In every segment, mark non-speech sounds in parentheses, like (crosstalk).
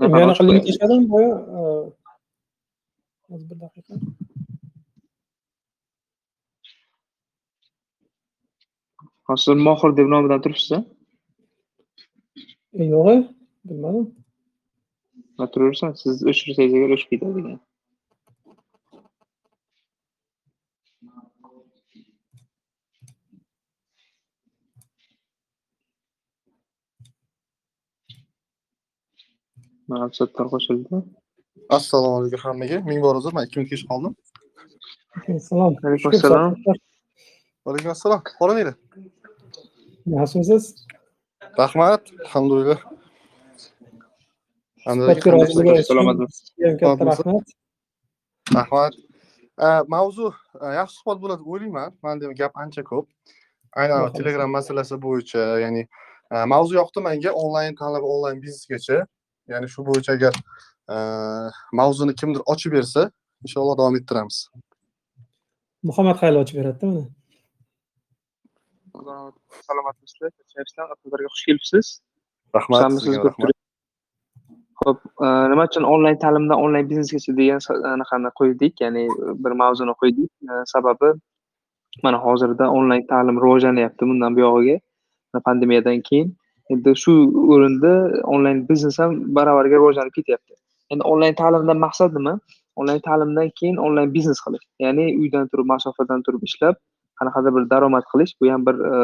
Yana qo'yamiz. tashladim boya hozir bir daqiqa Hozir mohir deb nomidan turibsiz E, yo'g'i bilmadim va turaversin siz o'chirsangiz agar o'chib ketadi degan maqsadlar qo'shildi. Assalomu alaykum hammaga. Ming bor uzr man ikki minut kech qoldim. Assalom. Alaykum assalom. vaalaykum assalom qo'limangda yaxshimisiz rahmat. Alhamdulillah. Katta rahmat. rahmat. Mavzu e, yaxshi suhbat bo'ladi deb o'ylayman manda gap ancha ko'p. Aynan telegram masalasi bo'yicha ya'ni e, mavzu yoqdi menga onlayn tanlab onlayn biznesgacha ya'ni shu bo'yicha agar e, mavzuni kimdir ochib bersa inshaalloh davom ettiramiz muhammad hayli ochib beradida mana salomatmisizlar xush kelibsiz rahmat Ho'p, e, nima uchun onlayn ta'limdan onlayn biznesgacha degan anaqani qo'ydik, ya'ni bir mavzuni qo'ydik. E, Sababi mana hozirda onlayn ta'lim rivojlanyapti bundan buyog'iga. Pandemiyadan keyin. Endi shu o'rinda onlayn biznes ham baravarga rivojlanib ketyapti. Endi onlayn ta'limdan maqsad nima? Onlayn ta'limdan keyin onlayn biznes qilish. Ya'ni uydan turib, masofadan turib ishlab, qanaqadir bir daromad qilish, bu ham bir e,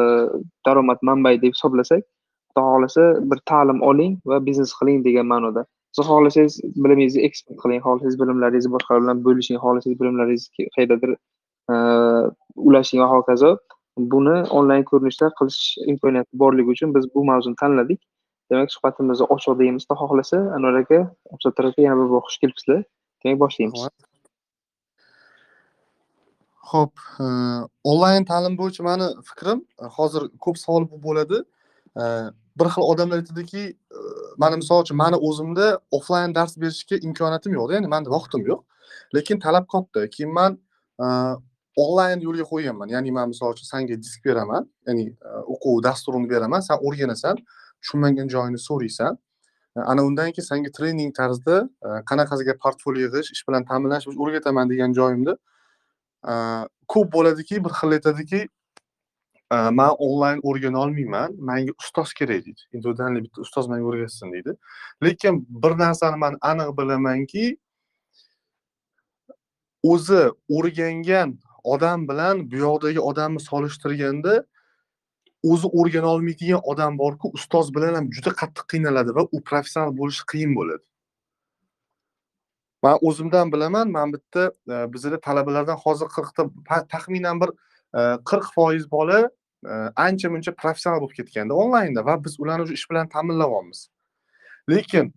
daromad manbai deb hisoblasak, xudo xohlasa bir ta'lim oling va biznes qiling degan ma'noda. Siz xohlasangiz bilimingizni eksport qiling, xohlasangiz bilimlaringizni boshqalar bilan bo'lishing, xohlasangiz bilimlaringizni qayerdadir e, ulashing va hokazo. Buni onlayn ko'rinishda qilish imkoniyati borligi uchun biz bu mavzuni tanladik. Demak, suhbatimizni ochiq deymiz, xudo xohlasa. Anvar aka, Absattor aka yana bir bor xush kelibsizlar. Demak, boshlaymiz. Xo'p, e, onlayn ta'lim bo'yicha mani fikrim e, hozir ko'p savol bo'ladi. E, bir xil odamlar aytadiki, mana misol uchun mani o'zimda offlayn dars berishga imkoniyatim yo'qda, ya'ni manda vaqtim yo'q. Lekin talab katta. Keyin man onlayn yo'lga qo'yganman. Ya'ni man misol uchun senga disk beraman, ya'ni e, o'quv dasturini beraman, sen o'rganasan, tushunmagan joyini so'raysan. E, ana undan keyin senga trening tarzida e, qanaqasiga portfolio yig'ish, ish bilan ta'minlash o'rgataman degan joyimda ko'p bo'ladiki bir xil aytadiki man onlayn o'rgana olmayman manga ustoz kerak deydi individualniy bitta ustoz manga o'rgatsin deydi lekin bir narsani man aniq bilamanki o'zi o'rgangan odam bilan bu yoqdagi odamni solishtirganda o'zi o'rgana olmaydigan odam borku ustoz bilan ham juda qattiq qiynaladi va u professional bo'lishi qiyin bo'ladi. Man o'zimdan bilaman man bitta e, bizada talabalardan hozir qirqta taxminan bir e, qirq foiz bola e, ancha muncha professional bo'lib ketganda onlaynda va biz ularni уже ish bilan ta'minlayapmiz lekin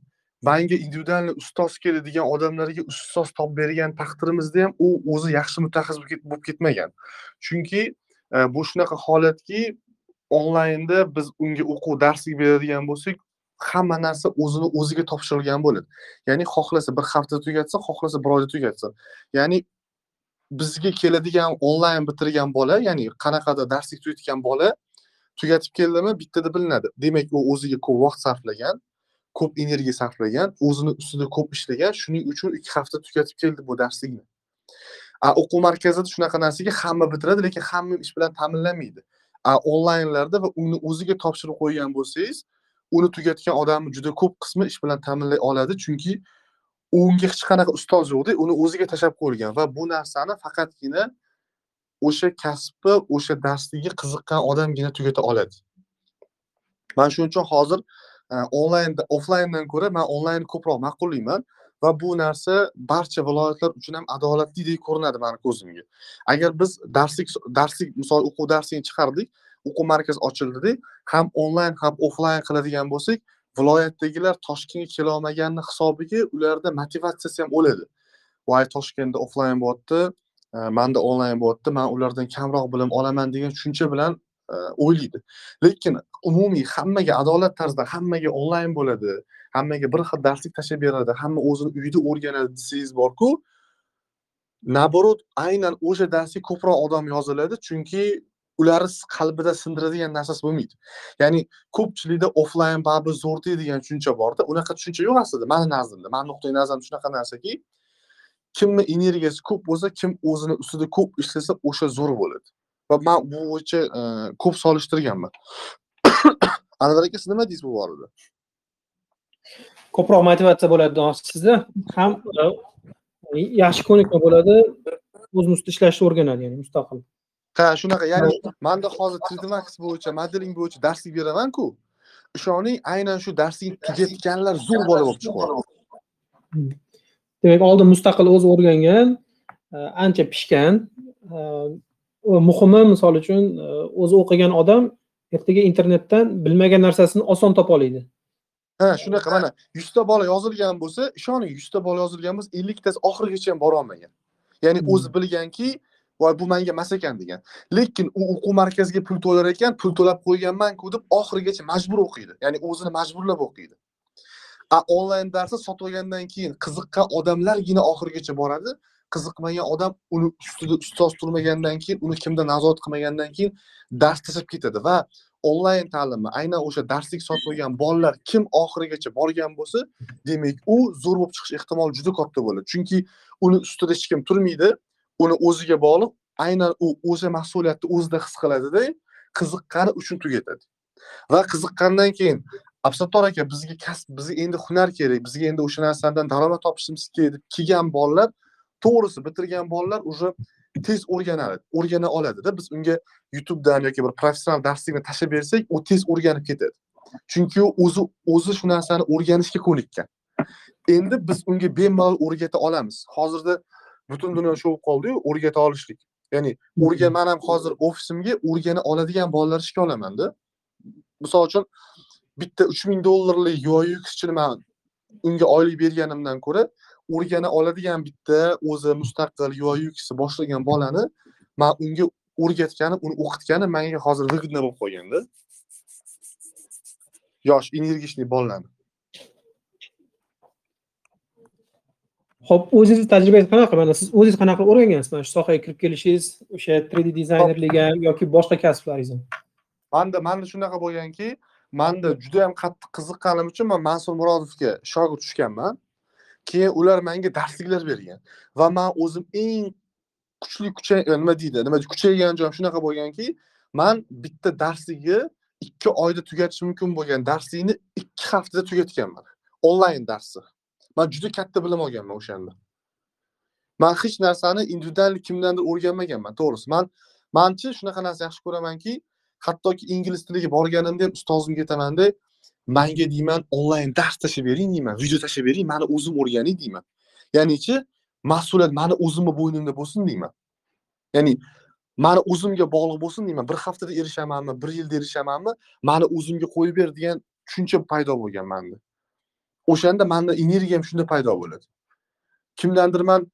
manga individualniy ustoz kerak degan odamlarga ustoz topib bergan taqdirimizda ham u o'zi yaxshi mutaxassis bo'lib ketmagan. Chunki e, bu shunaqa holatki onlaynda biz unga o'quv darslik beradigan bo'lsak hamma narsa o'zini o'ziga topshirilgan bo'ladi. Ya'ni xohlasa bir hafta tugatsin xohlasa bir oyda tugatsin ya'ni bizga keladigan onlayn bitirgan bola ya'ni qanaqadir darslik tugatgan bola tugatib keldimi bittada bilinadi. Demak u o'ziga ko'p vaqt sarflagan. Ko'p energiya sarflagan o'zini ustida ko'p ishlagan shuning uchun ikki hafta tugatib keldi bu darslikni a o'quv markazida shunaqa narsaga hamma bitiradi lekin hamma ish bilan ta'minlanmaydi. A onlaynlarda va uni o'ziga topshirib qo'ygan bo'lsangiz uni tugatgan odamni juda ko'p qismi ish bilan ta'minlay oladi chunki unga hech qanaqa ustoz yo'qda uni o'ziga tashlab qo'yilgan va bu narsani faqatgina o'sha kasbni o'sha darsligiga qiziqqan odamgina tugata oladi. Mana shuning uchun hozir onlayn offlayndan ko'ra man onlaynni ko'proq ma'qullayman va bu narsa barcha viloyatlar uchun ham adolatlidek ko'rinadi mani ko'zimga. Agar biz darslik darslik misol o'quv darsini chiqardik o'quv markazi ochildida ham onlayn ham offlayn qiladigan bo'lsak viloyatdagilar toshkentga kelolmaganini hisobiga ularda motivatsiyasi ham o'ladi. Voy toshkentda offlayn bo'lyapti e, manda onlayn bo'lyapti man ulardan kamroq bilim olaman degan tushuncha bilan o'ylaydi. Lekin umumiy hammaga adolat tarzda hammaga onlayn bo'ladi hammaga bir xil darslik tashlab beradi hamma o'zini uyida o'rganadi desangiz borku наоборот aynan o'sha darsga ko'proq odam yoziladi chunki ularni qalbida sindiradigan narsasi bo'lmaydi. Ya'ni ko'pchilikda offlayn babi zo'r degan tushuncha borda unaqa tushuncha yo'q aslida mani nazdimda mani nuqtai nazarim shunaqa narsaki kimni energiyasi ko'p bo'lsa kim o'zini ustida ko'p ishlasa o'sha zo'r bo'ladi. Va man bu bo'yicha e, ko'p solishtirganman. (coughs) Anvar aka siz nima deysiz bu borada? Ko'proq motivatsiya bo'ladi sizda. Ham e, yaxshi ko'nikma bo'ladi o'zini ustida ishlashni o'rganadi ya'ni mustaqil. Ha shunaqa ya'ni manda hozir 3D Max bo'yicha modeling bo'yicha darslik beramanku ishoning aynan shu darslikni tugatganlar zo'r bola bo'lib chiqyapti. Demak oldin mustaqil o'zi o'rgangan e, ancha pishgan muhimi misol uchun o'zi o'qigan odam ertaga internetdan bilmagan narsasini oson topa oladi. Ha shunaqa mana yuzta bola yozilgan bo'lsa ishoning yuzta bola yozilgan bo'lsa elliktasi oxirigacha ham borolmagan ya'ni Hmm. o'zi bilganki voy bu manga emas ekan degan. Lekin u o'quv markaziga pul to'lar ekan pul to'lab qo'yganmanku deb oxirigacha majbur o'qiydi. Ya'ni o'zini majburlab o'qiydi. A onlayn darsni sotib olgandan keyin qiziqqan odamlargina oxirigacha boradi qiziqmagan odam uni ustida ustoz turmagandan keyin uni kimdir nazorat qilmagandan keyin dars tashlab ketadi va onlayn ta'limni aynan o'sha darslik sotib olgan bolalar kim oxirigacha borgan bo'lsa demak u zo'r bo'lib chiqish ehtimoli juda katta bo'ladi chunki uni ustida hech kim turmaydi uni o'ziga bog'liq aynan u o'sha mas'uliyatni o'zida his qiladida qiziqqani uchun tugatadi. Va qiziqqandan keyin absattor aka bizga kasb bizga endi hunar kerak bizga endi o'sha narsadan daromad topishimiz kerak deb kelgan bolalar to'g'risi bitirgan bolalar уже tez o'rganadi o'rgana oladida biz unga youtubedan yoki bir professional darslikni tashlab bersak u tez o'rganib ketadi. Chunki u o'zi o'zi shu narsani o'rganishga ko'nikkan. Endi biz unga bemalol o'rgata olamiz. Hozirda butun dunyo shu bo'lib qoldiyu o'rgata olishlik. Ya'ni o'rgan man ham hozir ofisimga o'rgana oladigan bolalar ishga olamanda misol uchun bitta uch ming dollarlik ui xchini man unga oylik berganimdan ko'ra o'rgana oladigan bitta o'zi mustaqil ui ux boshlagan bolani man unga o'rgatganim uni o'qitganim manga hozir выгодно bo'lib qolganda. Yosh energichniy bolalarni ho'p o'zingizni tajribangiz qanaqa? Mana siz o'zingiz qanaqa qilib o'rgangansiz? Mana shu sohaga kirib kelishingiz o'sha 3d dizaynerlik ham yoki boshqa kasblaringiz ham manda manda shunaqa bo'lganki manda juda yam qattiq qiziqqanim uchun man mansur murodovga shogird tushganman keyin ular menga darsliklar bergan va man o'zim eng kuchli kuchay e, nima deydi nima kuchaygan joyim shunaqa bo'lganki man bitta darslikni ikki oyda tugatish mumkin bo'lgan darslikni ikki haftada tugatganman onlayn darsni man juda katta bilim olganman o'shanda. Man hech narsani individual kimdandir o'rganmaganman to'g'risi. Man manchi shunaqa narsa yaxshi ko'ramanki hattoki ingliz tiliga borganimda ham ustozimga aytamanda manga deyman onlayn dars tashlab bering deyman video tashlab bering mani o'zim o'rganay deyman. Ya'nichi mas'uliyat mani o'zimni bo'ynimda bo'lsin deyman. Ya'ni mani o'zimga bog'liq bo'lsin deyman. Bir haftada erishamanmi bir yilda erishamanmi mani o'zimga qo'yib ber degan tushuncha paydo bo'lgan manda. O'shanda manda energiyam shunda paydo bo'ladi. Kimdandir man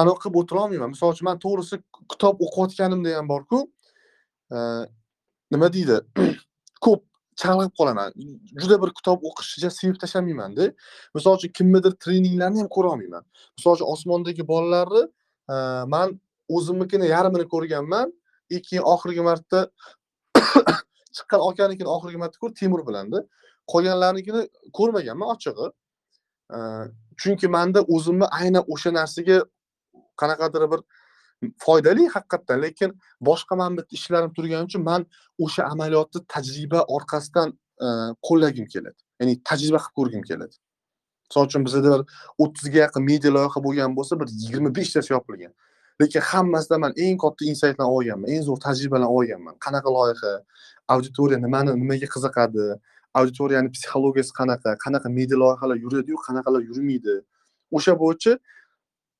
anaqa qilib o'tirolmayman. Misol uchun man to'g'risi kitob o'qiyotganimda ham borku nima deydi? (clears throat) Ko'p chalg'ib qolaman. Juda bir kitob o'qishni sevib tashlamaymanda. Misol uchun kimnidir treninglarini ham ko'rolmayman misol uchun osmondagi bolalarni e, man o'zimnikini yarmini ko'rganman и keyin oxirgi marta (coughs) chiqqan akanikini oxirgi marta ko'r temur bilanda. Qolganlarnikini ko'rmaganman ochig'i. E, chunki manda o'zimni aynan o'sha narsaga qanaqadir bir foydali haqiqatdan lekin boshqa man bitta ishlarim turgani uchun man o'sha amaliyotni tajriba orqasidan e, qo'llagim keladi. Ya'ni tajriba qilib ko'rgim keladi. Misol uchun bizada bir o'ttizga yaqin media loyiha bo'lgan bo'lsa bir yigirma beshtasi yopilgan. Lekin hammasidan man eng katta insaytlarni olganman eng zo'r tajribalarni olganman. Qanaqa loyiha? Auditoriya nimani nimaga qiziqadi? Auditoriyani psixologiyasi qanaqa? Qanaqa media loyihalar yuradiyu qanaqalar yurmaydi? O'sha bo'yicha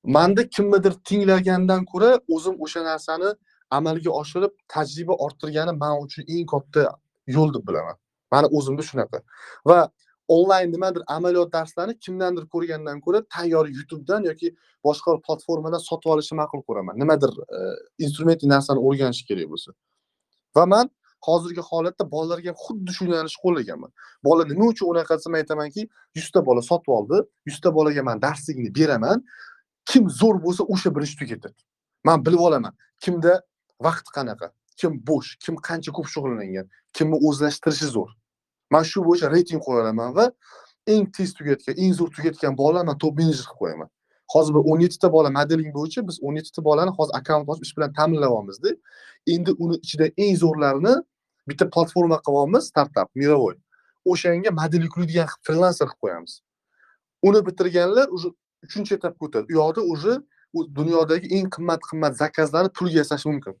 manda kimnidir tinglagandan ko'ra o'zim o'sha narsani amalga oshirib tajriba orttirgani man uchun eng katta yo'l deb bilaman. Mani o'zimda shunaqa. Va onlayn nimadir amaliyot darslarini kimdandir ko'rgandan ko'ra tayyor youtubedan yoki boshqa platformadan sotib olishni ma'qul ko'raman. Nimadir e, instrument narsani o'rganish kerak bo'lsa. Va man hozirgi holatda bolalarga xuddi shu yo'nalishni qo'llaganman. Bola nima uchun unaqa desam aytamanki yuzta bola sotib oldi yuzta bolaga man darsligini beraman. Kim zo'r bo'lsa o'sha birinchi tugatadi man bilib olaman kimda vaqt qanaqa kim bo'sh kim qancha ko'p shug'ullangan kimni o'zlashtirishi zo'r. Man shu bo'yicha reyting qo'ya olaman va eng tez tugatgan eng zo'r tugatgan bolalarni man top menejer qilib qo'yaman. Hozir bir o'n yettita bola modeling bo'yicha biz o'n yettita bolani hozir akkaunt ochib ish bilan ta'minlayapmizda endi uni ichida eng zo'rlarini bitta platforma qilyapmiz startap мировой o'shanga model qiladigan frilanser qilib qo'yamiz. Uni bitirganlar уже uchinchi etapga o'tadi u yoqda уже u dunyodagi eng qimmat qimmat zakazlarni pulga yasash mumkin.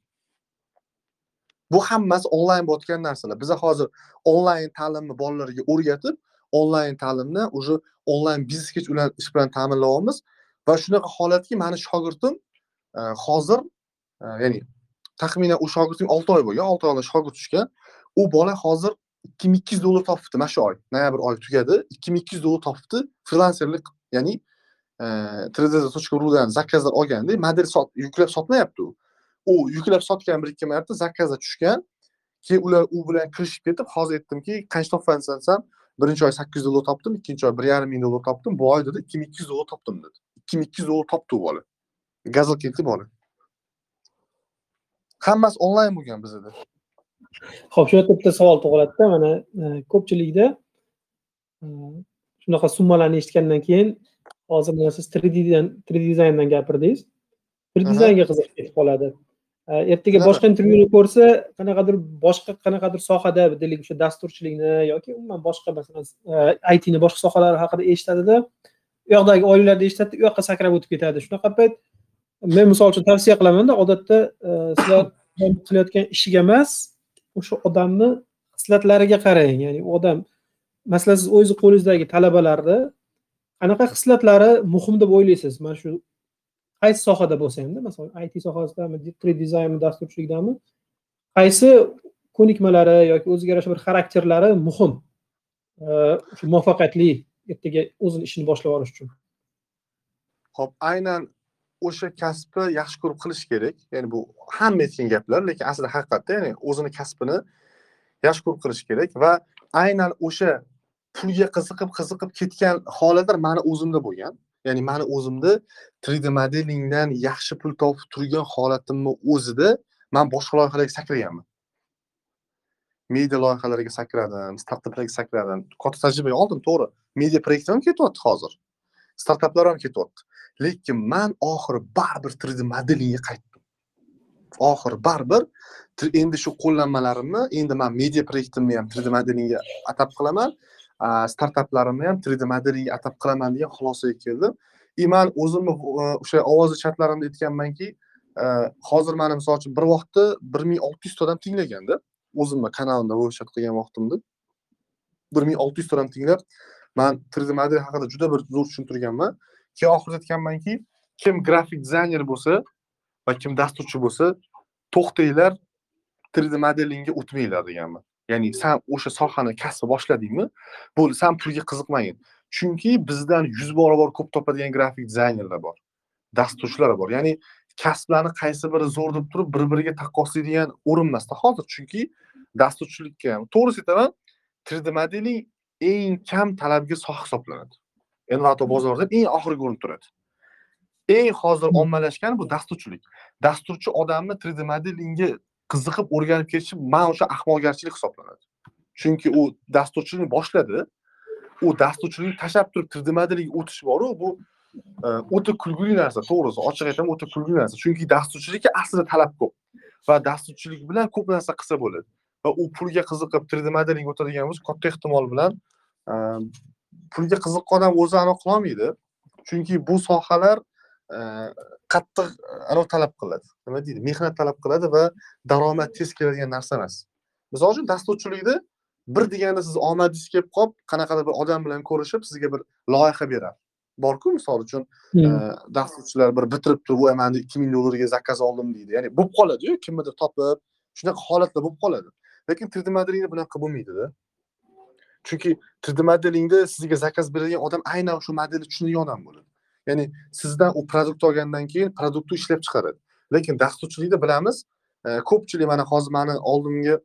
Bu hammasi onlayn bo'layotgan narsalar. Biza hozir onlayn ta'limni bolalarga o'rgatib onlayn ta'limni уже onlayn biznesgacha ular ish bilan ta'minlayapmiz va shunaqa holatki mani shogirdim e, hozir e, ya'ni taxminan u shogirdim olti oy bo'lgan olti oydan shogird tushgan. U bola hozir ikki ming ikki yuz dollar topibdi mana shu oy. Noyabr oyi tugadi ikki ming ikki yuz dollar topibdi frilanserlik ya'ni rudan zakazlar olganda model sot yuklab sotmayapti u. U yuklab sotgan bir ikki marta zakazlar tushgan keyin ular u bilan kirishib ketib hozir aytdimki qancha topyapsan desam birinchi oy sakkiz yuz dollar topdim ikkinchi oy bir yarim ming dollar topdim bu oy dedi ikki ming ikki yuz dollar topdim dedi. Ikki ming ikki yuz dollar topdi u bola. Gazelkentlik bola. Hammasi onlayn bo'lgan bizada ho'p shu yerda bitta savol tug'iladida, mana e, ko'pchilikda e, shunaqa summalarni eshitgandan keyin hozir mana siz 3D dan 3D dizayndan gapirdingiz. 3D Aha. dizaynga qiziqib ketib qoladi. E, Ertaga boshqa intervyuni ko'rsa, qanaqadir boshqa qanaqadir sohada deylik o'sha dasturchilikni yoki umuman boshqa masalan e, IT ni boshqa sohalari haqida eshitadida, u yoqdagi oilalarda eshitadi, u yoqqa sakrab o'tib ketadi. Shunaqa payt men misol uchun tavsiya qilamanda, odatda e, sizlar qilayotgan ishiga emas, o'sha odamni xislatlariga qarang. Ya'ni u odam masalan siz o'zingiz qo'lingizdagi talabalarni qanaqa xislatlari muhim deb o'ylaysiz? Mana shu qaysi sohada bo'lsa hamda, masalan IT sohasidami, tri dizaynmi, dasturchilikdami? Qaysi ko'nikmalari yoki o'ziga yarasha bir xarakterlari muhim? Shu muvaffaqiyatli ertaga o'zini ishini boshlab olish uchun. Xo'p, aynan o'sha kasbni yaxshi ko'rib qilish kerak. Ya'ni bu hamma aytgan gaplar, lekin aslida haqiqatda ya'ni o'zini kasbini yaxshi ko'rib qilish kerak va aynan o'sha pulga qiziqib qiziqib ketgan holatlar mani o'zimda bo'lgan. Ya'ni mani o'zimda 3D modelingdan yaxshi pul topib turgan holatimni o'zida man boshqa loyihalarga sakraganman. Media loyihalariga sakradim, startaplarga sakradim. Katta tajriba oldim, to'g'ri. Media proyektlar ham ketyapti hozir. Startaplar ham ketyapti. Lekin man oxiri baribir 3D modelingga qaytdim. Oxiri baribir endi shu qo'llanmalarimni endi man media proyektimni ham 3D modelingga atab qilaman, startaplarimni ham 3D modelingga atab qilaman degan xulosaga keldim. И man o'zimni e, o'sha ovozli chatlarimda aytganmanki, e, hozir mani misol uchun bir vaqtda 1600 yuzta odam tinglaganda o'zimni kanalimda chat qilgan vaqtimda 1600 yuzta odam tinglab man 3D model haqida juda bir zo'r tushuntirganman. Keyin oxirida aytganmanki, kim grafik dizayner bo'lsa va kim dasturchi bo'lsa, to'xtanglar 3D modelingga o'tmanglar deganman. Ya'ni san o'sha sohani kasb boshladingmi, bo'ldi, san pulga qiziqmagin. Chunki bizdan yuz barobar ko'p topadigan grafik dizaynerlar bor. Dasturchilar bor. Ya'ni kasblarni qaysi biri zo'r deb turib bir-biriga taqqoslaydigan o'rin emasda hozir. Chunki dasturchilikka ham to'g'risi aytaman, 3D modeling eng kam talabga soha hisoblanadi. Envato bozorida eng oxirgi o'rinda turadi. Eng hozir ommalashgani bu dasturchilik. Dasturchi odamni 3D modelingga qiziqib o'rganib ketishi man o'sha ahmoqgarchilik hisoblanadi. Chunki u dasturchilikni boshladi. U dasturchilikni tashlab turib 3D o'tish boru bu e, o'ta kulgili narsa, to'g'risi. Ochiq aytaman, o'ta kulgili narsa. Chunki dasturchilikka aslida talab ko'p va dasturchilik bilan ko'p narsa qilsa bo'ladi. Va u pulga qiziqib 3D o'tadigan bo'lsa, katta ehtimol bilan e, pulga qiziqqan odam o'zi anaqa qilolmaydi. Chunki bu sohalar e, qattiq anaqa talab qiladi. Nima deydi? Mehnat talab qiladi va daromad tez keladigan narsa emas. Misol uchun dasturchilikda bir deganda siz omadingiz kelib qolib, qanaqadir bir odam bilan ko'rishib, sizga bir loyiha beradi. Borku misol uchun e, dasturchilar bir bitirib turib, "Voy, mana 2000 dollarga zakaz oldim" deydi. Ya'ni bo'lib qoladi-yu, kimnidir topib, shunaqa holatlar bo'lib qoladi. Lekin 3D modelingda bunaqa bo'lmaydi-da. Chunki 3D modelingda sizga zakaz beradigan odam aynan shu modelni tushunadigan odam bo'ladi. Ya'ni sizdan u produkt olgandan keyin produktni ishlab chiqaradi. Lekin dasturchilikda bilamiz, e, ko'pchilik mana hozir mani oldimga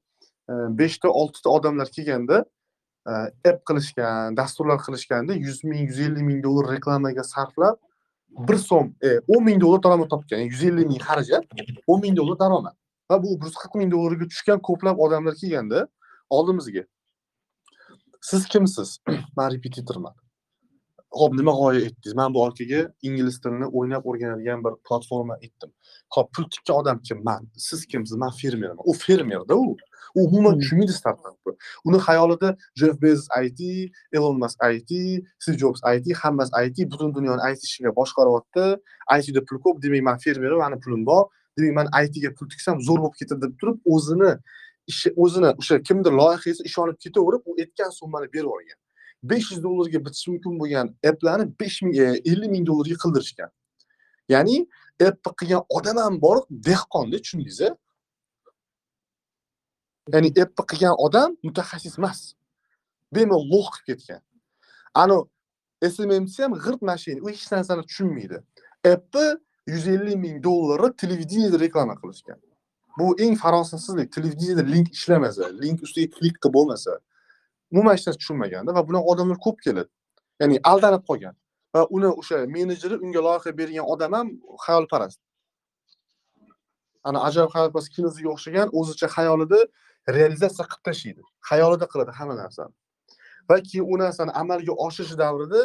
5 ta 6 ta odamlar kelganda e, app qilishgan, dasturlar qilishganda 100 ming, 150 ming dollar reklamaga sarflab 1 so'm, e, o'n 10 ming dollar daromad topgan. Ya'ni 150 ming xarajat, 10 ming dollar daromad. va bu bir yuz qirq ming dollarga tushgan ko'plab odamlar kelganda oldimizga siz kimsiz (clears throat) man repetitorman ho'p nima g'oya etdingiz? Man bu akaga ingliz tilini o'ynab o'rganadigan bir platforma etdim. Ho'p pul tikkan odam kim? Man siz kimsiz? Man fermerman. U fermerda u. U umuman Hmm. tushunmaydi startapni uni xayolida jeff bezos it elon mask it stiv jobs it hammasi it butun dunyoni it ishiga boshqaryapti. Itda pul ko'p demak man fermerman mani pulim bor. Demak man itga pul tiksam zo'r bo'lib ketadi deb turib o'zini ishi o'zini o'sha kimdir loyihasi ishonib ketaverib u aytgan summani berib yuborgan besh yuz dollarga bitishi mumkin bo'lgan applarni besh ming e, ellik ming dollarga qildirishgan. Ya'ni appni qilgan odam ham bor dehqonda tushundingiz a ya'ni appni qilgan odam mutaxassis emas bemalol lo'q qilib ketgan. Ani smmc ham g'irt mashina u hech narsani tushunmaydi. Appni yuz ellik ming dollari televideniyada reklama qilishgan. Bu eng farosatsizlik televideniyada link ishlamasa link ustiga klik qilib bo'lmasa umuman hech narsa tushunmaganda va bunaqa odamlar ko'p keladi. Ya'ni aldanib qolgan va uni o'sha menejeri unga loyiha bergan odam ham xayolparast. Ana ajoyib xayolparast kinosiga o'xshagan o'zicha xayolida realizatsiya qilib tashlaydi xayolida qiladi hamma narsani. Va keyin u narsani amalga oshirish davrida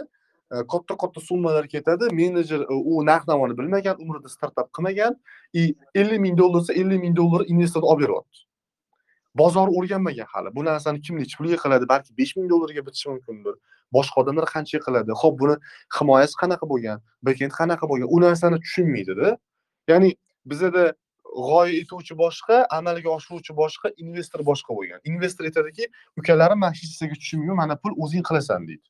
e, katta katta summalar ketadi. Menejer e, u narx navoni bilmagan umrida startap qilmagan и ellik ming dollar desa ellik ming dollar investor olib beryapti. Bozor o'rganmagan hali. Bu narsani kim nechi pulga qiladi balki besh ming dollarga bitishi mumkindir. Boshqa odamlar qanchaga qiladi? Ho'p buni himoyasi qanaqa bo'lgan bekend qanaqa bo'lgan? U narsani tushunmaydida. Ya'ni bizada g'oya etuvchi boshqa amalga oshiruvchi boshqa investor boshqa bo'lgan. Investor aytadiki ukalarim mana hech narsaga tushunmayman mana pul o'zing qilasan deydi.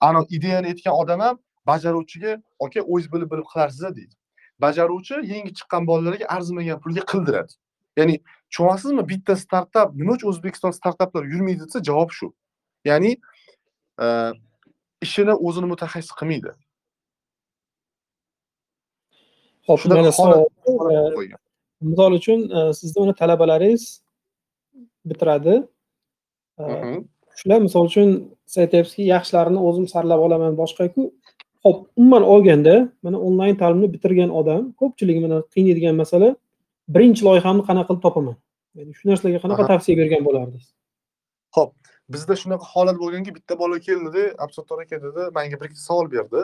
Ana ideyani aytgan odam ham bajaruvchiga aka o'zingiz bilib bilib qilarsiz deydi. Bajaruvchi yangi chiqqan bolalarga arzimagan pulga qildiradi. Ya'ni tushunyapsizmi bitta startap nima uchun o'zbekiston startaplar yurmaydi desa javob shu ya'ni e, ishini o'zini mutaxassis qilmaydi. Hop, e, misol uchun e, sizni uni talabalaringiz bitiradi. E, Mhm. shular misol uchun siz aytyapsizki yaxshilarini o'zim saralab olaman boshqaku. Ho'p umuman olganda mana onlayn ta'limni bitirgan odam ko'pchilik mana qiynaydigan masala birinchi loyihamni qanaqa qilib topaman ya'ni shu narsalarga qanaqa tavsiya bergan bo'lardingiz Xo'p, bizda shunaqa holat bo'lganki, bitta bola keldida, Absattor aka dedi, menga bir ikkita savol berdi.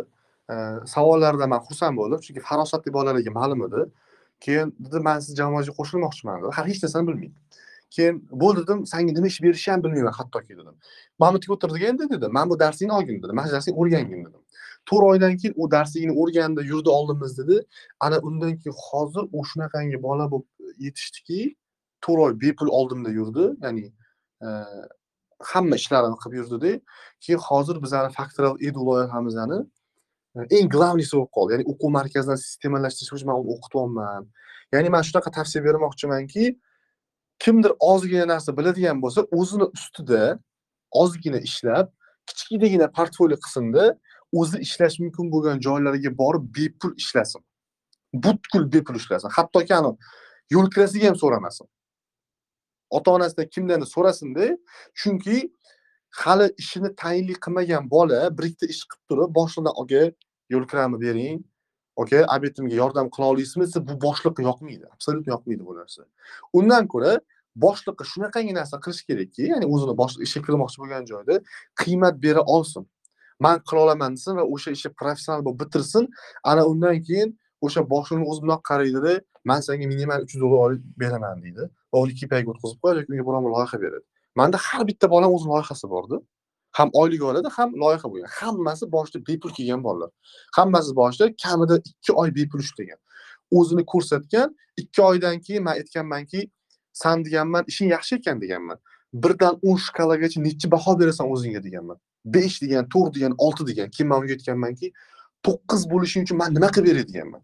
Savollardan man xursand bo'ldim, chunki farosatli bolalarga ma'lum edi. Keyin dedi, "Men siz jamoaga qo'shilmoqchiman" dedi. Hali hech narsani bilmaydi. Keyin bo'ldi dedim, "Senga nima ish berishni ham bilmayman hattoki" dedim. "Mamutga o'tirdik endi" dedi. "Men bu darsingni olgin" dedi. "Men shu darsingni o'rgangin" dedim. 4 oydan keyin u darsligini o'rgandi, yurdi oldimiz dedi. Ana undan keyin hozir u shunaqangi bola bo'lib e, yetishdiki, 4 oy bepul oldimda yurdi. Ya'ni e, hamma ishlarini qilib yurdida keyin hozir bizani faktoral edu loyihamizni e, eng главныйsi bo'lib qoldi ya'ni o'quv markazidan sistemalashtirish bo'yicha man uni o'qityapman ya'ni man shunaqa tavsiya bermoqchimanki kimdir ozgina narsa biladigan bo'lsa o'zini ustida ozgina ishlab kichkinagina portfolio qilsinda o'zi ishlash mumkin bo'lgan joylarga borib bepul ishlasin. Butkul bepul ishlasin. Hattoki ani yo'l kirasiga ham so'ramasin. Ota onasidan kimdandir so'rasinda chunki hali ishini tayinli qilmagan bola bir ikkita ish qilib turib boshliqdan aka yo'l kiramni bering. Aka obetimga yordam qila olasizmi? desa bu boshliqqa yoqmaydi absolyutно yoqmaydi bu narsa. Undan ko'ra boshliqqa shunaqangi narsa qilish kerakki ya'ni o'zini boshliq ishga kirmoqchi bo'lgan joyda qiymat bera olsin. Man qila olaman desin va o'sha ishni professional bo'lib bitirsin. Ana undan keyin o'sha boshliqni o'zi bunaqa qaraydida man senga minimal uch yuz dollar oylik beraman deydi va uni kpga o'tkazib qo'yadi yoki unga biron bir loyiha beradi. Manda har bitta bolani o'zini loyihasi borda ham oylik oladi ham loyiha bo'lgan. Hammasi boshida bepul kelgan bolalar. Hammasi boshida kamida ikki oy bepul ishlagan o'zini ko'rsatgan ikki oydan keyin man aytganmanki san deganman ishing yaxshi ekan deganman. Birdan o'n shkalagacha nechi baho berasan o'zingga deganman. Besh degan to'rt degan olti degan keyin man unga aytganmanki to'qqiz bo'lishi uchun man nima qilib beray deganman.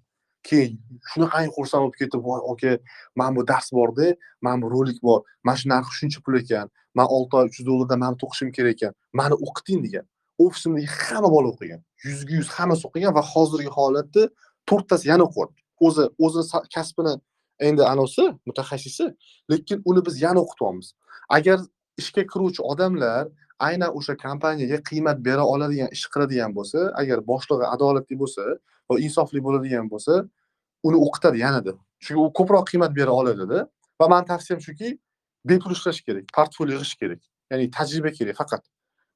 Keyin shunaqangi xursand bo'lib ketib voy aka mana bu dars borda mana bu rolik bor mana shu narxi shuncha pul ekan man olti oy uch yuz dollardan mana bu o'qishim kerak ekan mani o'qiting degan. Ofisimdagi hamma bola o'qigan yuzga yuz hammasi o'qigan va hozirgi holatda to'rttasi yana o'qiyapti. O'zi o'zini kasbini endi anavisi mutaxassisi lekin uni biz yana o'qityapmiz. Agar ishga kiruvchi odamlar aynan o'sha kompaniyaga qiymat bera oladigan ish qiladigan bo'lsa agar boshlig'i adolatli bo'lsa va insofli bo'ladigan bo'lsa uni o'qitadi yanada. Chunki u ko'proq qiymat bera oladida va mani tavsiyam shuki bepul ishlash kerak portfolio yig'ish kerak ya'ni tajriba kerak faqat.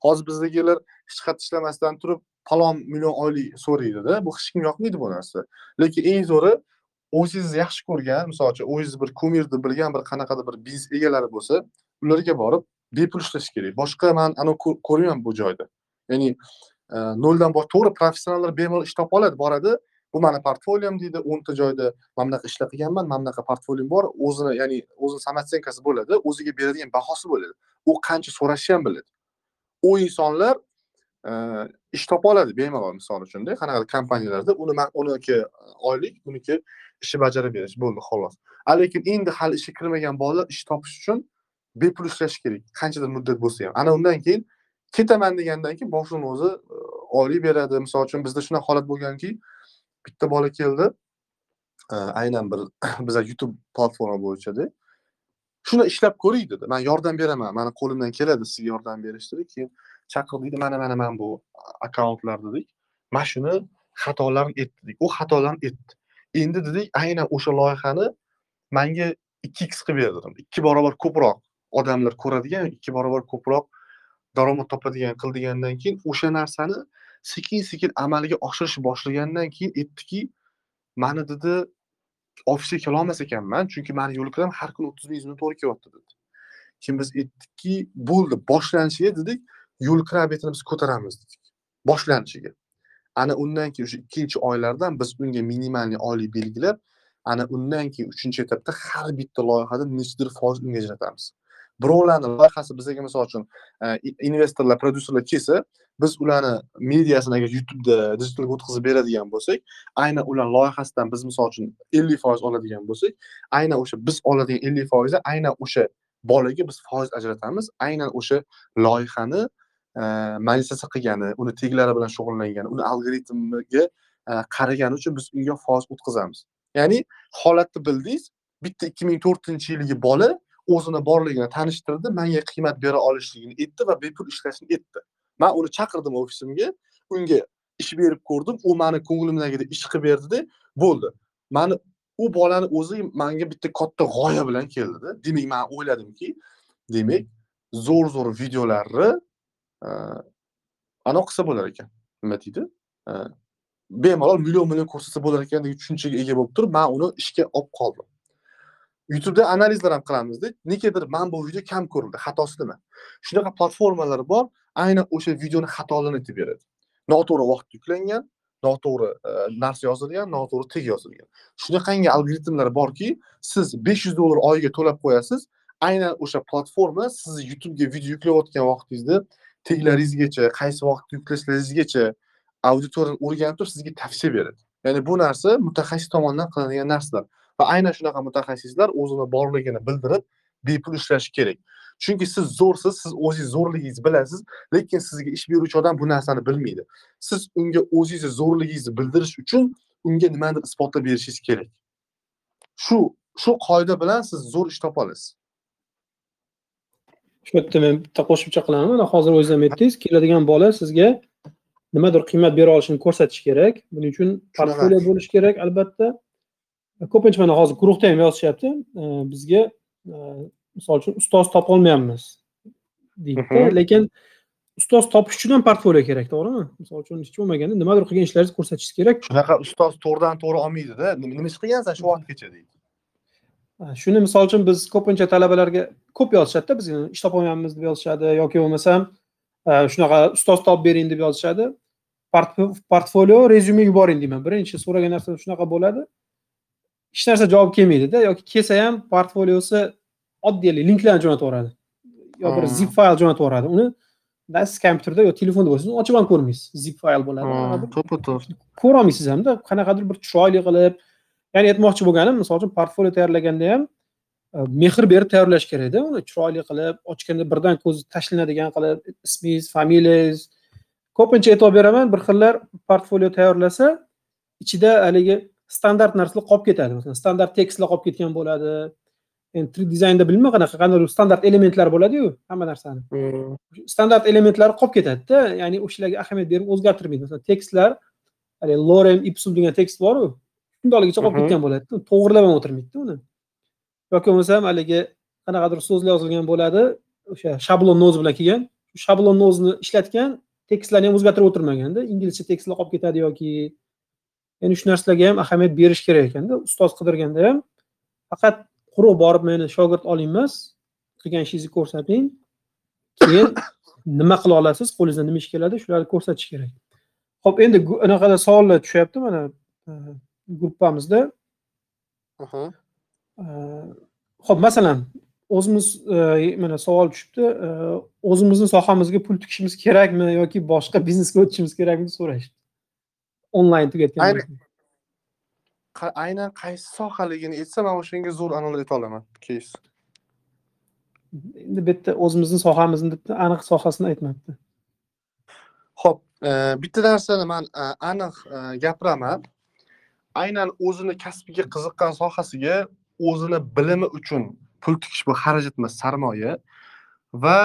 Hozir bizdagilar hech qayerda ishlamasdan turib falon million oylik so'raydida bu hech kimga yoqmaydi bu narsa. Lekin eng zo'ri o'zingizni yaxshi ko'rgan misol uchun o'zingizni bir kumirni bilgan bir qanaqadir bir biznes egalari bo'lsa ularga borib bepul ishlash kerak. Boshqa man anavi ko'ryapman bu joyda. Ya'ni e, noldan bosh to'g'ri professionallar bemalol ish topa oladi boradi. Bu mani portfoliyom deydi o'nta joyda mana bunaqa ishlar qilganman mana bunaqa portfoliyom bor o'zini ya'ni o'zini samotsenkasi bo'ladi o'ziga beradigan bahosi bo'ladi. U qancha so'rashni ham biladi. U insonlar e, ish topa oladi bemalol misol uchunda qanaqadir kompaniyalarda. Uni uniki oylik uniki ishni bajarib berish bo'ldi xolos. Lekin endi hali ishga kirmagan bolalar ish topish uchun bepul ishlash kerak. Qanchadir muddat bo'lsa ham. Ana undan keyin ketaman degandan keyin boshini o'zi e, oylik beradi. Misol uchun bizda shunaqa holat bo'lganki bitta bola keldi. E, aynan bir (coughs) biza youtube platforma bo'yichada shuni ishlab ko'ring dedi. Man yordam beraman. Mani qo'limdan keladi. Sizga yordam berish dedi. Keyin chaqirdik mana mana mana bu akkauntlar dedik. Mana shuni xatolarni aytdi dedik. U xatolarni aytdi endi dedik aynan o'sha loyihani manga ikki x qilib berdi ikki barobar ko'proq. Odamlar ko'radigan ikki barobar ko'proq daromad topadigan qil degandan keyin o'sha narsani sekin sekin amalga oshirish boshlagandan keyin aytdiki mani dedi ofisga kelolmas ekanman chunki mani yo'lkiram har kuni o'ttiz ming yuz to'g'ri kelyapti dedi. Keyin biz aytdikki bo'ldi boshlanishiga dedik yo'lkira betini biz ko'taramiz dedik boshlanishiga ana undan keyin o'sha ikkinchi oylardan biz unga minimalniy oylik belgilab ana undan keyin uchinchi etapda har bitta loyihada nechadir foiz unga ajratamiz. Birovlarni loyihasi bizga misol uchun e, investorlar prodyuserlar kelsa biz ularni mediasini agar youtubeda digitalga o'tkazib beradigan bo'lsak aynan ular loyihasidan biz misol uchun ellik foiz oladigan bo'lsak aynan o'sha biz oladigan ellik foizi aynan o'sha bolaga biz foiz ajratamiz. Aynan o'sha loyihani e, monetizatsiya qilgani uni teglari bilan shug'ullangani uni algoritmiga e, qaragani uchun biz unga foiz o'tkazamiz. Ya'ni holatni bildingiz bitta ikki ming to'rtinchi yilgi bola o'zini borligini tanishtirdi manga qiymat bera olishligini aytdi va bepul ishlashni aytdi. Man uni chaqirdim ofisimga unga ish berib ko'rdim u mani ko'nglimdagidek ish qilib berdida bo'ldi. Mani u bolani o'zi manga bitta katta g'oya bilan keldida. Demak man o'yladimki demak zo'r zo'r videolarni e, anavi qilsa bo'lar ekan. Nima deydi? E, bemalol million million ko'rsatsa bo'lar ekan degan tushunchaga ega bo'lib turib man uni ishga olib qoldim. Youtubeda analizlar ham qilamizda negadir mana bu video kam ko'rildi xatosi nima shunaqa platformalar bor aynan o'sha videoni xatolarini aytib beradi. Noto'g'ri vaqt yuklangan noto'g'ri e, narsa yozilgan noto'g'ri teg yozilgan. Shunaqangi algoritmlar borki siz besh yuz dollar oyiga to'lab qo'yasiz aynan o'sha platforma sizni youtubega video yuklayotgan vaqtingizda teglaringizgacha qaysi vaqtda yuklashlaringizgacha auditoriyani o'rganib turib sizga tavsiya beradi. Ya'ni bu narsa mutaxassis tomonidan qilinadigan narsalar. Va aynan shunaqa mutaxassislar o'zini borligini bildirib bepul ishlashi kerak. Chunki siz zo'rsiz siz o'zingiz zo'rligingizni bilasiz lekin sizga ish beruvchi odam bu narsani bilmaydi. Siz unga o'zingizni zo'rligingizni bildirish uchun unga nimanidir isbotlab berishingiz kerak. Shu shu qoida bilan siz zo'r ish topa olasiz. Shu yerda men bitta qo'shimcha qilaman mana hozir o'zingiz ham aytdingiz keladigan bola sizga nimadir qiymat bera olishini ko'rsatish kerak. Buning uchun portfolio bo'lishi kerak albatta ko'pincha mana hozir guruhda ham yozishyapti bizga misol uchun ustoz topolmayapmiz deydida lekin ustoz topish uchun ham portfolio kerak to'g'rimi? Misol uchun hech bo'lmaganda nimadir qilgan ishlaringizni ko'rsatishingiz kerak. Shunaqa ustoz to'g'ridan to'g'ri olmaydida nima ish qilgansan shu vaqtgacha deydi. Shuni misol uchun biz ko'pincha talabalarga ko'p yozishadida bizga ish topolmayapmiz deb yozishadi yoki bo'lmasam shunaqa ustoz topib bering deb yozishadi. Portfolio rezyume yuboring deyman. Birinchi so'ragan narsa shunaqa bo'ladi hech narsa javob kelmaydida yoki kelsa ham portfoliosi oddiy linklarni jo'natib yuboradi yo bir zip fayl jo'natib yuboradi uni siz kompyuterda yo telefonda bo'lsa ochib ham ko'rmaysiz. Zip fayl bo'ladi to'ppa to'g'ri ko'rolmaysiz hamda qanaqadir bir chiroyli qilib ya'ni aytmoqchi bo'lganim misol uchun portfolio tayyorlaganda ham e, mehr berib tayyorlash kerakda uni chiroyli qilib ochganda birdan ko'zi tashlanadigan qilib ismingiz familiyangiz. Ko'pincha e'tibor beraman bir xillar portfolio tayyorlasa ichida haligi standart narsalar qolib ketadi. Masalan standart tekstlar qolib ketgan bo'ladi. Endi tri dizaynda bilmayman qanaqa qanday standart elementlar bo'ladiyu hamma narsani. Hmm. standart elementlari qolib ketadida ya'ni o'shalarga ahamiyat berib o'zgartirmaydi. Masalan tekstlar haligi lorem ipsum degan tekst boru shundoqligicha qolib ketgan bo'ladi to'g'irlab ham o'tirmaydida uni. Yoki bo'lmasam haligi qanaqadir so'zlar yozilgan bo'ladi o'sha shablon noz bilan kelgan. Shablon nozni ishlatgan tekstlarni ham o'zgartirib o'tirmaganda inglizcha tekstlar qolib ketadi yoki ya'ni shu narsalarga ham ahamiyat berish kerak ekanda ustoz qidirganda ham faqat quruq borib meni shogird oling emas qilgan ishingizni ko'rsating keyin nima qila olasiz qo'lingizdan nima ish keladi shularni ko'rsatish kerak. Ho'p endi anaqada savollar tushyapti mana e, gruppamizda Mhm. ho'p masalan o'zimiz e, mana savol tushibdi e, o'zimizni sohamizga pul tikishimiz kerakmi yoki boshqa biznesga o'tishimiz kerakmi deb so'rashdi onlayn keyin Qa- aynan qaysi sohaligini aytsa man o'shanga zo'r analiz eta olaman keys. Endi bu yerda o'zimizni sohamizni debdi aniq sohasini aytmabdi. Ho'p e, bitta narsani man e, aniq e, gapiraman. Aynan o'zini kasbiga qiziqqan sohasiga o'zini bilimi uchun pul tikish bu xarajat emas sarmoya va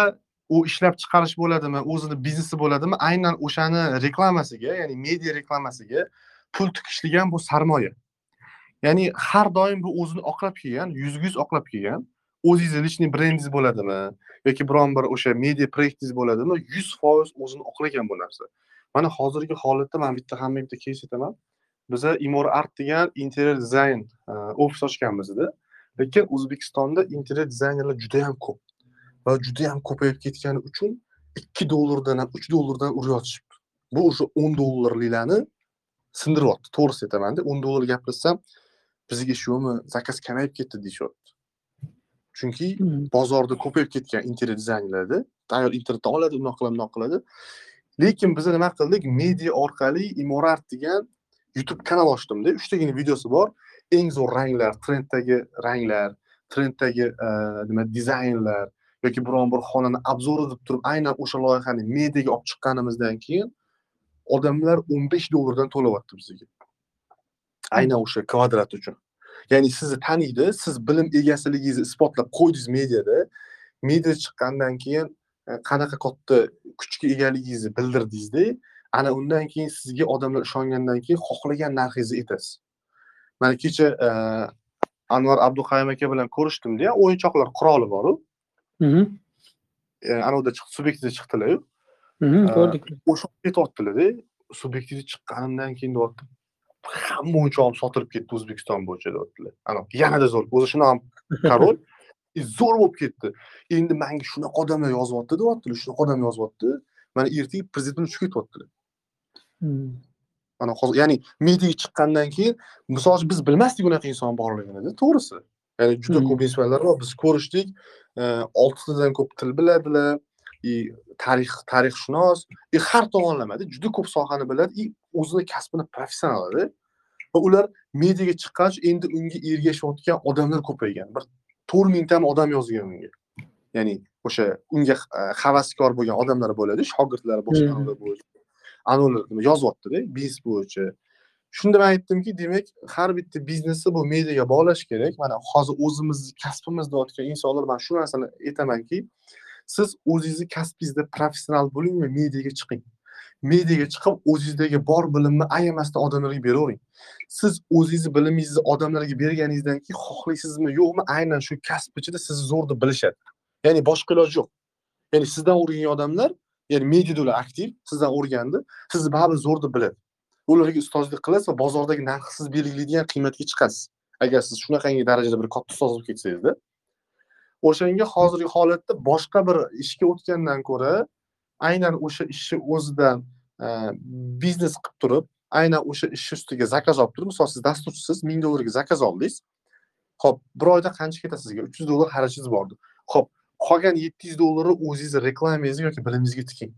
u ishlab chiqarish bo'ladimi o'zini biznesi bo'ladimi aynan o'shani reklamasiga ya'ni media reklamasiga pul tikishlik ham bu sarmoya. Ya'ni har doim bu o'zini oqlab kelgan yuzga yuz oqlab kelgan o'zingizni личный brendingiz bo'ladimi yoki biron bir o'sha media proyektingiz bo'ladimi yuz foiz o'zini oqlagan bu narsa. Mana hozirgi holatda man bitta hamma bitta keys aytaman biza imor art degan interior dizayn e, ofis ochganmizda. Lekin o'zbekistonda interior dizaynerlar juda yam ko'p. Va juda yam ko'payib ketgani uchun ikki dollardan ham uch dollardan uryotishibdi. Bu o'sha o'n dollarliklarni sindiryapti to'g'risini aytamanda o'n dollar gapirsam bizga shumi zakaz kamayib ketdi deyishyapti. Chunki Hmm. bozorda ko'payib ketgan interior dizaynerlarda tayyor internetdan oladi unaqa qiladi bunaqa qiladi. Lekin biz nima qildik? Media orqali imorart degan youtube kanal ochdimda. Uchtagina videosi bor. Eng zo'r ranglar trenddagi ranglar trenddagi nima dizaynlar yoki biron bir xonani obzori deb turib aynan o'sha loyihani mediaga olib chiqqanimizdan keyin odamlar o'n besh dollardan to'layapti bizga. Aynan o'sha kvadrat uchun. Ya'ni sizni taniydi siz bilim egasiligingizni isbotlab qo'ydingiz mediada. Media chiqqandan keyin e, qanaqa katta kuchga egaligingizni bildirdingizda ana undan keyin sizga odamlar ishongandan keyin xohlagan narxingizni aytasiz. Mana kecha e, anvar abduqayim aka bilan ko'rishdimda o'yinchoqlar quroli boru. Mhm. e, anavda chiqdi subyektivda chiqdilaru Э, ko'rdik o'sha ketyaptilarda subyektivga chiqqanimdan keyin deyapti hamma o'yinchog'im sotilib ketdi o'zbekiston bo'yicha deyaptilar ana yanada zo'r. O'zi shunaqa e, zo'r bo'lib ketdi. Endi manga shunaqa odamlar yozyapti deyaptilar shunaqa odam yozyapti mana ertaga prezident uchib ketyaptilar Hmm. mana hozir ya'ni mediaga chiqqandan keyin misol uchun biz bilmasdik unaqa inson borligini to'g'risi ya'ni juda ko'p inspektorlar bor biz ko'rishdik. Oltitadan ko'p til biladilar и tarix tarixshunos. И har tomonlamada juda ko'p sohani biladi. И o'zini kasbini professionalida va ular mediaga chiqqach endi unga ergashayotgan odamlar ko'paygan. Bir to'rt mingtami odam yozgan unga. Ya'ni o'sha unga e, havaskor bo'lgan odamlar bo'ladi shogirdlar boshqa Mhm. anavilar bo'yicha anavilar nima yozyaptida biznes bo'yicha shunda man aytdimki demak har bitta biznesni bu mediaga bog'lash kerak. Mana hozir o'zimizni kasbimizda o'tgan insonlar man shu narsani aytamanki siz o'zingizni kasbingizda professional bo'ling va mediaga chiqing. Mediaga chiqib o'zingizdagi bor bilimni ayamasdan odamlarga beravering. Siz o'zingizni bilimingizni odamlarga berganingizdan keyin xohlaysizmi yo'qmi aynan shu kasb ichida sizni zo'r deb bilishadi. Ya'ni boshqa iloji yo'q. Ya'ni sizdan o'rgangan odamlar ya'ni mediada ular aktiv sizdan o'rgandi sizni baribir zo'r deb biladi. Ularga ustozlik qilasiz va bozordagi narxi siz belgilaydigan qiymatga chiqasiz. Agar siz shunaqangi darajada bir katta ustoz bo'lib ketsangizda o'shanga hozirgi holatda boshqa bir ishga o'tgandan ko'ra aynan o'sha ishni o'zidan e, biznes qilib turib aynan o'sha ish ustiga zakaz olib turib misol siz dasturchisiz ming dollarga zakaz oldingiz. Ho'p bir oyda qancha ketadi sizga? Uch yuz dollar xarajatingiz bordi. Ho'p qolgan yetti yuz dollarni o'zingizni reklamangizga yoki bilimingizga tiking.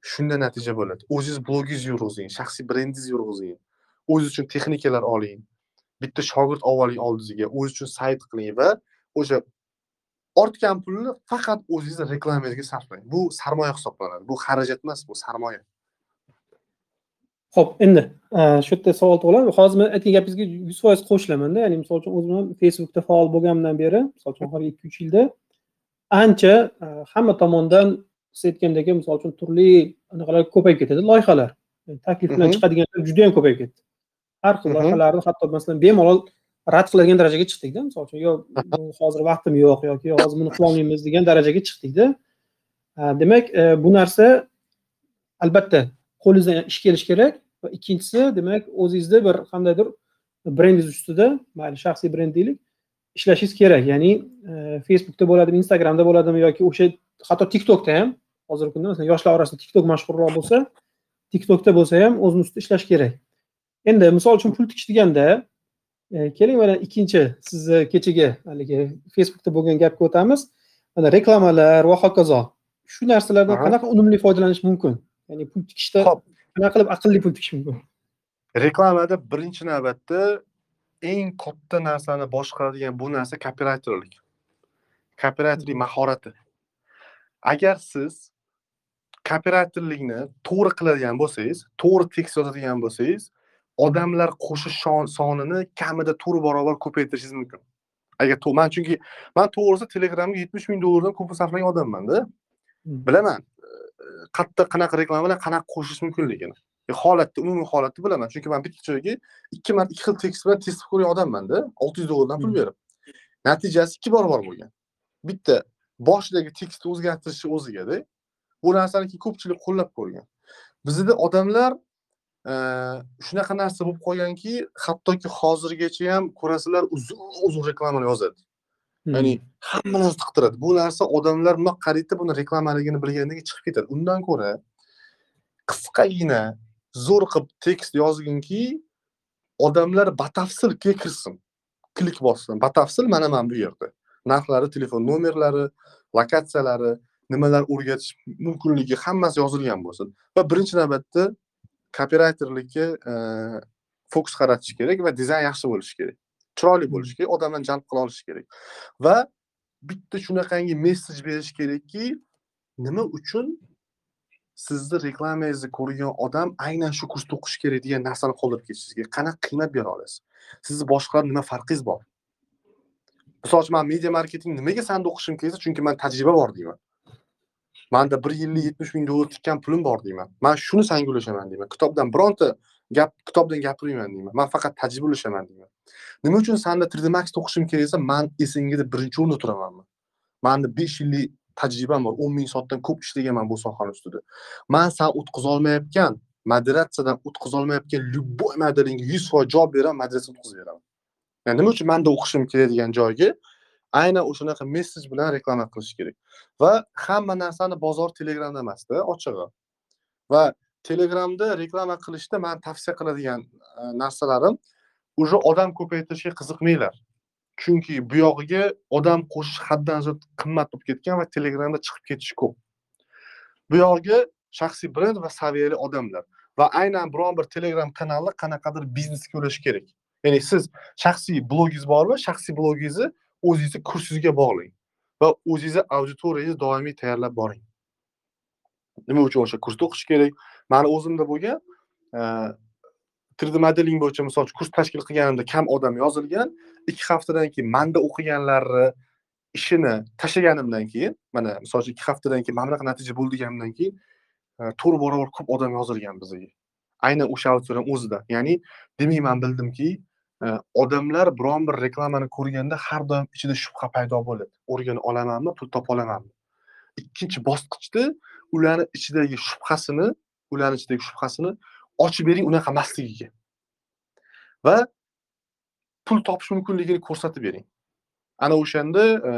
Shunda natija bo'ladi. O'zingiz blogingizni yurg'izing shaxsiy brendingizni yurg'izing. O'zingiz uchun texnikalar oling. Bitta shogird olib oling oldingizga o'zingiz uchun sayt qiling va o'sha ortgan pulni faqat o'zingizni reklamangizga sarflang. Bu sarmoya hisoblanadi. Bu xarajat emas bu sarmoya. Ho'p endi e, shu yerda savol tug'iladi. Hozir men aytgan gapingizga yuz foiz qo'shilamanda ya'ni misol uchun o'zim ham facebookda faol bo'lganimdan beri misol uchun oxirgi ikki uch yilda ancha e, hamma tomondan siz aytgandek misol uchun turli anaqalar ko'payib ketadi loyihalar. Taklif bilan chiqadiganlar juda yam ko'payib ketdi. Har xil loyihalarni hatto masalan bemalol rad qiladigan darajaga chiqdikda misol uchun yo hozir vaqtim yo'q yoki hozir buni qilolmaymiz degan darajaga chiqdikda demak e, bu narsa albatta qo'lingizdan ish kelishi kerak va ikkinchisi demak o'zingizni bir qandaydir brendingiz ustida mayli shaxsiy brend deylik ishlashingiz kerak. Ya'ni e, facebookda bo'ladimi instagramda bo'ladimi yoki o'sha hatto tiktokda ham hozirgi kunda masalan yoshlar orasida tiktok mashhurroq bo'lsa tiktokda bo'lsa ham o'zini ustida ishlash kerak. Endi misol uchun pul tikish deganda e, keling mana ikkinchi sizni kechagi haligi facebookda bo'lgan gapga o'tamiz. Mana reklamalar va hokazo. Shu narsalardan qanaqa unumli foydalanish mumkin? Ya'ni pul tikishda qanaqa qilib aqlli pul tikish mumkin? Reklamada birinchi navbatda eng katta narsani boshqaradigan bu narsa kopiraytorlik kopiraytorlik mahorati. Agar siz kopiraytorlikni to'g'ri qiladigan bo'lsangiz to'g'ri tekst yozadigan bo'lsangiz odamlar qo'shish sonini kamida to'rt barobar ko'paytirishingiz mumkin. Agar man chunki man to'g'risi telegramga yetmish ming dollardan ko'p sarflagan odammanda. Hmm. bilaman qayerda qanaqa reklama bilan qanaqa qo'shish mumkinligini. E, holatni umumiy holatni bilaman. Chunki man bitta joyga ikki marta ikki xil tekst bilan test qilib ko'rgan odammanda. Olti yuz dollardan pul Hmm. berib. Natijasi ikki barobar bo'lgan. Bitta boshidagi tekstni o'zgartirishni o'zigada bu narsani keyin ko'pchilik qo'llab ko'rgan. Bizda odamlar e, shunaqa narsa bo'lib qolganki hattoki hozirgacha ham ko'rasizlar uzun uzun reklamalar yozadi. Ya'ni hamma narsa tiqtiradi. Bu narsa odamlar nima qaraydi buni reklamaligini bilgandan keyin chiqib ketadi. Undan ko'ra qisqagina zo'r qilib tekst yozginki odamlar batafsil kirsin. Klik bossin. Batafsil mana mana bu yerda. Narxlari telefon nomerlari lokatsiyalari nimalar o'rgatish mumkinligi hammasi yozilgan bo'lsin. Va birinchi navbatda kopiraytorlikka e, fokus qaratish kerak va dizayn yaxshi bo'lishi kerak. Chiroyli bo'lishi kerak odamlarni jalb qila olishi kerak. Va bitta shunaqangi messej berish kerakki nima uchun sizni reklamangizni ko'rgan odam aynan shu kursda o'qishi kerak degan narsani ketishingiz kerak qanaqa qiymat bera olasiz? Sizni boshqalar nima farqingiz bor? Misol uchun man media marketing nimaga sanda o'qishim kelsa chunki man tajriba bor deyman manda bir yillik yetmish ming dollar tikkan pulim bor deyman. Man shuni sanga ulashaman deyman. Kitobdan bironta gap kitobdan gapirmayman deyman. Man faqat tajriba ulashaman deyman. Nima uchun sanda 3d o'qishim kerak desa man esingda birinchi o'rinda turamanmi? Mani besh yillik tajribam bor. O'n ming soatdan ko'p ishlaganman bu sohani ustida. Man san o'tkazolmayotgan moderatsiyadan o'tkazolmayotgan любой modelingga yuz foiz javob beraman moderatsiya o'tkazib beraman. Yani nima uchun manda o'qishim kerak degan joyga aynan o'shanaqa messej bilan reklama qilish kerak. Va hamma narsani bozor telegramda emasda ochig'i. Va telegramda reklama qilishda man tavsiya qiladigan e, narsalarim уже odam ko'paytirishga qiziqmanglar. Chunki bu yog'iga odam qo'shish haddan ziyod qimmat bo'lib ketgan va telegramda chiqib ketish ko'p. Bu yog'iga shaxsiy brend va saviyali odamlar va aynan biron bir telegram kanali qanaqadir biznesga ulash kerak. Ya'ni siz shaxsiy blogingiz bormi shaxsiy blogingizni o'zingizni kursingizga bog'lang va o'zingizni auditoriyangizni doimiy tayyorlab boring. Nima uchun o'sha kursda o'qish kerak? Mani o'zimda bo'lgan 3d e, modeling bo'yicha misol uchun kurs tashkil qilganimda kam odam yozilgan ikki haftadan keyin manda o'qiganlarni ishini tashlaganimdan keyin mana misol uchun ikki haftadan keyin mana bunaqa natija bo'ldi deganimdan keyin e, to'rt barobar ko'p odam yozilgan bizga. Aynan o'sha auditoriyani o'zida. Ya'ni demak man bildimki odamlar biron bir reklamani ko'rganda har doim ichida shubha paydo bo'ladi. O'rgana olamanmi pul topa olamanmi? Ikkinchi bosqichda ularni ichidagi shubhasini ularni ichidagi shubhasini ochib bering unaqa emasligiga. Va pul topish mumkinligini ko'rsatib bering. Ana o'shanda e,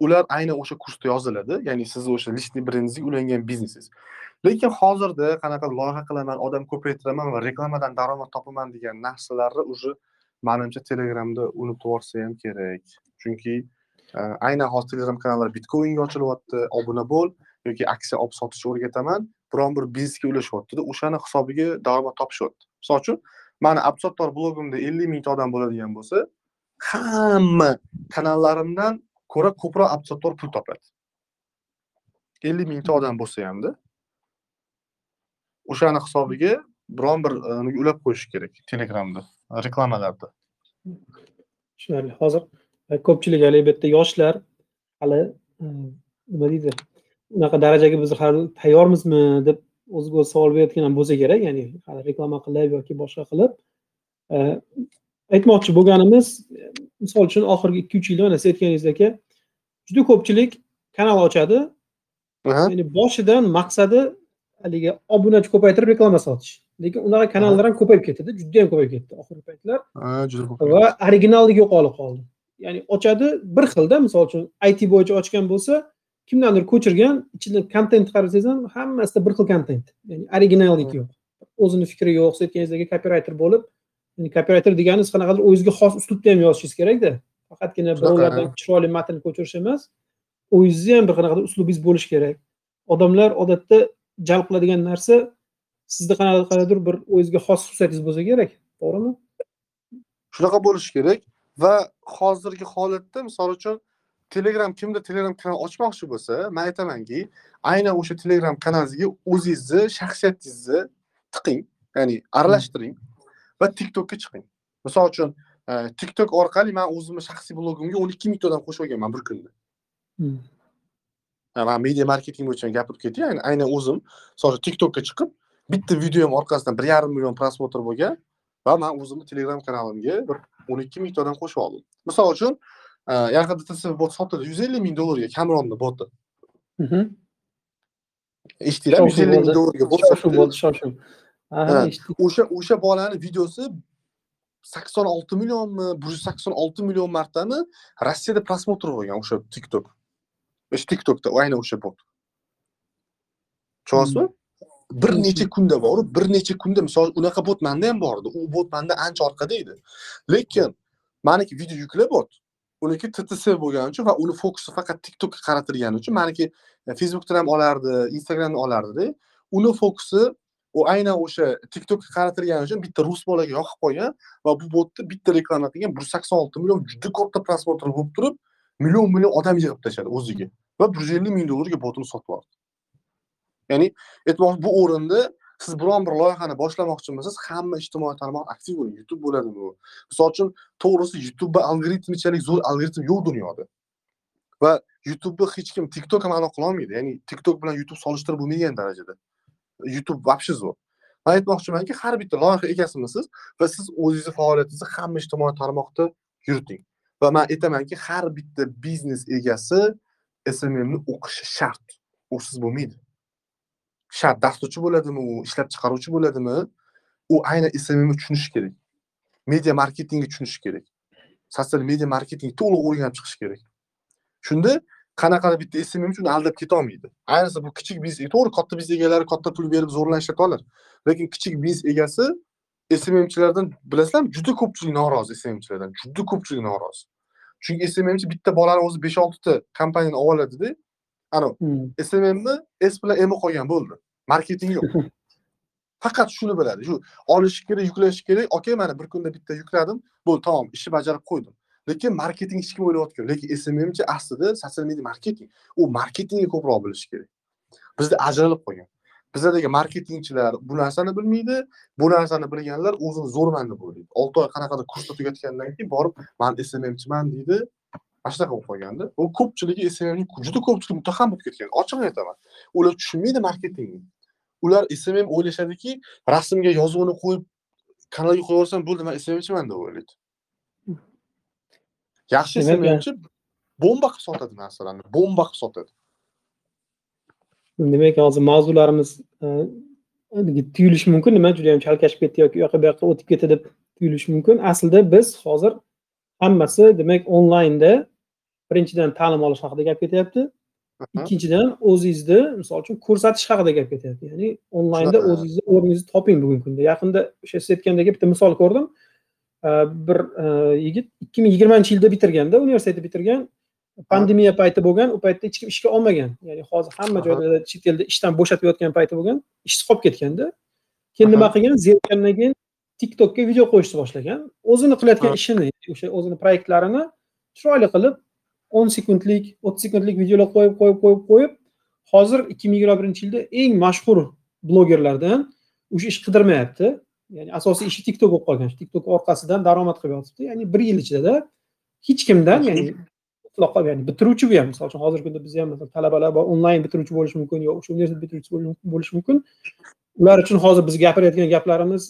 ular aynan o'sha kursda yoziladi. Ya'ni sizni o'sha личный brendingizga ulangan biznesingiz. Lekin hozirda qanaqa loyiha qilaman odam ko'paytiraman va reklamadan daromad topaman degan narsalarni уже manimcha telegramda unutib yuborsa ham kerak. Chunki e, aynan hozir telegram kanallar bitcoinga ochilyapti obuna bo'l yoki aksiya olib sotishni o'rgataman biron bir biznesga ulashyaptida o'shani hisobiga daromad topishyapti. Misol uchun mani absottor blogimda ellik mingta odam bo'ladigan bo'lsa hamma kanallarimdan ko'ra ko'proq absottor pul topadi. Ellik mingta odam bo'lsa hamda o'shani hisobiga biron bir e, ulab qo'yish kerak telegramda reklamalarda? Tushunarli. Hozir e, ko'pchilik hali bu yerda yoshlar hali e, nima deydi unaqa darajaga biz hali tayyormizmi deb o'ziga o'zi savol berayotgan ham bo'lsa kerak ya'ni hali reklama qilib yoki boshqa qilib aytmoqchi bo'lganimiz misol uchun oxirgi ikki uch yilda mana siz aytganingizdek aka juda ko'pchilik kanal ochadi. Ya'ni boshidan maqsadi haligi obunachi ko'paytirib reklama sotish. Lekin unaqa kanallar ham ko'payib ketdi judayam ko'payib ketdi oxirgi paytlar. Juda ko'p. va originalligi yo'qolib qoldi. Ya'ni ochadi bir xilda misol uchun it bo'yicha ochgan bo'lsa kimdandir ko'chirgan ichida kontent qarasangiz ham hammasida bir xil kontent ya'ni originallik yo'q. O'zini fikri yo'q siz aytganingizdek kopirayter bo'lib ya'ni kopirayter degani siz qanaqadir o'zingizga xos uslubda ham yozishingiz kerakda. Faqatgina birovlardan chiroyli matn ko'chirish emas o'zingizni ham bir qanaqadir uslubingiz bo'lishi kerak. Odamlar odatda jalb qiladigan narsa sizni qanaqadir bir o'zizga xos xususiyatingiz bo'lsa kerak to'g'rimi? Shunaqa bo'lishi kerak va hozirgi holatda misol uchun telegram kimdir telegram kanal ochmoqchi bo'lsa man aytamanki aynan o'sha telegram kanalingizga o'zingizni shaxsiyatingizni tiqing ya'ni aralashtiring va tiktokka chiqing. Misol uchun e, tiktok orqali man o'zimni shaxsiy blogimga o'n ikki mingta odam qo'shib olganman bir kunda. Hmm. Man media marketing bo'yicha gapirib ketay aynan o'zim misol tiktokka chiqib bitta videom orqasidan bir yarim million prosmotr bo'lgan va man o'zimni telegram kanalimga bir o'n ikki mingta odam qo'shib oldim misol uchun e, yaqinda tsv bot sotildi yuz ellik ming dollarga kamronni boti eshitdinglarmi yuz ellik ming dollarga bot sotdi bo'ldi eshitdik o'sha o'sha bolani videosi sakson olti millionmi bir yuz sakson olti million martani rossiyada prosmotr bo'lgan o'sha tiktok o'sha tiktokda aynan o'sha bot. Tushunyapsizmi bir Hmm. necha kunda borib bir necha kunda misol unaqa bot manda ham bor edi. U bot manda ancha orqada edi. Lekin maniki video yuklab bot. Uniki ttc bo'lgani uchun va uni fokusi faqat tiktokka qaratilgani uchun maniki e, facebookdan ham olardi instagramdan olardida. Uni fokusi u aynan o'sha tiktokka qaratilgani uchun bitta rus bolaga yoqib qo'ygan va bu botni bitta reklama qilgan bir yuz sakson olti million juda katta prosmotr bo'lib turib million million odam yig'ib tashladi o'ziga va bir yuz ellik ming dollarga botini sotib oldi ya'ni aytmoqchi bu o'rinda siz biron bir loyihani boshlamoqchi bo'lsangiz hamma ijtimoiy tarmoq aktiv bo'ling youtube bo'ladimi u misol uchun to'g'risi youtube algoritmichalik zo'r algoritm yo'q dunyoda. Va youtubeni hech kim tiktok ham aloqa qilolmaydi. Ya'ni tiktok bilan youtube solishtirib bo'lmaydigan darajada. Youtube вообще zo'r. Man aytmoqchimanki har bitta loyiha egasimisiz va siz o'zingizni faoliyatingizni hamma ijtimoiy tarmoqda yuriting. Va man aytamanki har bitta biznes egasi smmni o'qishi shart. Usiz bo'lmaydi. Shart. Dasturchi bo'ladimi u? Ishlab chiqaruvchi bo'ladimi? U aynan smmni tushunishi kerak. Media marketingni tushunishi kerak. Sotsial media marketing to'liq o'rganib chiqish kerak. Shunda qanaqa bitta smm uni aldab ketolmaydi. Ayniqsa bu kichik biznes to'g'ri katta biznes egalari katta pul berib zo'rlan ishlatib olar lekin kichik biznes egasi smmchilardan bilasizlarmi? Juda ko'pchilik norozi smmchilardan juda ko'pchilik norozi. Chunki smmchi bitta bolani o'zi besh oltita kompaniyani olib oladida anavi Hmm. smmni s bilan m qo'ygan bo'ldi. Marketing yo'q. (laughs) Faqat shuni biladi shu olishi kerak yuklashi kerak. Okey mana bir kunda bitta yukladim bo'ldi tamom ishni bajarib qo'ydim. Lekin marketing hech kim o'ylayotgan yo'q. lekin smmchi aslida sotsial media marketing. U marketingni ko'proq bilishi kerak. Bizda ajralib qolgan bizadagi marketingchilar bu narsani bilmaydi bu narsani bilganlar o'zini zo'rman deb o'ylaydi olti oy qanaqadir kursni tugatgandan keyin borib man smmchiman deydi. Mana shunaqa bo'lib qolganda u ko'pchiligi smmni juda ko'pchilik muttaham bo'lib ketgan. Ochig'ini aytaman. Ular tushunmaydi marketingni. Ular smm o'ylashadiki rasmga yozuvni qo'yib kanalga qo'yib yuborsam bo'ldi man smmchiman deb o'ylaydi. Yaxshi smmchi bomba qilib sotadi narsalarni bomba qilib sotadi demak hozir mavzularimiz e, tuyulishi mumkin nima juda yam chalkashib ketdi yoki u yoqqa bu yoqqa o'tib ketdi deb tuyulishi mumkin. Aslida biz hozir hammasi demak onlaynda birinchidan ta'lim olish haqida gap ketyapti. Ikkinchidan o'zingizni misol uchun ko'rsatish haqida gap ketyapti. Ya'ni onlaynda o'zingizni o'rningizni toping bugungi kunda. Yaqinda o'sha siz aytgandek bitta misol ko'rdim. E, bir e, yigit ikki ming yigirmanchi yilda bitirganda universitetni bitirgan pandemiya payti bo'lgan u paytda hech kim ishga olmagan. Ya'ni hozir hamma joylarda chet elda ishdan bo'shatib yotgan payti bo'lgan ishsiz qolib ketganda keyin nima qilgan? Zerikkandan keyin tiktokka video qo'yishni boshlagan. O'zini qilayotgan ishini o'sha o'zini proyektlarini chiroyli qilib o'n sekundlik o'ttiz sekundlik videolar qo'yib qo'yib qo'yib qo'yib hozir ikki ming yigirma birinchi yilda eng mashhur blogerlardan o'sha ish qidirmayapti. Ya'ni asosiy ishi tiktok bo'lib qolgan. Tiktok orqasidan daromad qilib yotibdi ya'ni bir yil ichida hech kimdan ya'ni (laughs) mutlaqo ya'ni bitiruvchi bu ham. Misol uchun hozirgi kunda bizda ham talabalar bor onlayn bitiruvchi bo'lishi mumkin yo o'sha universitet bitiruvchisi bo'lishi- mumkin ular uchun hozir biz gapirayotgan gaplarimiz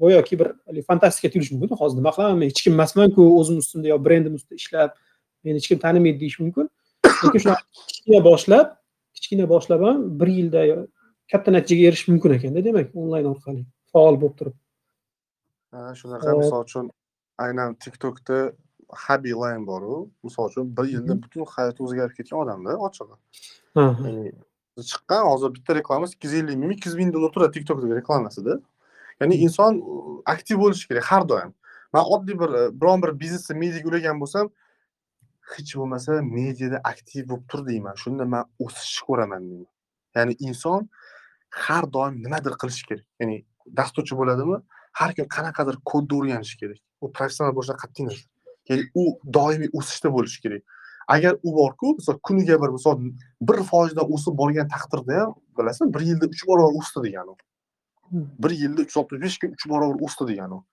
go'yoki bir fantastika tuyulishi mumkin. Hozir nima qilaman men hech kim emasmanku o'zim ustimda yo brendim ustida ishlab meni hech kim tanimaydi deyish mumkin. Lekin shunaqa kichkina boshlab kichkina boshlab ham bir yilda katta natijaga erishish mumkin ekanda demak onlayn orqali faol bo'lib turib. Ha, shunaqa misol uchun aynan tiktokda habi line boru misol uchun bir yilda butun hayoti o'zgarib ketgan odamda ochig'i. Ya'ni chiqqan hozir bitta reklama sakkiz yuz ellik ming ikki yuz ming dollar turadi tiktokdagi reklamasida ya'ni inson aktiv bo'lishi kerak har doim. Man oddiy bir uh, biron bir biznesda mediaga ulagan bo'lsam hech bo'lmasa mediada aktiv bo'lib tur deyman. Shunda man o'sishni ko'raman deyman. Ya'ni inson har doim nimadir qilishi kerak. Ya'ni dasturchi bo'ladimi? Har kun qanaqadir kodni o'rganishi kerak. U professional bo'lishidan qat'iy nazar ya'ni u doimiy o'sishda bo'lishi kerak. Agar u borku misol kuniga bir misol bir foizdan o'sib borgan taqdirda ham bilasizmi bir yilda uch barobar o'sdi degani u. Bir yilda uch yuz oltmish besh kun uch barobar o'sdi degani u.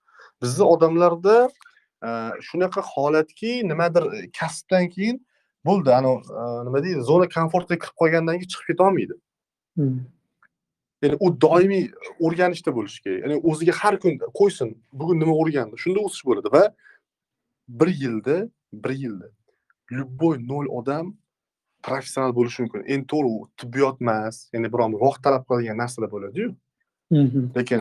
Bizni odamlarda e, shunaqa holatki nimadir e, kasbdan keyin bo'ldi. Anavi e, nima deydi zona komfortga kirib qolgandan keyin chiqib ketolmaydi. Hmm. ya'ni u doimiy o'rganishda bo'lishi kerak. Ya'ni o'ziga har kun qo'ysin bugun nima o'rgandi? Shunda o'sish bo'ladi va bir yilda bir yilda. Любой nol odam professional bo'lishi mumkin. Endi to'g'ri u tibbiyot emas ya'ni biron bir vaqt talab qiladigan narsalar bo'ladiyu. Lekin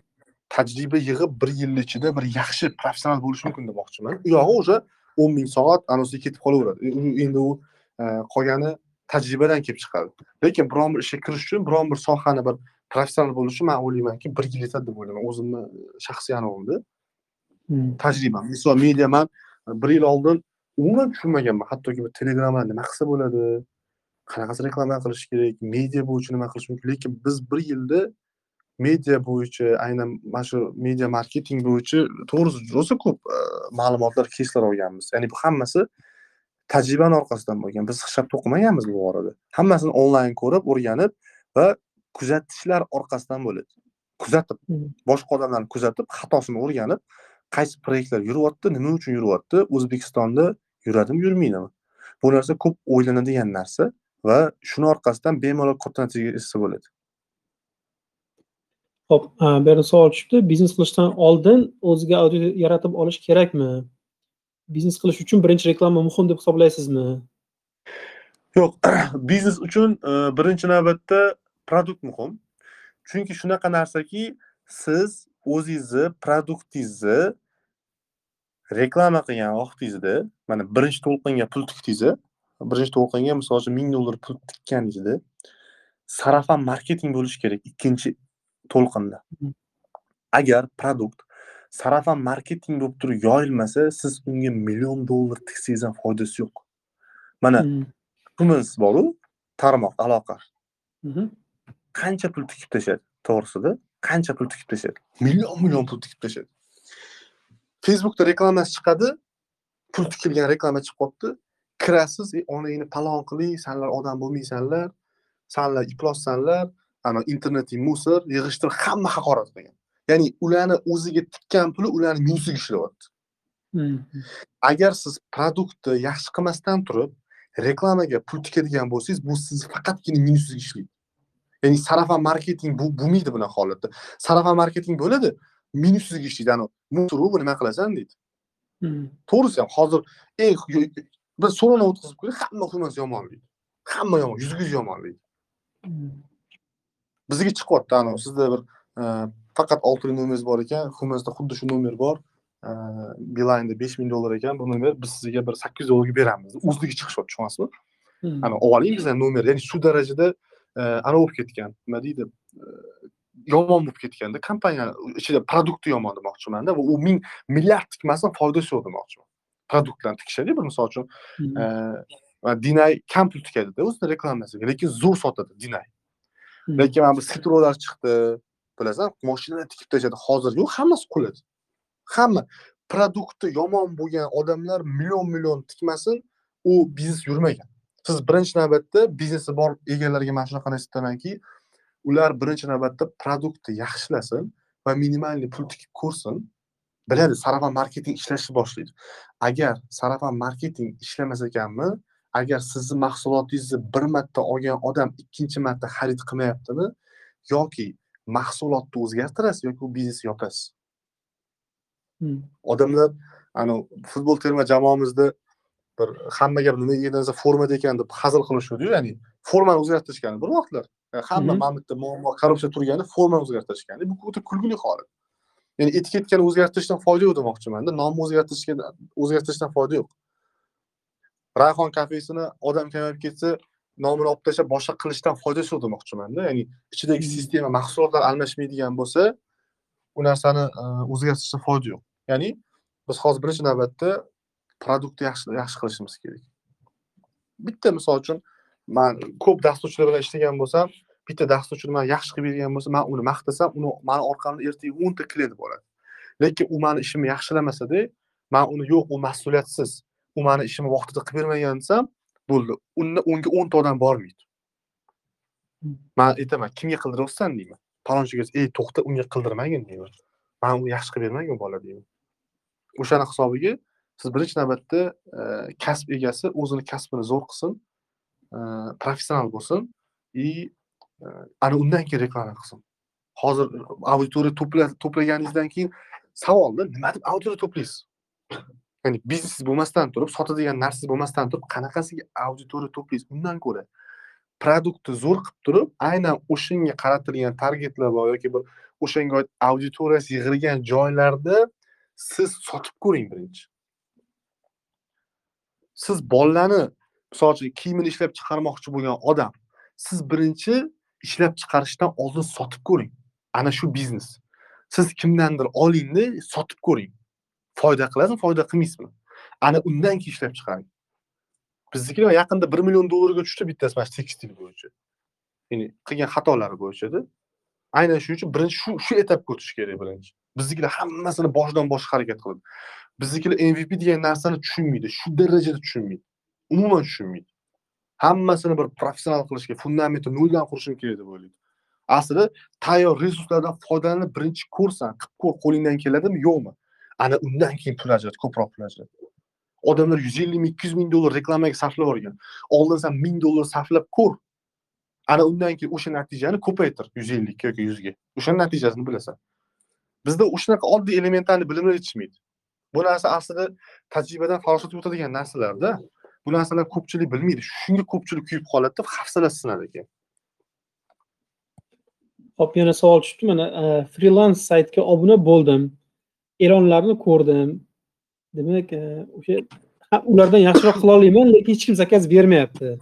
tajriba yig'ib bir yil ichida bir yaxshi professional bo'lish mumkin demoqchiman. U yog'i уже o'n ming soat anosiga ketib qolaveradi. E, endi u e, qolgani tajribadan kelib chiqadi. Lekin biron bir ishga kirish uchun biron bir sohani bir professional bo'lish uchun man o'ylaymanki bir yil yetadi deb o'ylayman. O'zimni shaxsiy anavimda Hmm. tajribam misol media man bir yil oldin. Umuman tushunmaganman. Hattoki bir telegramma nima qilsa bo'ladi qanaqasi reklama qilish kerak media bo'yicha nima qilish mumkin? Lekin biz bir yilda media bo'yicha aynan mana shu media marketing bo'yicha to'g'risi rosa ko'p e, ma'lumotlar keyslar olganmiz. Ya'ni bu hammasi tajribani orqasidan bo'lgan. Biz hisob o'qimaganmiz bu borada. Hammasini onlayn ko'rib o'rganib va kuzatishlar orqasidan bo'ladi. Kuzatib Mhm. boshqa odamlarni kuzatib xatosini o'rganib qaysi proyektlar yuryapti nima uchun yuryapti o'zbekistonda yuradimi yurmaydimi bu narsa ko'p o'ylanadigan narsa va shuni orqasidan bemalol katta natijaga erishsa bo'ladi Hop, bu yerda savol tushibdi. Biznes qilishdan oldin o'ziga auditoriya yaratib olish kerakmi? Biznes qilish uchun birinchi reklama muhim deb hisoblaysizmi? yo'q (clears throat) biznes uchun e, birinchi navbatda produkt muhim chunki shunaqa narsaki siz o'zingizni produktingizni reklama qilgan vaqtingizda mana birinchi to'lqinga pul tikdingiz birinchi to'lqinga misol uchun ming dollar pul tikkaningizda sarafan marketing bo'lishi kerak ikkinchi to'lqinda Mhm. agar produkt sarafan marketing bo'lib turib yoyilmasa siz unga million dollar tiksangiz ham foydasi yo'q mana. Humans boru tarmoq aloqa Mhm. qancha pul tikib tashladi to'g'risida qancha pul tikib tashladi million million pul tikib tashladi facebookda reklamasi chiqadi. Pul tikilgan reklama chiqib qolibdi. Kirasiz e, onangni palon qiling sanlar odam bo'lmaysanlar sanlar iflossanlar ana interneting musor yig'ishtirib hamma haqorat qilgan. Ya'ni ularni o'ziga tikkan puli ularni minusiga ishlayapti. Mhm. agar siz produktni yaxshi qilmasdan turib reklamaga pul tikadigan bo'lsangiz bu sizni faqatgina minusingizga ishlaydi. Ya'ni sarafan marketing bu bo'lmaydi bunaqa holatda? Sarafan marketing bo'ladi minusingizga ishlaydi ani musor bu nima qilasan deydi. To'g'risi ham hozir eng bir so'rovnoma o'tkazib ko'ring hamma humas yomon deydi. Hamma yomon yuzga yuz yomon deydi. Mhm. bizga chiqyapti anavi sizda bir e, faqat oltita nomeringiz bor ekan humasda xuddi shu nomer bor. E, beeline'da besh ming dollar ekan bu nomer biz sizga bir sakkiz yuz dollarga beramiz. O'zligi chiqishyapti tushunyapsizmi Mhm. ana olib oling bizdan nomer ya'ni shu darajada e, ana bo'lib ketgan. Nima deydi yomon bo'lib ketganda kompaniya ichida produkti yomon demoqchimanda va u ming milliard tikmasin foydasi yo'q demoqchiman produktlarni tikishadi bir misol uchun Mhm. e, va dinay kam pul tikadida o'zini reklamasiga lekin zo'r sotadi dinay Mhm. lekin mana bu sitrolar chiqdi bilasan moshinalar tikib tashladi hozir yo'q hammasi quladi hamma produkti yomon bo'lgan odamlar million million tikmasin u biznes yurmagan siz birinchi navbatda biznesi bor egalariga mana shunaqa narsa aytamanki ular birinchi navbatda produktni yaxshilasin va minimalniy pul tikib ko'rsin. Biladi sarafan marketing ishlashni boshlaydi. Agar sarafan marketing ishlamas ekanmi agar sizni mahsulotingizni bir marta olgan odam ikkinchi marta xarid qilmayaptimi yoki mahsulotni o'zgartirasiz yoki u biznesni yopasiz? Hmm. odamlar anavi futbol terma jamoamizda bir hammaga nima narsa formada ekan deb hazil qilishuvdiyu ya'ni formani o'zgartirishgan bir vaqtlar hamma yerda muammo korrupsiya turganda formani o'zgartirishgan. Bu o'ta kulgili holat. Ya'ni etiketkani o'zgartirishdan foyda yo'q demoqchimanda nomni o'zgartirishga o'zgartirishdan foyda yo'q. Rayhon kafesini odam kamayib ketsa nomini olib tashlab boshqa qilishdan foydasi yo'q demoqchimanda ya'ni ichidagi sistema mahsulotlar almashmaydigan bo'lsa u narsani e, o'zgartirishdan foyda yo'q. Ya'ni biz hozir birinchi navbatda produktni yaxshi yaxshi qilishimiz kerak. Bitta misol uchun man ko'p dasturchilar bilan ishlagan bo'lsam bitta dasturchi man yaxshi qilib bergan bo'lsa man uni maqtasam uni mani orqamda ertaga o'nta klient bo'ladi lekin u mani ishimni yaxshilamasada man uni yo'q u mas'uliyatsiz. U mani ishimni vaqtida qilib bermagan desam bo'ldi. Unda unga o'nta odam bormaydi. Man aytaman kimga qildiryapsan deyman. Palonchiga ey to'xta unga qildirmagin deyman. Man uni yaxshi qilib bermagin bola deyman. O'shani hisobiga siz birinchi navbatda e, kasb egasi o'zini kasbini zo'r qilsin e, professional bo'lsin. И ana undan keyin reklama qilsin. Hozir auditoriya to'pla- to'plaganingizdan keyin savolda nima deb auditoriya to'playsiz? Ya'ni biznesingiz bo'lmasdan turib sotadigan narsangiz bo'lmasdan turib qanaqasiga auditoriya to'playsiz? Undan ko'ra produktni zo'r qilib turib aynan o'shanga qaratilgan targetlar bor yoki bir o'shanga oid auditoriyasi yig'ilgan joylarda siz sotib ko'ring birinchi. Siz bolalarni misol uchun kiyimini ishlab chiqarmoqchi bo'lgan odam siz birinchi ishlab chiqarishdan oldin sotib ko'ring. Ana shu biznes. Siz kimdandir olingda sotib ko'ring. Foyda qilasizmi foyda qilmaysizmi? Ana undan keyin ishlab chiqaring. Biznikilar yaqinda bir million dollarga tushdi bittasi mana shu tekstil bo'yicha. Ya'ni qilgan xatolari bo'yichada aynan shuning uchun birinchi shu shu etapga o'tish kerak birinchi. Biznikilar hammasini boshidan boshqa harakat qiladi biznikilar mvp degan narsani tushunmaydi shu darajada tushunmaydi. Umuman tushunmaydi. Hammasini bir professional qilishga fundamentni noldan qurishim kerak deb o'ylaydi. Aslida tayyor resurslardan foydalanib birinchi ko'rsan qilib ko'r qo'lingdan keladimi? Yo'qmi? Ana undan keyin pul ajrat ko'proq pul ajrat. Odamlar yuz ellik ming ikki yuz ming dollar reklamaga sarflab yuborgan. Oldin san ming dollar sarflab ko'r. Ana undan keyin o'sha natijani ko'paytir yuz ellikka yoki yuzga. O'shani natijasini bilasan. Bizda o'shanaqa oddiy elementarniy bilimlar yetishmaydi. Bu narsa aslida tajribadan farosat o'tadigan narsalarda bu narsalar ko'pchilik bilmaydi. Shunga ko'pchilik kuyib qoladida hafsalasi sinadi keyin Hop yana savol tushibdi mana. Freelance saytga obuna bo'ldim e'lonlarni ko'rdim. Demak e, o'sha ha, ulardan yaxshiroq qila olmayman lekin hech kim zakaz bermayapti.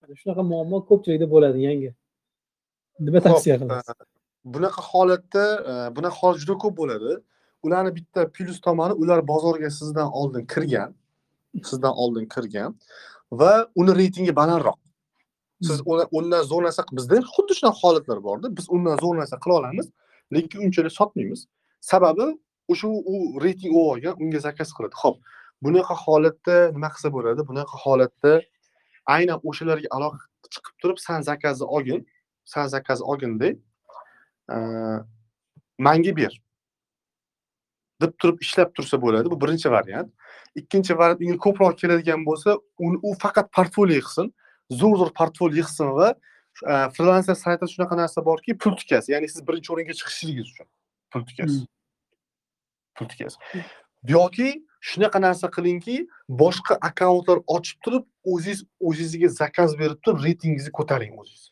Mana shunaqa muammo ko'pchilikda bo'ladi yangi. Nima tavsiya qilasiz? e, bunaqa holatda e, bunaqa holat juda ko'p bo'ladi. Ularni bitta plyus tomoni ular bozorga sizdan oldin kirgan sizdan oldin kirgan va uni reytingi balandroq. Siz uni- undan zo'r narsa bizda xuddi shunaqa holatlar borda. Biz undan zo'r narsa qila olamiz lekin unchalik sotmaymiz. Sababi o'sha u reyting u olgan unga zakaz qiladi. Ho'p bunaqa holatda nima qilsa bo'ladi? Bunaqa holatda aynan o'shalarga aloqa chiqib turib san zakazni olgin san zakaz olgin deb e, manga ber deb turib ishlab tursa bo'ladi. Bu birinchi variant ikkinchi variant unga ko'proq keladigan bo'lsa uni u faqat portfolio yig'sin zo'r zo'r portfolio yig'sin va e, frilanser saytida shunaqa narsa borki pul tikasi ya'ni siz birinchi o'ringa chiqishingiz uchun pul tikasi Hmm. pul tikasi yoki shunaqa narsa qilingki boshqa akkauntlar ochib turib o'zingiz o'zingizga zakaz berib turib reytingingizni ko'taring o'zingiz.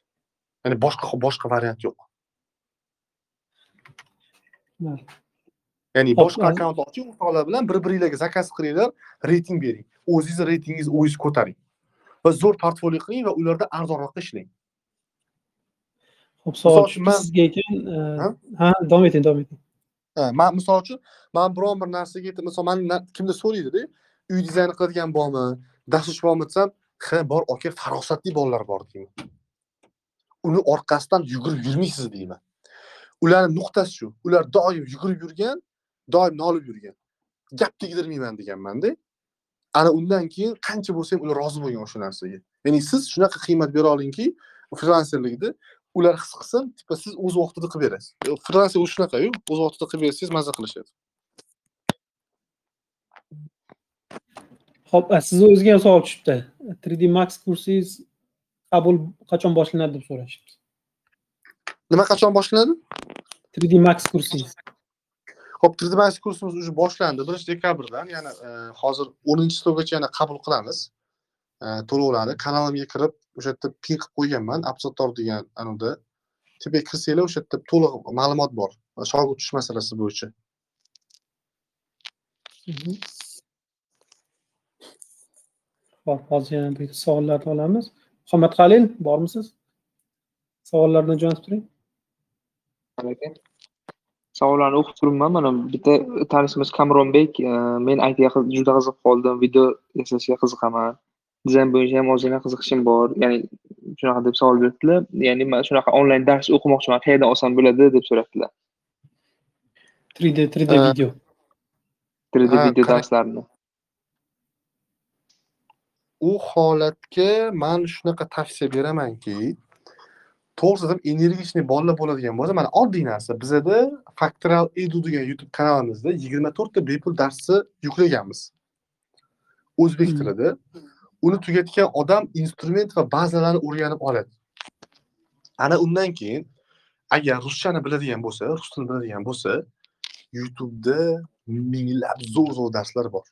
Ya'ni boshqa boshqa variant yo'q. Ya'ni boshqa akkaunt oching o'rtoqlar bilan bir biringlarga zakaz qilinglar reyting bering. O'zingizni reytingingizni o'zingiz ko'taring. Va zo'r portfolio qiling va ularda arzonroq ishlang. Hop savol man- sizga ekan e, Ha? davom eting davom eting. Man misol uchun man biron bir narsaga aytib misol man kimdir so'raydida uy dizayni qiladigan bormi dasturchi bormi desam ha bor aka farosatli bolalar bor deyman. Uni orqasidan yugurib yurmaysiz deyman. Ularni nuqtasi shu. Ular doim yugurib yurgan doim nolib yurgan. Gap tegdirmayman deganmanda ana undan keyin qancha bo'lsa ham ular rozi bo'lgan o'sha narsaga. Ya'ni siz shunaqa qiymat bera olingki frilanserlikda ular his qilsin tipa siz o'z vaqtida qilib berasiz. Frilanser o'zi shunaqayu o'z vaqtida qilib bersangiz maza qilishadi. Hop, sizni o'zingizga ham savol tushibdi. 3D Max kursingiz qabul qachon boshlanadi deb so'rashyapti nima qachon boshlanadi? 3D Max kursingiz 3D Max kursimiz уже boshlandi. 1-dekabrdan, ya'ni e, hozir 10-stovgacha yana qabul qilamiz. E, to'lovlarni kanalimga kirib, o'sha yerda pin qilib qo'yganman, Absator degan anavda. Tepaga kirsanglar, o'sha yerda to'liq ma'lumot bor. Shogird tutish masalasi bo'yicha. Hop, hozir yana bir savollarni olamiz. Muhammad Qalil, bormisiz? Savollardan jo'natib turing. aka savollarni o'qib turibman mana bitta tanishimiz kamronbek e, men itga qiz- juda qiziqib qoldim video yasashga qiziqaman dizayn bo'yicha ham ozgina qiziqishim bor ya'ni shunaqa deb savol beribdilar ya'ni man shunaqa onlayn dars o'qimoqchiman qayerdan olsam bo'ladi deb so'rabdilar 3D 3D Ha. video. 3d Ha, video qarang. darslarini u holatga man shunaqa tavsiya beramanki to'g'risi aytsam energichniy bolalar bo'ladigan bo'lsa mana oddiy narsa. Bizada factoral edu degan youtube kanalimizda yigirma to'rtta bepul darsni yuklaganmiz. O'zbek Hmm. tilida. Uni tugatgan odam instrument va bazalarni o'rganib oladi. Ana undan keyin agar ruschani biladigan bo'lsa rus tilini biladigan bo'lsa youtubeda minglab zo'r zo'r darslar bor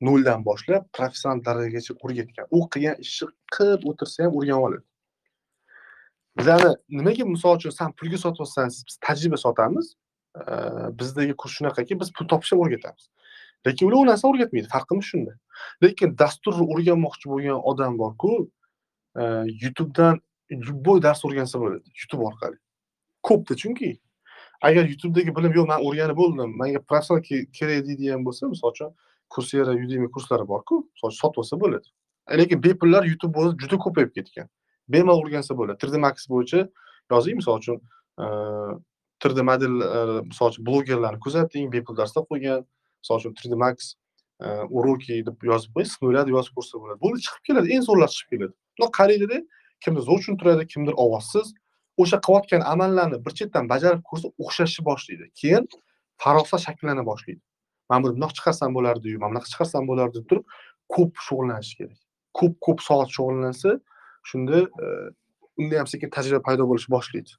noldan boshlab professional darajagacha o'rgatgan. U qilgan ishni qilib o'tirsa ham o'rganib oladi. Bizani nimaga misol uchun san pulga sotyapsan biz tajriba sotamiz bizdagi kurs shunaqaki biz pul topishni o'rgatamiz. Lekin ular u narsani o'rgatmaydi farqimiz shunda. Lekin dasturni o'rganmoqchi bo'lgan odam borku youtubedan любой dars o'rgansa bo'ladi youtube orqali. Ko'pda chunki. Agar youtubedagi bilim yo'q man o'rganib bo'ldim manga professional kerak deydigan bo'lsa misol uchun kursera udemy kurslari borku misol sotib olsa bo'ladi. Lekin bepullar youtube o'zi juda ko'payib ketgan. Bemalol o'rgansa bo'ladi. 3d max bo'yicha yozing misol uchun 3d model misol uchun blogerlarni kuzating bepul darslar qo'ygan. Misol uchun 3d max уроки deb yozib qo'ying с нуля deb yozib ko'rsa bo'ladi. Bo'ldi chiqib keladi eng zo'rlar chiqib keladi. Bundoq qaraydida kimdir zo'r tushuntiradi kimdir ovozsiz. O'sha qilayotgan amallarni bir chetdan bajarib ko'rsa o'xshashni boshlaydi. Keyin farosat shakllana boshlaydi. Mana buni bundoq chiqarsam bo'lardiyu mana bunaqa chiqarsam bo'lardi deb turib ko'p shug'ullanish kerak. Ko'p ko'p soat shug'ullansa shunda e, unda ham sekin tajriba paydo bo'lishni boshlaydi.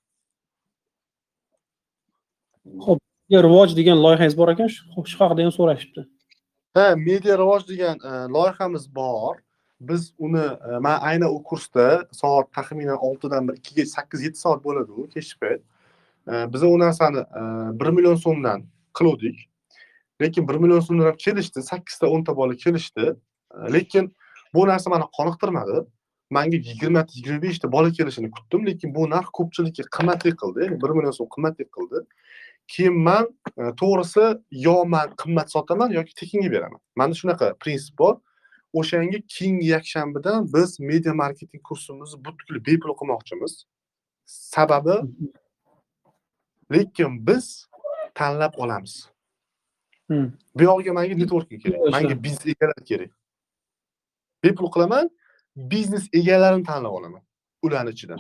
Ya, rivoj degan loyihangiz bor ekan, shu haqida ham so'rashibdi. ha media rivoj degan e, loyihamiz bor. Biz uni e, man aynan u kursda soat taxminan oltidan bir ikkiga sakkiz yetti soat bo'ladi u kechki payt biza u narsani bir million so'mdan qiluvdik lekin bir million so'mdan ham kelishdi sakkizta o'nta bola kelishdi. Lekin bu narsa mani qoniqtirmadi. Manga yigirmata yigirma beshta bola kelishini kutdim lekin bu narx ko'pchilikka qimmatlik qildi ya'ni bir million so'm qimmatlik qildi. Keyin man e, to'g'risi yo man qimmat sotaman yoki tekinga beraman. Manda shunaqa prinsip bor. O'shanga keyingi yakshanbadan biz media marketing kursimizni butkul bepul qilmoqchimiz. Sababi lekin biz tanlab olamiz. Bu yog'iga manga networking kerak. manga biznes egalari kerak. Bepul qilaman biznes egalarini tanlab olaman ularni ichidan.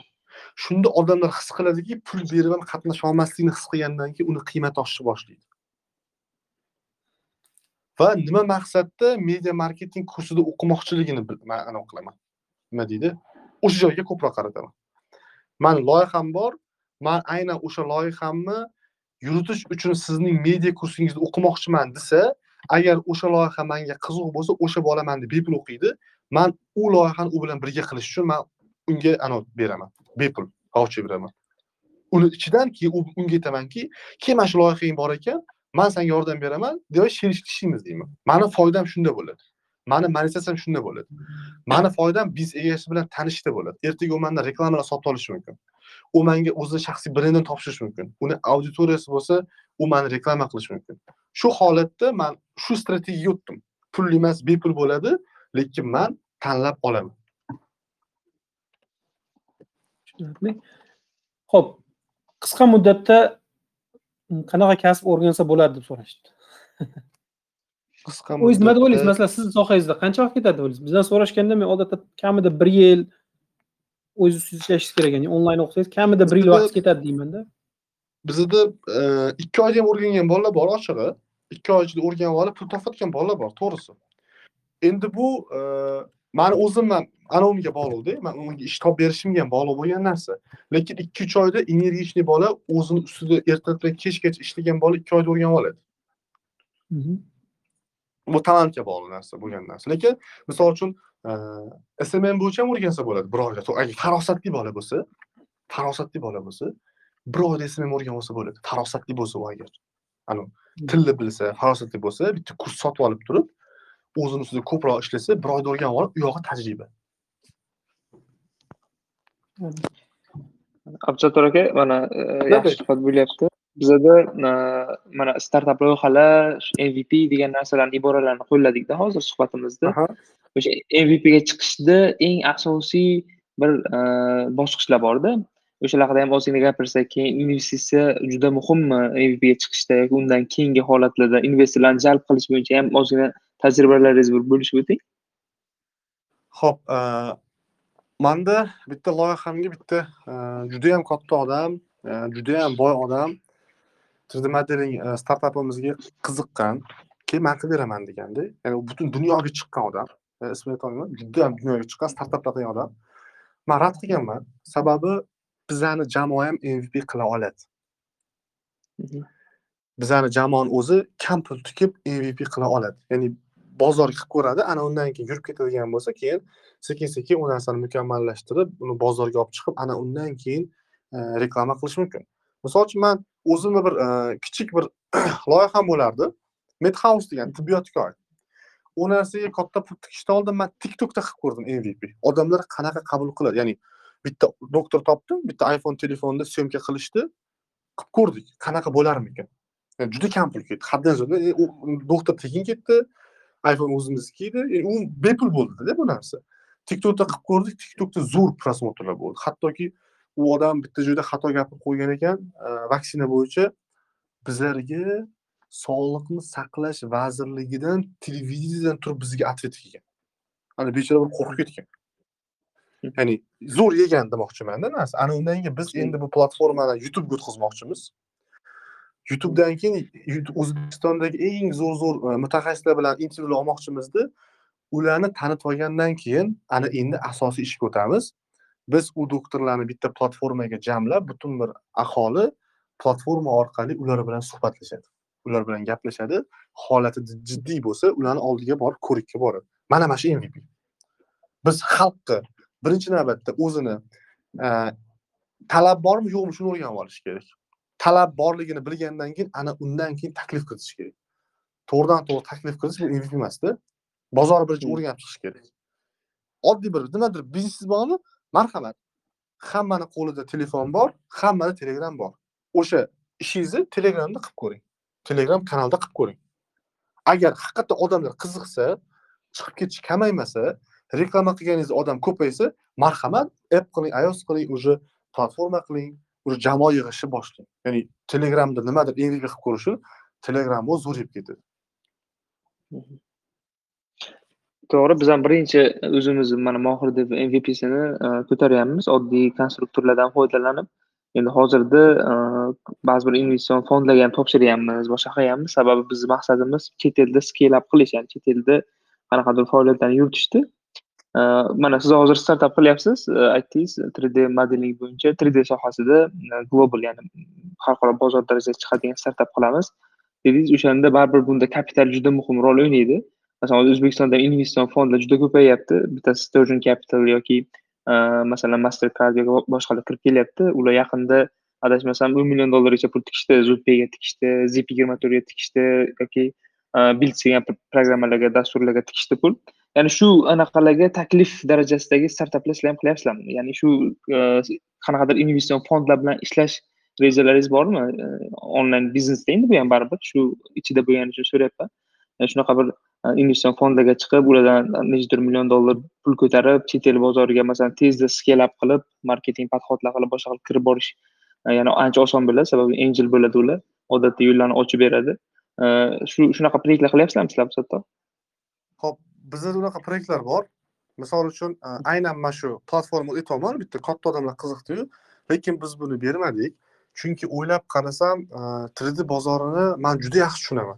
Shunda odamlar his qiladiki pul berib ham qatnasha olmaslikni his qilgandan keyin uni qiymati oshishni boshlaydi. Va nima maqsadda media marketing kursida o'qimoqchiligini man anavi qilaman. Nima deydi? O'sha joyga ko'proq qarataman. Mani loyiham bor man aynan o'sha loyihamni yuritish uchun sizning media kursingizni o'qimoqchiman desa agar o'sha loyiha manga qiziq bo'lsa o'sha bola manda bepul o'qiydi. Man u loyihani u bilan birga qilish uchun man unga anavi beraman bepul vaucher beraman. Uni ichidan keyin u- unga aytamanki keyin mana shu loyihang bor ekan man senga yordam beraman deb sherishishimiz deyman. Mani foydam shunda bo'ladi. Mani monetizatsiyam shunda bo'ladi. Mani foydam biz egasi bilan tanishishda bo'ladi. Ertaga u mandan reklamalar sotib olishi mumkin. U menga o'zini shaxsiy brendini topshirishi mumkin uni auditoriyasi bo'lsa u mani reklama qilishi mumkin shu holatda man shu strategiyaga o'tdim pulli emas bepul bo'ladi lekin man tanlab olaman Tushunarli. Xo'p, qisqa muddatda qanaqa kasb o'rgansa bo'ladi deb so'rashibdi. (laughs) qisqa O'zingiz nima deb o'ylaysiz? Masalan, sizni sohangizda qancha vaqt ketadi deb o'ylaysiz? Bizdan so'rashganda men odatda kamida 1 yil o'zingiz ustida ishlashingiz kerak. Ya'ni onlayn o'qisangiz kamida 1 yil vaqt ketadi deyman-da. bizada e, ikki oyda ham o'rgangan bolalar bor ochig'i ikki oy ichida o'rganib olib pul topayotgan bolalar bor to'g'risi endi bu e, mani o'zim ham anaviga bog'liqda man unga ish topib berishimga ham bog'liq bo'lgan narsa lekin ikki uch oyda energichniy bola o'zini ustida ertadan kechgacha ishlagan bola ikki oyda o'rganib oladi Mhm. bu talantga bog'liq narsa bo'lgan narsa lekin misol uchun smm bo'yicha ham o'rgansa bo'ladi. Bir oyda To- agar farosatli bola bo'lsa farosatli bola bo'lsa bir oyda smm o'rganib olsa bo'ladi. Farosatli bo'lsa u agar. Anavi tilni bilsa farosatli bo'lsa bitta kurs sotib olib turib o'zini ustida ko'proq ishlasa bir oyda o'rganib olib u yog'i tajriba. Abjattor aka mana e, yaxshi suhbat bo'lyapti. Bizada e, mana startap loyihalar mvp degan narsalarni iboralarini qo'lladikda hozir suhbatimizda. O'sha mvpga chiqishda eng asosiy bir e, bosqichlar borda. O'shalar haqida ham ozgina gapirsak keyin investitsiya juda muhimmi mvpga chiqishda yoki undan keyingi holatlarda investorlarni jalb qilish bo'yicha ham ozgina tajribalaringiz bir bo'lishib o'ting. Xo'p, e, manda bitta loyihamga bitta juda judayam katta odam, juda judayam boy odam три d modeling startapimizga qiziqqan, keyin man qilib beraman deganda, ya'ni butun dunyoga chiqqan odam, ismini aytolmayman, judayam dunyoga chiqqan startaplar qilgan odam. Man rad qilganman, sababi bizani jamoa ham MVP qila oladi. Mhm. bizani jamoani o'zi kam pul tikib MVP qila oladi. Ya'ni bozor qilib ko'radi, ana undan keyin yurib ketadigan bo'lsa, keyin sekin-sekin u narsani mukammallashtirib, uni bozorga olib chiqib, ana undan keyin e, reklama qilish mumkin. Misol uchun man o'zimni bir e, kichik bir (clears throat) loyiham bo'lardi. Medhouse degan tibbiyotga oid. U narsaga katta pul tikishdan oldin man TikTokda qilib ko'rdim MVP. Odamlar qanaqa qabul qiladi? Ya'ni bitta doktor topdim, bitta iPhone telefonda syomka qilishdi, qilib ko'rdik, qanaqa bo'larmikan. Juda kam pul ketdi haddan ziyod e, doktor tekin ketdi iphone o'zimizniki edi u bepul bo'ldida bu narsa tiktokda qilib ko'rdik tiktokda zo'r просмотрlar bo'ldi hattoki u odam bitta joyda xato gapirib qo'ygan ekan e, vaksina bo'yicha bizlarga sog'liqni saqlash vazirligidan televideniyadan turib bizga ответ kelgan. Ana bechora bir qo'rqib ketgan. Ya'ni zo'r yegan demoqchimanda narsa. Ana undan keyin biz endi bu platformani youtube'ga o'tkazmoqchimiz. Youtubedan keyin o'zbekistondagi eng zo'r zo'r e, mutaxassislar bilan intervyular olmoqchimizda ularni tanitib olgandan keyin ana endi asosiy ishga o'tamiz. Biz u doktorlarni bitta platformaga jamlab butun bir aholi platforma orqali ular bilan suhbatlashadi. Ular bilan gaplashadi holati jid- jiddiy bo'lsa ularni oldiga borib ko'rikka boradi mana mana shu mvp biz xalqqa birinchi navbatda o'zini e, talab bormi yo'qmi shuni o'rganib olish kerak. Talab borligini bilgandan keyin ana undan keyin taklif kiritish kerak. To'g'ridan to'g'ri taklif kiritish bu mvp emasda bozor birinchi Hmm. o'rganib chiqish kerak. Oddiy bir nimadir biznesingiz bormi? Marhamat. Hammani qo'lida telefon bor hammada telegram bor. O'sha ishingizni telegramda qilib ko'ring telegram kanalda qilib ko'ring. Agar haqiqatdan odamlar qiziqsa chiqib ketish kamaymasa reklama qilganingiz odam ko'paysa marhamat app qiling ios qiling уже platforma qiling уже jamoa yig'ishni boshlang. Ya'ni telegramda nimadir mvp qilib ko'rishi telegramni o'zi zo'rayib ketadi. To'g'ri biz ham birinchi o'zimizni mana mohir deb mvpsini e, ko'taryapmiz oddiy konstruktorlardan foydalanib endi hozirda e, ba'zi bir investitsion fondlarga ham topshiryapmiz boshqa qilyapmiz sababi bizni maqsadimiz chet elda scale up qilish ya'ni chet elda qanaqadir faoliyatlarni yuritishda e, mana siz hozir startap qilyapsiz e, aytdingiz 3d modeling bo'yicha 3d sohasida global ya'ni xalqaro bozor darajasiga chiqadigan startap qilamiz. Dedingiz o'shanda baribir bunda kapital juda muhim rol o'ynaydi. Masalan hozir o'zbekistonda investitsion fondlar juda ko'payyapti bittasi sturgeon capital yoki masalan mastercard yoki boshqalar kirib kelyapti. Ular yaqinda adashmasam o'n million dollargacha pul tikishdi zupega tikishdi zip yigirma to'rtga tikishdi yoki bilt degan programmalarga dasturlarga tikishdi pul. Ya'ni shu anaqalarga taklif darajasidagi startaplar sizlar ham qilyapsizlarmi? Ya'ni shu qanaqadir investitsion fondlar bilan ishlash rejalaringiz bormi? Onlayn biznesda endi bu ham baribir shu ichida bo'lgani uchun so'rayapman. Shunaqa bir investitsion fondlarga chiqib ulardan nechadir million dollar pul ko'tarib chet el bozoriga masalan tezda scale up qilib marketing podxodlar qilib boshqa qilib kirib borish e, ya'ni ancha oson bo'ladi sababi angel bo'ladi ular odatda yo'llarni ochib beradi. E, shu shunaqa proyektlar qilyapsizlarmi sizlar bisotda ho'p bizda unaqa proyektlar bor. Misol uchun e, aynan mana shu platforma aytyapman bitta katta odamlar qiziqdiyu lekin biz buni bermadik. Chunki o'ylab qarasam 3d bozorini man juda yaxshi tushunaman.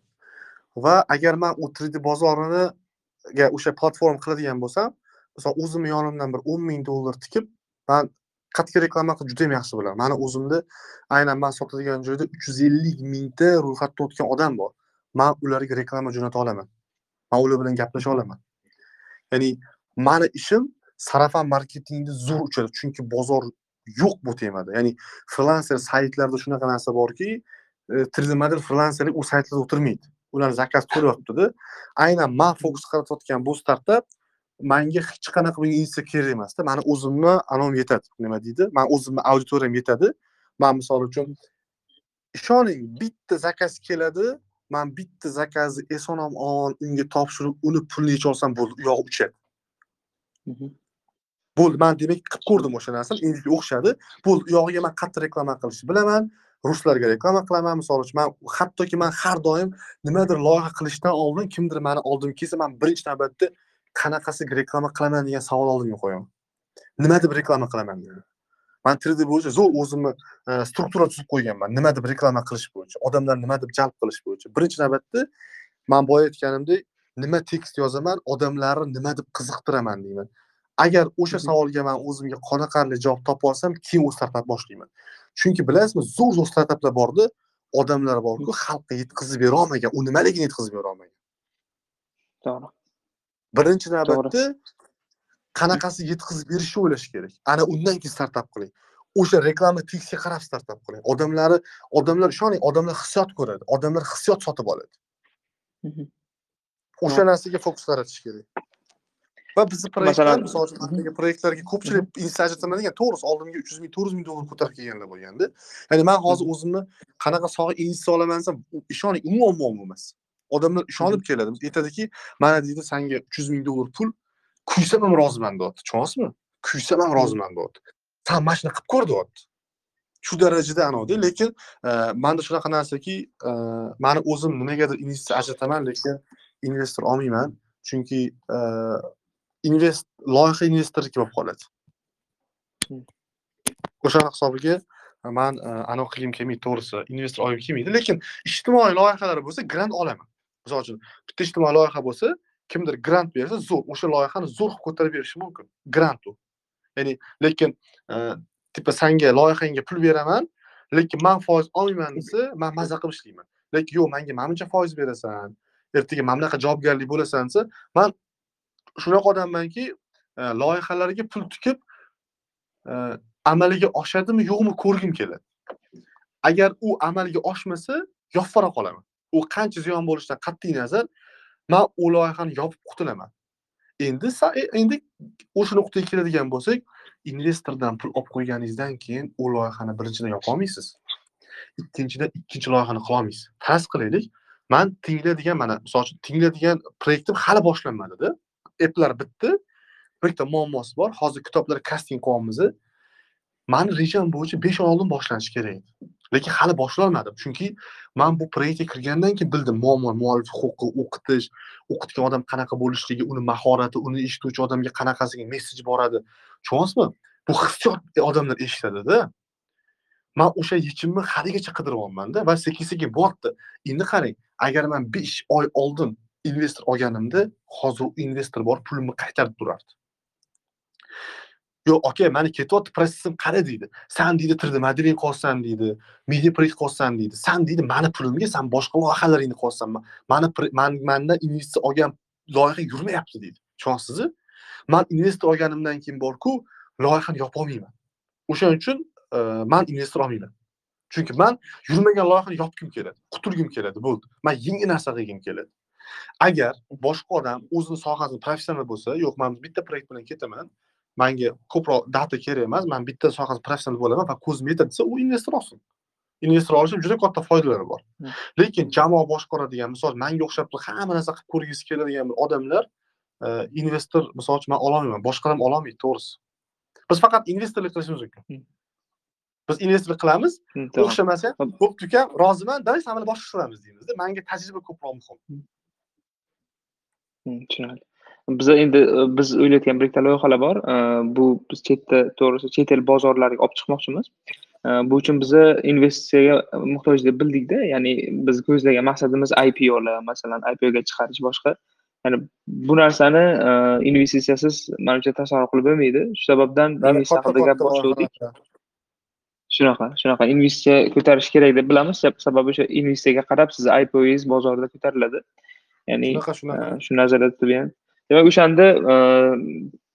Va agar man u 3d bozorini o'sha platforma qiladigan bo'lsam misol o'zimni yonimdan bir o'n ming dollar tikib man qayerga reklama qilib juda ham yaxshi bilaman mani o'zimni aynan man sotadigan joyda uch yuz ellik mingta ro'yxatda o'tgan odam bor. Man ularga reklama jo'nata olaman. Man ular bilan gaplasha olaman. Ya'ni mani ishim sarafan marketingni zo'r uchadi chunki bozor yo'q bu temada. Ya'ni frilanser saytlarda shunaqa narsa borki e, 3d model frilanserlik u saytlarda o'tirmaydi. Ular zakaz to'layotibdida aynan man fokus qaratayotgan bu startap manga hech qanaqa bunga investitsiya kerak emasda. Mani o'zimni anavi yetadi. Nima deydi? Man o'zimni auditoriyam yetadi. Man misol uchun ishoning bitta zakaz keladi man bitta zakazni eson omon unga topshirib uni pulini yechib olsam bo'ldi u yog'i uchadi bo'ldi. Man demak qilib ko'rdim o'sha narsani. O'xshadi. Bo'ldi. U yog'iga man qayerda reklama qilishni bilaman ruslarga reklama qilaman misol uchun man hattoki man har doim nimadir loyiha qilishdan oldin kimdir mani oldimga kelsa man birinchi navbatda qanaqasiga reklama qilaman degan savol oldimga qo'yaman. Nima deb reklama qilaman man 3d bo'yicha zo'r o'zimni e, struktura tuzib qo'yganman. Nima deb reklama qilish bo'yicha odamlarni nima deb jalb qilish bo'yicha. Birinchi navbatda man boya aytganimdek nima tekst yozaman odamlarni nima deb qiziqtiraman deyman. Agar o'sha savolga man o'zimga qoniqarli javob topa olsam keyin u startap boshlayman chunki bilasizmi zo'r zo'r startaplar borda odamlar borku xalqqa yetkazib berolmagan u nimaligini yetkazib berolmagan to'g'ri. Birinchi navbatda qanaqasi yetkazib berishni o'ylash kerak. Ana undan keyin startap qiling o'sha reklama tekstga qarab startap qiling odamlarni odamlar ishoning odamlar hissiyot ko'radi odamlar hissiyot sotib oladi. O'sha narsaga fokus qaratish kerak va bizni proyektlar misol uchun haqidagi proyektlarga ko'pchilik insta ajratmagan to'g'risi oldimga uch yuz ming to'rt yuz ming dollar ko'tarib kelganlar bo'lganda ya'ni man hozir o'zimni qanaqa soha investitsiya olaman desam ishoning umuman muammo emas odamlar ishonib keladi aytadiki mana deydi sanga uch yuz ming dollar pul kuysam ham roziman deyapti tushunyapsizmi kuysam ham roziman deyapti san mana shuni qilib ko'r deyapti shu darajada anavda lekin manda shunaqa narsaki mani o'zim nimagadir investitsiya ajrataman lekin investor olmayman chunki invest loyiha investorniki bo'lib qoladi. Hmm. o'shani hisobiga man e, anavi qilgim kelmaydi to'g'risi investor olgim kelmaydi lekin ijtimoiy loyihalar bo'lsa grant olaman. Misol uchun bitta ijtimoiy loyiha bo'lsa kimdir grant bersa zo'r o'sha loyihani zo'r qilib ko'tarib berishi mumkin. Grant u. Ya'ni lekin e, tipa sanga loyihangga pul beraman lekin man foiz olmayman desa man maza qilib ishlayman. Lekin yo'q manga mana buncha foiz berasan ertaga mana bunaqa javobgarlik bo'lasan desa man shunaqa odammanki e, loyihalarga pul tikib e, amalga oshadimi yo'qmi ko'rgim keladi. Agar u amalga oshmasa yoppara qolaman. U qancha ziyon bo'lishidan qat'iy nazar man u loyihani yopib qutulaman. Endi e, endi o'sha nuqtaga keladigan bo'lsak investordan pul olib qo'yganingizdan keyin u loyihani birinchidan yopolmaysiz ikkinchidan ikkinchi loyihani qilolmaysiz faraz qilaylik man tingla degan mana misol uchun tingla degan proyektim hali boshlanmadida. Applar bitdi. Bitta muammosi bor. Hozir kitoblar kasting qilyapmiz mani rejam bo'yicha besh oy oldin boshlanishi kerak edi. Lekin hali boshlolmadim. Chunki man bu proyektga kirgandan keyin bildim muammo muallif huquqi o'qitish o'qitgan odam qanaqa bo'lishligi uni mahorati uni eshituvchi odamga qanaqasiga messej boradi. Tushunyapsizmi? Bu hissiyot odamlar eshitadida man o'sha yechimni haligacha qidiryapmanda va sekin sekin bo'lyapti endi qarang agar man besh oy oldin investor olganimda hozir u investor borib pulimni qaytarib turardi. Yo'q aka mani ketyapti protsessim qara deydi. San deydi три d modeling qilyapsan deydi media proyekt qilyapsan deydi. San deydi mani pulimga san boshqa loyihalaringni qilyapsan mani man mandan investitsiya olgan loyiha yurmayapti deydi. Tushunyapsizmi man investor olganimdan keyin borku loyihani yopolmayman o'shaning uchun e, man investor olmayman. Chunki man yurmagan loyihani yopgim keladi qutulgim keladi bo'ldi. Man yangi narsa qilgim keladi. Agar boshqa odam o'zini sohasini professional bo'lsa yo'q man bitta proyekt bilan ketaman manga ko'proq data kerak emas man bitta sohasida professional bo'laman va ko'zim yetadi desa u investor olsin. Investor olishni juda katta foydalari bor. Lekin jamoa boshqaradigan misol manga o'xshab turib hamma narsa qilib ko'rgisi keladigan odamlar e, investor misol uchun man ololmayman boshqa ham ololmaydi to'g'risi. Biz faqat investorlik qilishimiz mumkin. Biz investorlik qilamiz o'xshamasa bo'pti ukam roziman давай samani boshqa qilamiz deymizda manga tajriba ko'proq muhim Tushunarli. Biza endi e, biz o'ylayotgan bir ikkita loyihalar bor. E, bu biz chetda to'g'risi chet el bozorlariga olib chiqmoqchimiz. E, bu uchun biza investitsiyaga muhtoj deb bildikda ya'ni biz ko'zlagan maqsadimiz ipolar masalan ipoga chiqarish boshqa. Ya'ni bu narsani investitsiyasiz manimcha tasavvur qilib bo'lmaydi. Shu sababdan investitsiya haqida gap boshladik shunaqa shunaqa. Investitsiya ko'tarish kerak deb bilamiz. Sab- sababi o'sha investitsiyaga qarab sizni IPOingiz bozorda ko'tariladi ya'ni shunaqa e, shu nazarda tutilgan demak o'shanda e,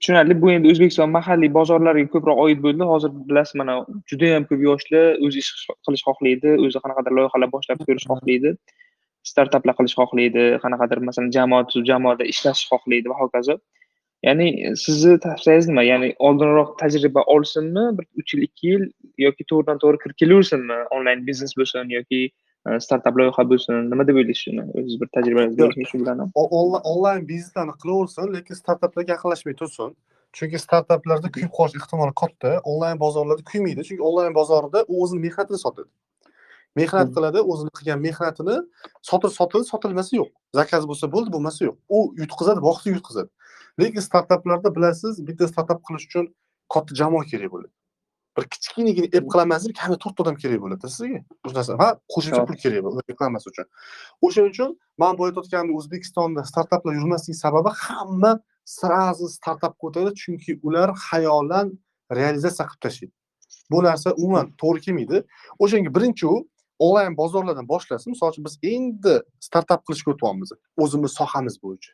tushunarli bu endi o'zbekiston mahalliy bozorlariga ko'proq oid bo'ldi. Hozir bilasiz mana judayam ko'p yoshlar o'zi ish qilish xohlaydi o'zi qanaqadir loyihalar boshlab ko'rish xohlaydi startaplar qilish xohlaydi qanaqadir masalan jamoat jamoada ishlash xohlaydi va hokazo. Ya'ni sizni tavsiyangiz nima ya'ni oldinroq tajriba olsinmi bir uch yil ikki yil yoki to'g'ridan to'g'ri kirib kelaversinmi? Onlayn biznes bo'lsin yoki startap loyiha bo'lsin nima deb o'ylaysiz shuni o'zingiz bir tajribangiz Yo'q. bo'lishmi shu bilan ham onlayn bizneslarni qilaversin lekin startaplarga yaqinlashmay tursin chunki startaplarda kuyib qolish ehtimoli katta onlayn bozorlarda kuymaydi chunki onlayn bozorida u o'zini mehnatini sotadi mehnat qiladi o'zini qilgan mehnatini sotir sotildi sotilmasi yo'q zakaz bo'lsa bo'ldi bo'lmasa yo'q u yutqazadi vaqtida yutqazadi lekin startaplarda bilasiz bitta startap qilish uchun katta jamoa kerak bo'ladi bir kichkinagina app qilamansiz kamida to'rtta odam kerak bo'ladi sizga. Shu narsa va qo'shimcha pul kerak bo'ladi reklamasi uchun. O'shaning uchun man boya aytayotgandek o'zbekistonda startaplar yurmasligi sababi hamma сразу startapga o'tadi chunki ular xayolan realizatsiya qilib tashlaydi. Bu narsa umuman to'g'ri kelmaydi. O'shanga birinchi u onlayn bozorlardan boshlasin. Misol uchun biz endi startap qilishga o'tyapmiz. O'zimiz sohamiz bo'yicha.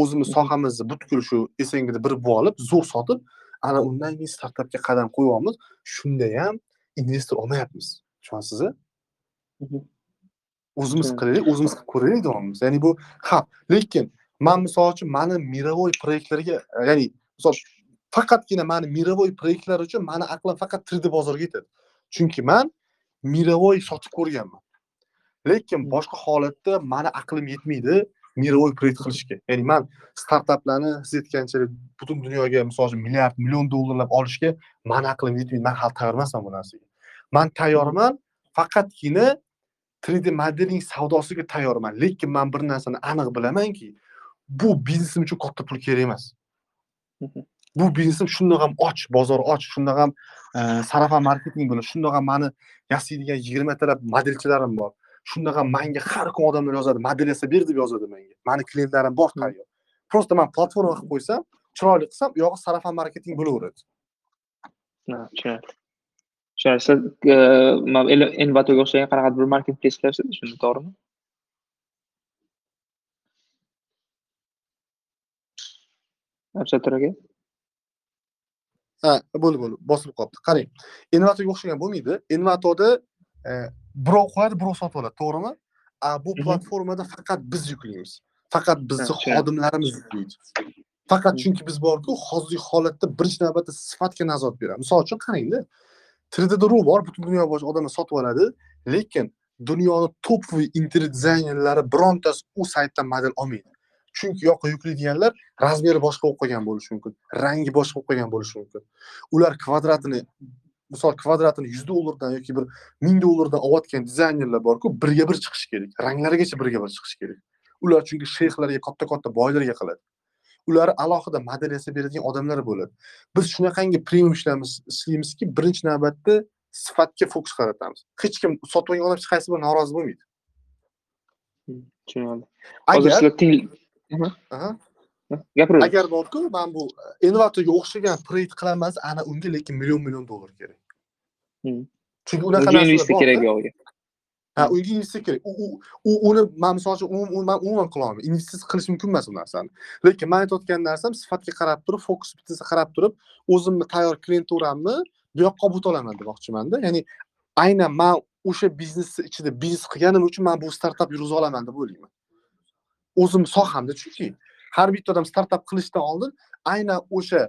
O'zimiz sohamizni butkul shu snggda birib olib zo'r sotib ana undan keyin startapga qadam qo'yyapmiz shunda ham investor olmayapmiz tushunasizmi Mhm. o'zimiz qilaylik o'zimiz qilib ko'raylik deyapmiz ya'ni bu ha lekin man misol uchun mani мировой proyektlarga ya'ni misol faqatgina mani мировой proyektlar uchun mani aqlim faqat 3d bozorga yetadi. Chunki man мировой sotib ko'rganman. Lekin boshqa holatda mani aqlim yetmaydi мировой proyekt qilishga ya'ni man startaplarni siz aytganchalik butun dunyoga misol uchun milliard million dollarlab olishga mani aqlim yetmaydi. Man hali tayyor emasman bu narsaga. Man tayyorman faqatgina 3d modeling savdosiga tayyorman. Lekin man bir narsani aniq bilamanki bu biznesim uchun katta pul kerak emas. Mhm. bu biznesim shundoq ham och bozor och shundoq ham e, sarafan marketing bilan shundoq ham mani yasaydigan yigirmatalab modelchilarim bor shundoq ham manga har kun odamlar yozadi. Model yasab ber deb yozadi menga mani klientlarim bor tayyor. Просто man platforma qilib qo'ysam chiroyli qilsam u yog'i sarafan marketing bo'laveradi. Tushunarli tushunarli siz e, envatoga o'xshagan qanaqadir bir market place qilyapsiz shunda to'g'rimi? Absattor aka ha bo'ldi bo'ldi. Bosilib qolibdi. Qarang envatoga o'xshagan bo'lmaydi. Envatoda birov qo'yadi birov sotib oladi to'g'rimi a bu platformada faqat biz yuklaymiz faqat bizni xodimlarimiz yuklaydi faqat chunki biz borku hozirgi holatda birinchi navbatda sifatga nazorat beramiz. Misol uchun qarangda 3d ru bor butun dunyo bo'yicha odamlar sotib oladi lekin dunyoni topoviy internet dizaynerlari birontasi u saytdan model olmaydi. Chunki yoqqa yuklaydiganlar razmeri boshqa bo'lib qolgan bo'lishi mumkin rangi boshqa bo'lib qolgan bo'lishi mumkin. Ular kvadratini misol kvadratini yuz dollardan yoki bir ming dollardan olayotgan dizaynerlar borku birga bir chiqishi kerak. Ranglarigacha birga bir chiqishi kerak. Ular chunki sheyxlarga katta katta boylarga qiladi. Ular alohida model yasab beradigan odamlar bo'ladi. Biz shunaqangi premium ishlaymiz ishlaymizki birinchi navbatda sifatga fokus qaratamiz. Hech kim sotib olgan odam hech qaysi bir norozi bo'lmaydi. Hmm, tushunarli. Agar gapiravering agar borku man bu envatoga o'xshagan proyekt qilaman desa, ana unga lekin million million dollar kerak. Chunki unaqa narsalar investitsiya kerak yoqqa ha unga investitsiya kerak. U uni man misol uchun umum- umuman umuman qilolmayman investitsiya qilish mumkin emas u narsani. Lekin man aytayotgan narsam sifatga qarab turib fokus bittasiga qarab turib o'zimni tayyor klienturamni bu yoqqa o'ta olaman demoqchimanda ya'ni aynan man o'sha biznesni ichida biznes qilganim uchun man bu startap yurg'iza olaman deb o'ylayman. O'zim sohamda chunki har bitta odam startap qilishdan oldin aynan o'sha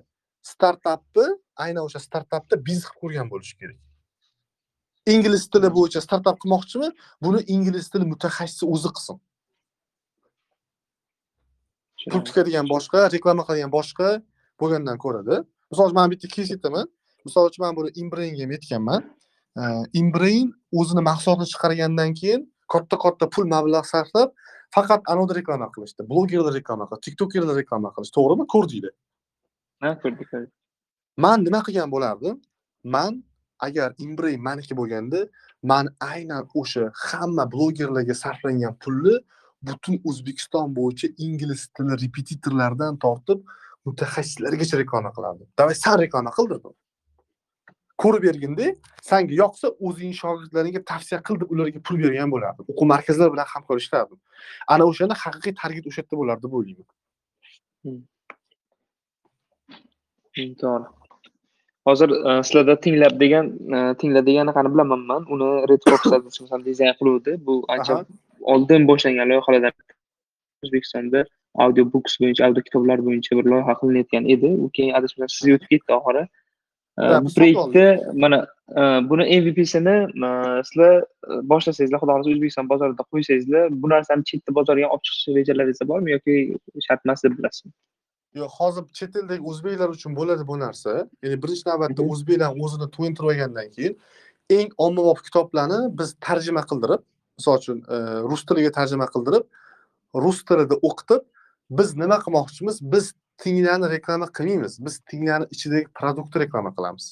startapni aynan o'sha startapda biznes qilib ko'rgan bo'lishi kerak. Ingliz tili bo'yicha startap qilmoqchimi? Buni ingliz tili mutaxassisi o'zi qilsin. Pul tikadigan boshqa reklama qiladigan boshqa bo'lgandan ko'rada misol uchun man bitta kes aytaman. Misol uchun man buni imbrainga ham aytganman imbrain o'zini mahsulotini chiqargandan keyin katta katta pul mablag' sarflab faqat anavda reklama qilishdi blogerlar reklama qilishdi tiktokerlar reklama qilishdi to'g'rimi ko'rdinglar ha ko'rdik ko'rdik man nima qilgan bo'lardim? Man agar imbrain maniki bo'lganda man aynan o'sha hamma blogerlarga sarflangan pulni butun o'zbekiston bo'yicha ingliz tili repetitorlaridan tortib mutaxassislargacha reklama qilardi давай san reklama qil dedim ko'rib berginde sanga yoqsa o'zing shogirdlaringga tavsiya qil deb ularga pul bergan bo'lardim. O'quv markazlari bilan hamkorlik ishlardim ana o'shanda haqiqiy target o'sha yerda bo'lardi deb o'ylayman Hmm, to'g'ri. Hozir e, sizlarda tinglab degan e, tinglab degan anaqani bilaman man uni dizayn qiluvdi. Bu ancha oldin boshlangan loyihalardan o'zbekistonda audio books bo'yicha audio kitoblar bo'yicha bir loyiha qilinayotgan edi. U keyin adashmasam sizga o'tib ketdi oxiri bu proyektda mana buni mvpsini sizlar e, boshlasangiz xudo xohlasa o'zbekiston bozorida qo'ysangizlar bu narsani chet el bozoriga olib chiqish rejalaringizda bormi yoki shart emas deb bilasizmi yo'q hozir chet eldagi o'zbeklar uchun bo'ladi bu narsa ya'ni birinchi navbatda o'zbeklar o'zini to'yintirib olgandan keyin eng ommabop kitoblarni biz tarjima qildirib misol uchun rus tiliga tarjima qildirib rus tilida o'qitib biz nima qilmoqchimiz? Biz tinglarni reklama qilmaymiz. Biz tinglarni ichidagi produktni reklama qilamiz.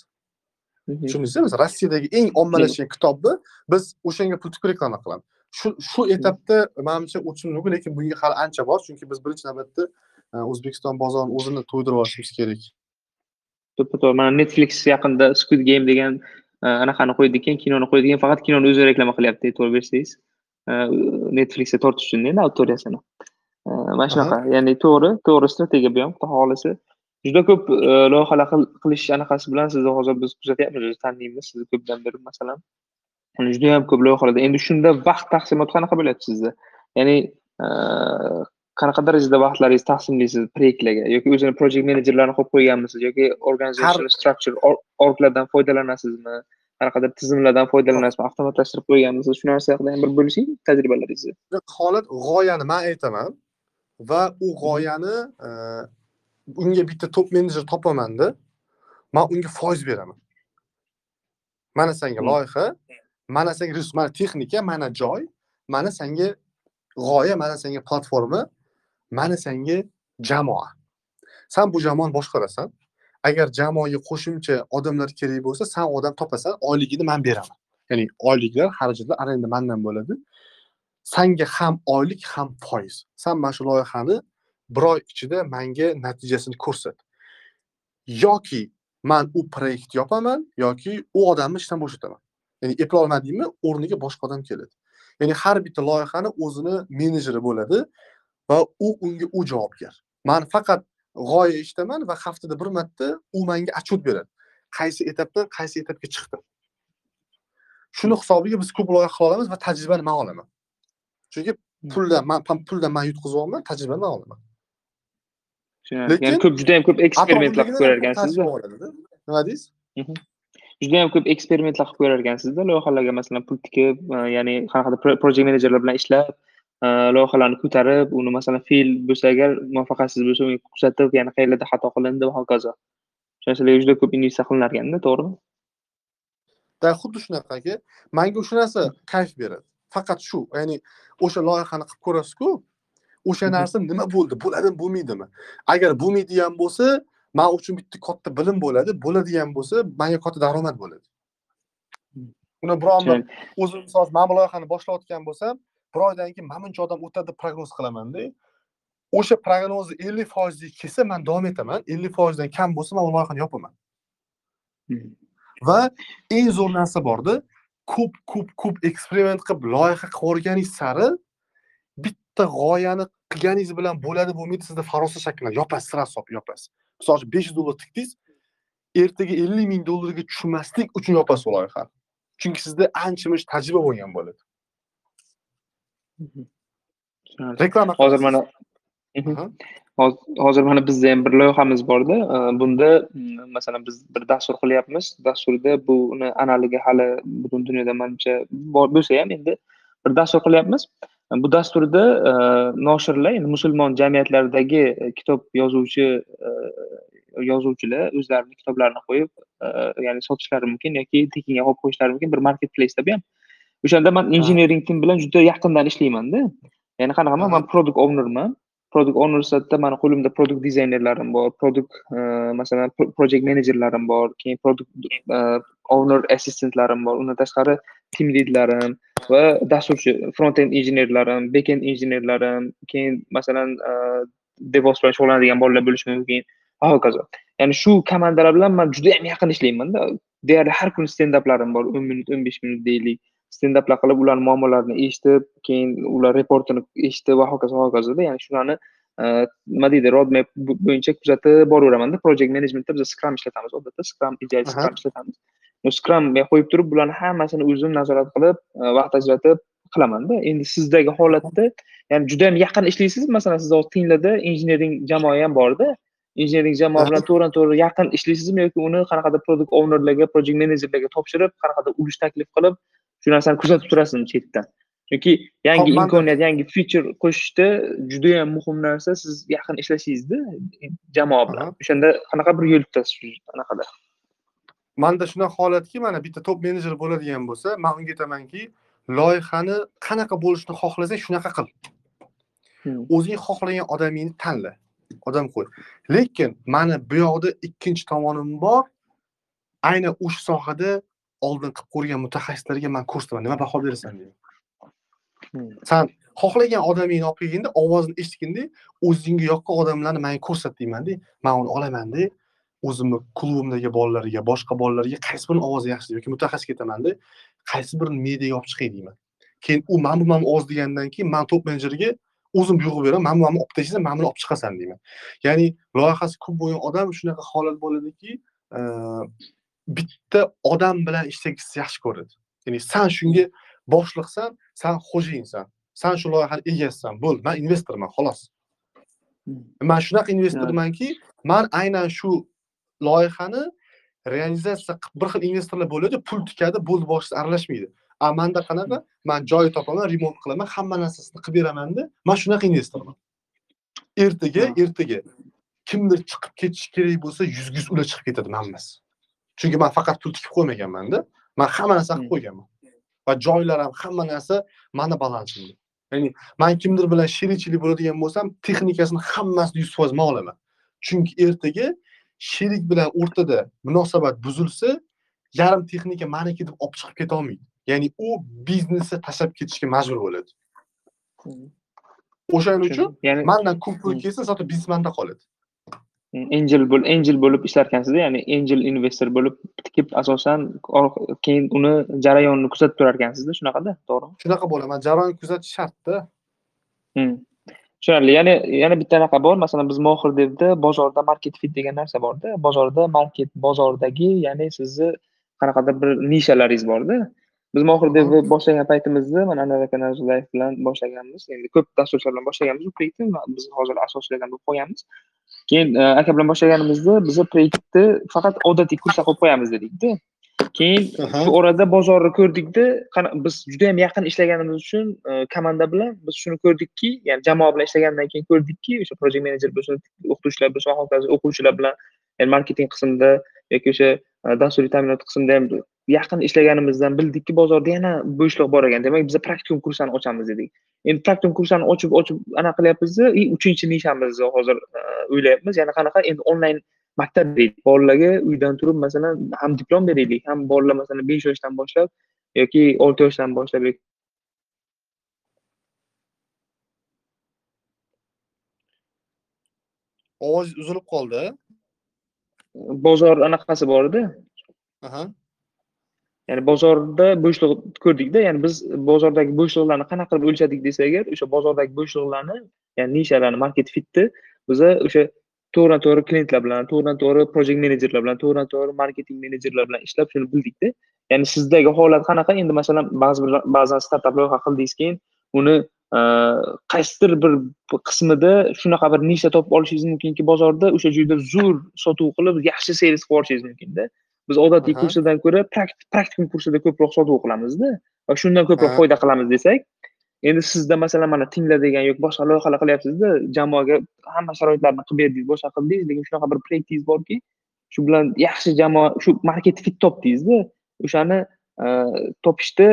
Mhm. tushundingizmi? Masalan rossiyadagi eng ommalashgan kitobni biz o'shanga pul tikib reklama qilamiz. Shu shu etapda manimcha o'tishimiz mumkin lekin bunga hali ancha bor chunki biz birinchi navbatda e, o'zbekiston bozorini o'zini to'ydirib olishimiz kerak. To'ppa to'g'ri. Mana netflix yaqinda squid game degan e, anaqani qo'ydi ekan kinoni qo'ydi ekan faqat kinoni o'zi reklama qilyapti e'tibor bersangiz E, netflixga tortish uchun endi auditoriyasini mana shunaqa. Ya'ni to'g'ri to'g'ri strategiya bu ham xudo xohlasa juda ko'p e, loyihalar qil- qilish anaqasi bilan sizni hozir biz kuzatyapmiz taniymiz sizni ko'pdan beri masalan. Juda yam ko'p loyihalarda endi shunda vaqt taqsimoti qanaqa bo'ladi sizda? Ya'ni e, qanaqa darajada vaqtlaringizni taqsimlaysiz proyektlarga yoki o'zini project menejerlarni qo'yib qo'yganmisiz yoki organization structure or- orglardan foydalanasizmi? Qanaqadir tizimlardan foydalanasizmi? Avtomatlashtirib qo'yganmisiz? Shu narsa haqida ham bir bo'lishing tajribalaringizni holat g'oyani man aytaman va u g'oyani e, unga bitta top menejer topamanda man unga foiz beraman. Mana senga Hmm. loyiha mana senga resurs mana texnika mana joy mana senga g'oya mana senga platforma mana senga jamoa. San bu jamoani boshqarasan. Agar jamoaga qo'shimcha odamlar kerak bo'lsa san odam topasan oyligini man beraman. Ya'ni oyliklar xarajatlar arenda mandan bo'ladi sanga ham oylik ham foiz. San mana shu loyihani bir oy ichida manga natijasini ko'rsat. Yoki man u proyektni yopaman yoki u odamni ishdan bo'shataman. Ya'ni eplolmadingmi o'rniga boshqa odam keladi. Ya'ni har bitta loyihani o'zini menejeri bo'ladi va u unga u javobgar. Man faqat g'oya eshitaman va haftada bir marta u menga отчет beradi. Qaysi etapdan qaysi etapga chiqdi shuni hisobiga biz ko'p loyiha qila olamiz va tajribani man olaman. Chunki puldan man puldan man yutqizyapman tajribani man olaman. Lekin ya'ni ko'p juda yam ko'p eksperimentlar qilib ko'rar ekansizda nima deysiz juda yam ko'p eksperimentlar qilib ko'rar ekansizda loyihalarga masalan pul tikib e, ya'ni qanaqadir pro- project menejerlar bilan ishlab e, loyihalarni ko'tarib uni masalan fail bo'lsa agar muvaffaqiyatsiz bo'lsa unga kuzatib yana qayerlarda xato qilindi va hokazo. Shu narsalarga juda ko'p investitsiya qilinar ekanda to'g'rimi? Da xuddi shunaqaki manga o'sha narsa kayf beradi faqat shu ya'ni o'sha loyihani qilib ko'rasizku o'sha narsa nima bo'ldi bo'ladimi bo'lmaydimi? Agar bo'lmaydigan bo'lsa man uchun bitta katta bilim bo'ladi bo'ladigan bo'lsa manga katta daromad bo'ladi. Uni biron bir o'zim misol uchun man bu loyihani boshlayotgan bo'lsam bir oydan keyin mana buncha odam o'tadi deb prognoz qilamanda o'sha prognozni ellik foizga kelsa man davom etaman. Ellik foizdan kam bo'lsa man u loyihani yopaman. Va eng zo'r narsa borda ko'p ko'p ko'p eksperiment qilib loyiha qilib o'rganish sari bitta g'oyani qilganingiz bilan bo'ladi bo'lmaydi sizda farosa shakllanadi. Yopasiz sразу solib yopasiz. Misol uchun besh yuz dollar tikdingiz ertaga ellik ming dollarga tushmaslik uchun yopasiz u loyihani chunki sizda ancha muncha tajriba bo'lgan bo'ladi. Tushunarli. reklama hozir mana Mhm. Hozir mana bizda ham bir loyihamiz borda. Bunda masalan biz bir dastur qilyapmiz. Dasturda buni analigi hali butun dunyoda manimcha bor bo'lsa ham endi bir dastur qilyapmiz. Bu dasturda e, noshirlar endi musulmon jamiyatlaridagi e, kitob yozuvchi e, yozuvchilar o'zlarini kitoblarini qo'yib ya'ni sotishlari mumkin yoki tekinga qo'yib qo'yishlari mumkin bir market place'da bu ham. O'shanda man engineering team bilan juda yaqindan ishlaymanda. Ya'ni qanaqaman man product ownerman product owner sifatida mani qo'limda product dizaynerlarim bor product e, masalan project menejerlarim bor keyin product e, owner assistentlarim bor undan tashqari team leadlarim va dasturchi front end injenerlarim back end injenerlarim keyin masalan e, devos bilan shug'ullanadigan bolalar bo'lishi mumkin. Va hokazo. Ya'ni shu komandalar bilan man juda yam yaqin ishlaymanda. Deyarli har kuni stendaplarim bor o'n minut o'n besh minut deylik. Stendaplar qilib ularni muammolarini eshitib keyin ular reportini eshitib va hokazo va hokazoda ya'ni shularni nima deydi roadmap bo'yicha kuzatib boraveramanda project managementda biz scrum ishlatamiz odatda scrum agile scrum ishlatamiz. Scrumga qo'yib turib bularni hammasini o'zim nazorat qilib vaqt ajratib qilamanda. Endi sizdagi holatda ya'ni juda yam yaqin ishlaysiz masalan sizni hozir tinglarda injenering jamoa ham borda injenering jamoa bilan to'g'ridan to'g'ri yaqin ishlaysizmi yoki uni qanaqadir product ownerlarga project menejerlarga topshirib qanaqadir ulush taklif qilib shu narsani kuzatib turasizmi chetdan? Chunki yangi imkoniyat yangi feature qo'shishda judayam muhim narsa siz yaqin ishlashingizni jamoa bilan. O'shanda qanaqa bir yo'l tutasiz anaqada? Manda shunaqa holatki mana bitta top menejer bo'ladigan bo'lsa man unga aytamanki loyihani qanaqa bo'lishini xohlasang shunaqa qil. O'zing xohlagan odamingni tanla. Odam qo'y. Lekin mani bu yoqda ikkinchi tomonim bor. Aynan o'sha sohada oldin qilib ko'rgan mutaxassislarga man ko'rsataman nima baho berasan deyman san xohlagan odamingni olib kelganda ovozini eshitganda o'zingga yoqqan odamlarni manga ko'rsat deymanda man uni olamanda o'zimni klubimdagi bolalarga boshqa bolalarga qaysi birini ovozi yaxshi yoki mutaxassisga aytamanda qaysi birini mediaga olib chiqay deyman. Keyin u mana bu mana bu ovoz degandan keyin man top menejerga o'zim buyruq beraman mana bu mana bu olib tashlasa mana buni olib chiqasan deyman. Ya'ni loyihasi ko'p bo'lgan odam shunaqa holat bo'ladiki bitta odam bilan ishlagingizni yaxshi ko'radi. Ya'ni san shunga boshliqsan san xo'jayinsan san shu loyihani egasisan. Bo'ldi man investorman xolos. Man shunaqa investormanki man aynan shu loyihani realizatsiya qilib bir xil investorlar bo'ladi pul tikadi bo'ldi boshqa aralashmaydi. A manda qanaqa? Man joy topaman remont qilaman hamma narsasini qilib beramanda man shunaqa investorman. Ertaga ertaga kimdir chiqib ketishi kerak bo'lsa yuzga yuz ular chiqib ketadi man emas chunki man faqat pul tikib qo'ymaganmanda man hamma narsa qilib qo'yganman. Va joylar ham hamma narsa mani balansimda. Ya'ni man kimdir bilan sherikchilik bo'ladigan bo'lsam texnikasini hammasini yuz foiz man olaman. Chunki ertaga sherik bilan o'rtada munosabat buzilsa yarim texnika maniki deb olib chiqib ketolmaydi ya'ni u biznesni tashlab ketishga majbur bo'ladi. O'shaning uchun mandan ko'p pul kelsa zato biznes manda qoladi angel bo'l angel bo'lib ishlarkansizda ya'ni angel investor bo'lib tikib asosan keyin uni jarayonini kuzatib turar ekansizda shunaqada to'g'rimi? Shunaqa bo'laman jarayonni kuzatish shartda tushunarli yana yana bitta anaqa bor masalan biz mohir devda bozorda market fit degan narsa borda bozorda market bozordagi ya'ni sizni qanaqadir bir nishalaringiz borda biz mohir devni boshlagan paytimizda mana anvar aka nazirlayev bilan boshlaganmiz. Endi ko'p dasturchilar bilan boshlaganmiz. Bu proyektni biz hozir asoschilardan bo'lib qolganmiz keyin aka bilan boshlaganimizda biza proyektni faqat odatiy kurslar qilib qo'yamiz dedikda. Keyin shu orada bozorni ko'rdikda biz juda yam yaqin ishlaganimiz uchun komanda bilan biz shuni ko'rdikki ya'ni jamoa bilan ishlagandan keyin ko'rdikki o'sha projekt menejer bo'lsin o'qituvchilar bo'lsin hokazo o'quvchilar bilan ya'ni marketing qismida yoki o'sha dasturiy ta'minot qismida ham yaqin ishlaganimizdan bildikki bozorda yana bo'shliq bor ekan. Demak biza praktikum kurslarni ochamiz dedik. Endi praktikum kurslarni ochib ochib anaqa qilyapmizda и uchinchi nishamizni hozir o'ylayapmiz. Yana qanaqa? Endi onlayn maktab deylik bolalarga uydan turib masalan ham diplom beraylik ham bolalar masalan besh yoshdan boshlab yoki olti yoshdan boshlab ovoz uzilib qoldi? Bozor anaqasi borda ya'ni bozorda bo'shliq ko'rdikda ya'ni biz bozordagi bo'shliqlarni qanaqa qilib o'lchadik desak agar o'sha bozordagi bo'shliqlarni ya'ni nishalarni market fitni biza o'sha to'g'ridan to'g'ri klientlar bilan to'g'ridan to'g'ri projekt menejerlar bilan to'g'ridan to'g'ri marketing menejerlar bilan ishlab shuni bildikda ya'ni sizdagi holat qanaqa? Endi masalan ba'zi bir ba'zan startap loyiha qildingiz keyin uni e, qaysidir bir qismida shunaqa bir nisha topib olishingiz mumkinki bozorda o'sha joyda zo'r sotuv qilib yaxshi servis qilib yuborishingiz mumkinda biz odatiy kursidan ko'ra praktikum kursida ko'proq sotuv qilamizda. Va shundan ko'proq foyda qilamiz desak endi sizda masalan mana tingla degan yoki boshqa loyihalar qilyapsizda jamoaga hamma sharoitlarni qilib berdik boshqa qildingiz lekin shunaqa bir proyektingiz borki shu bilan yaxshi jamoa shu market fit topdingizda o'shani topishda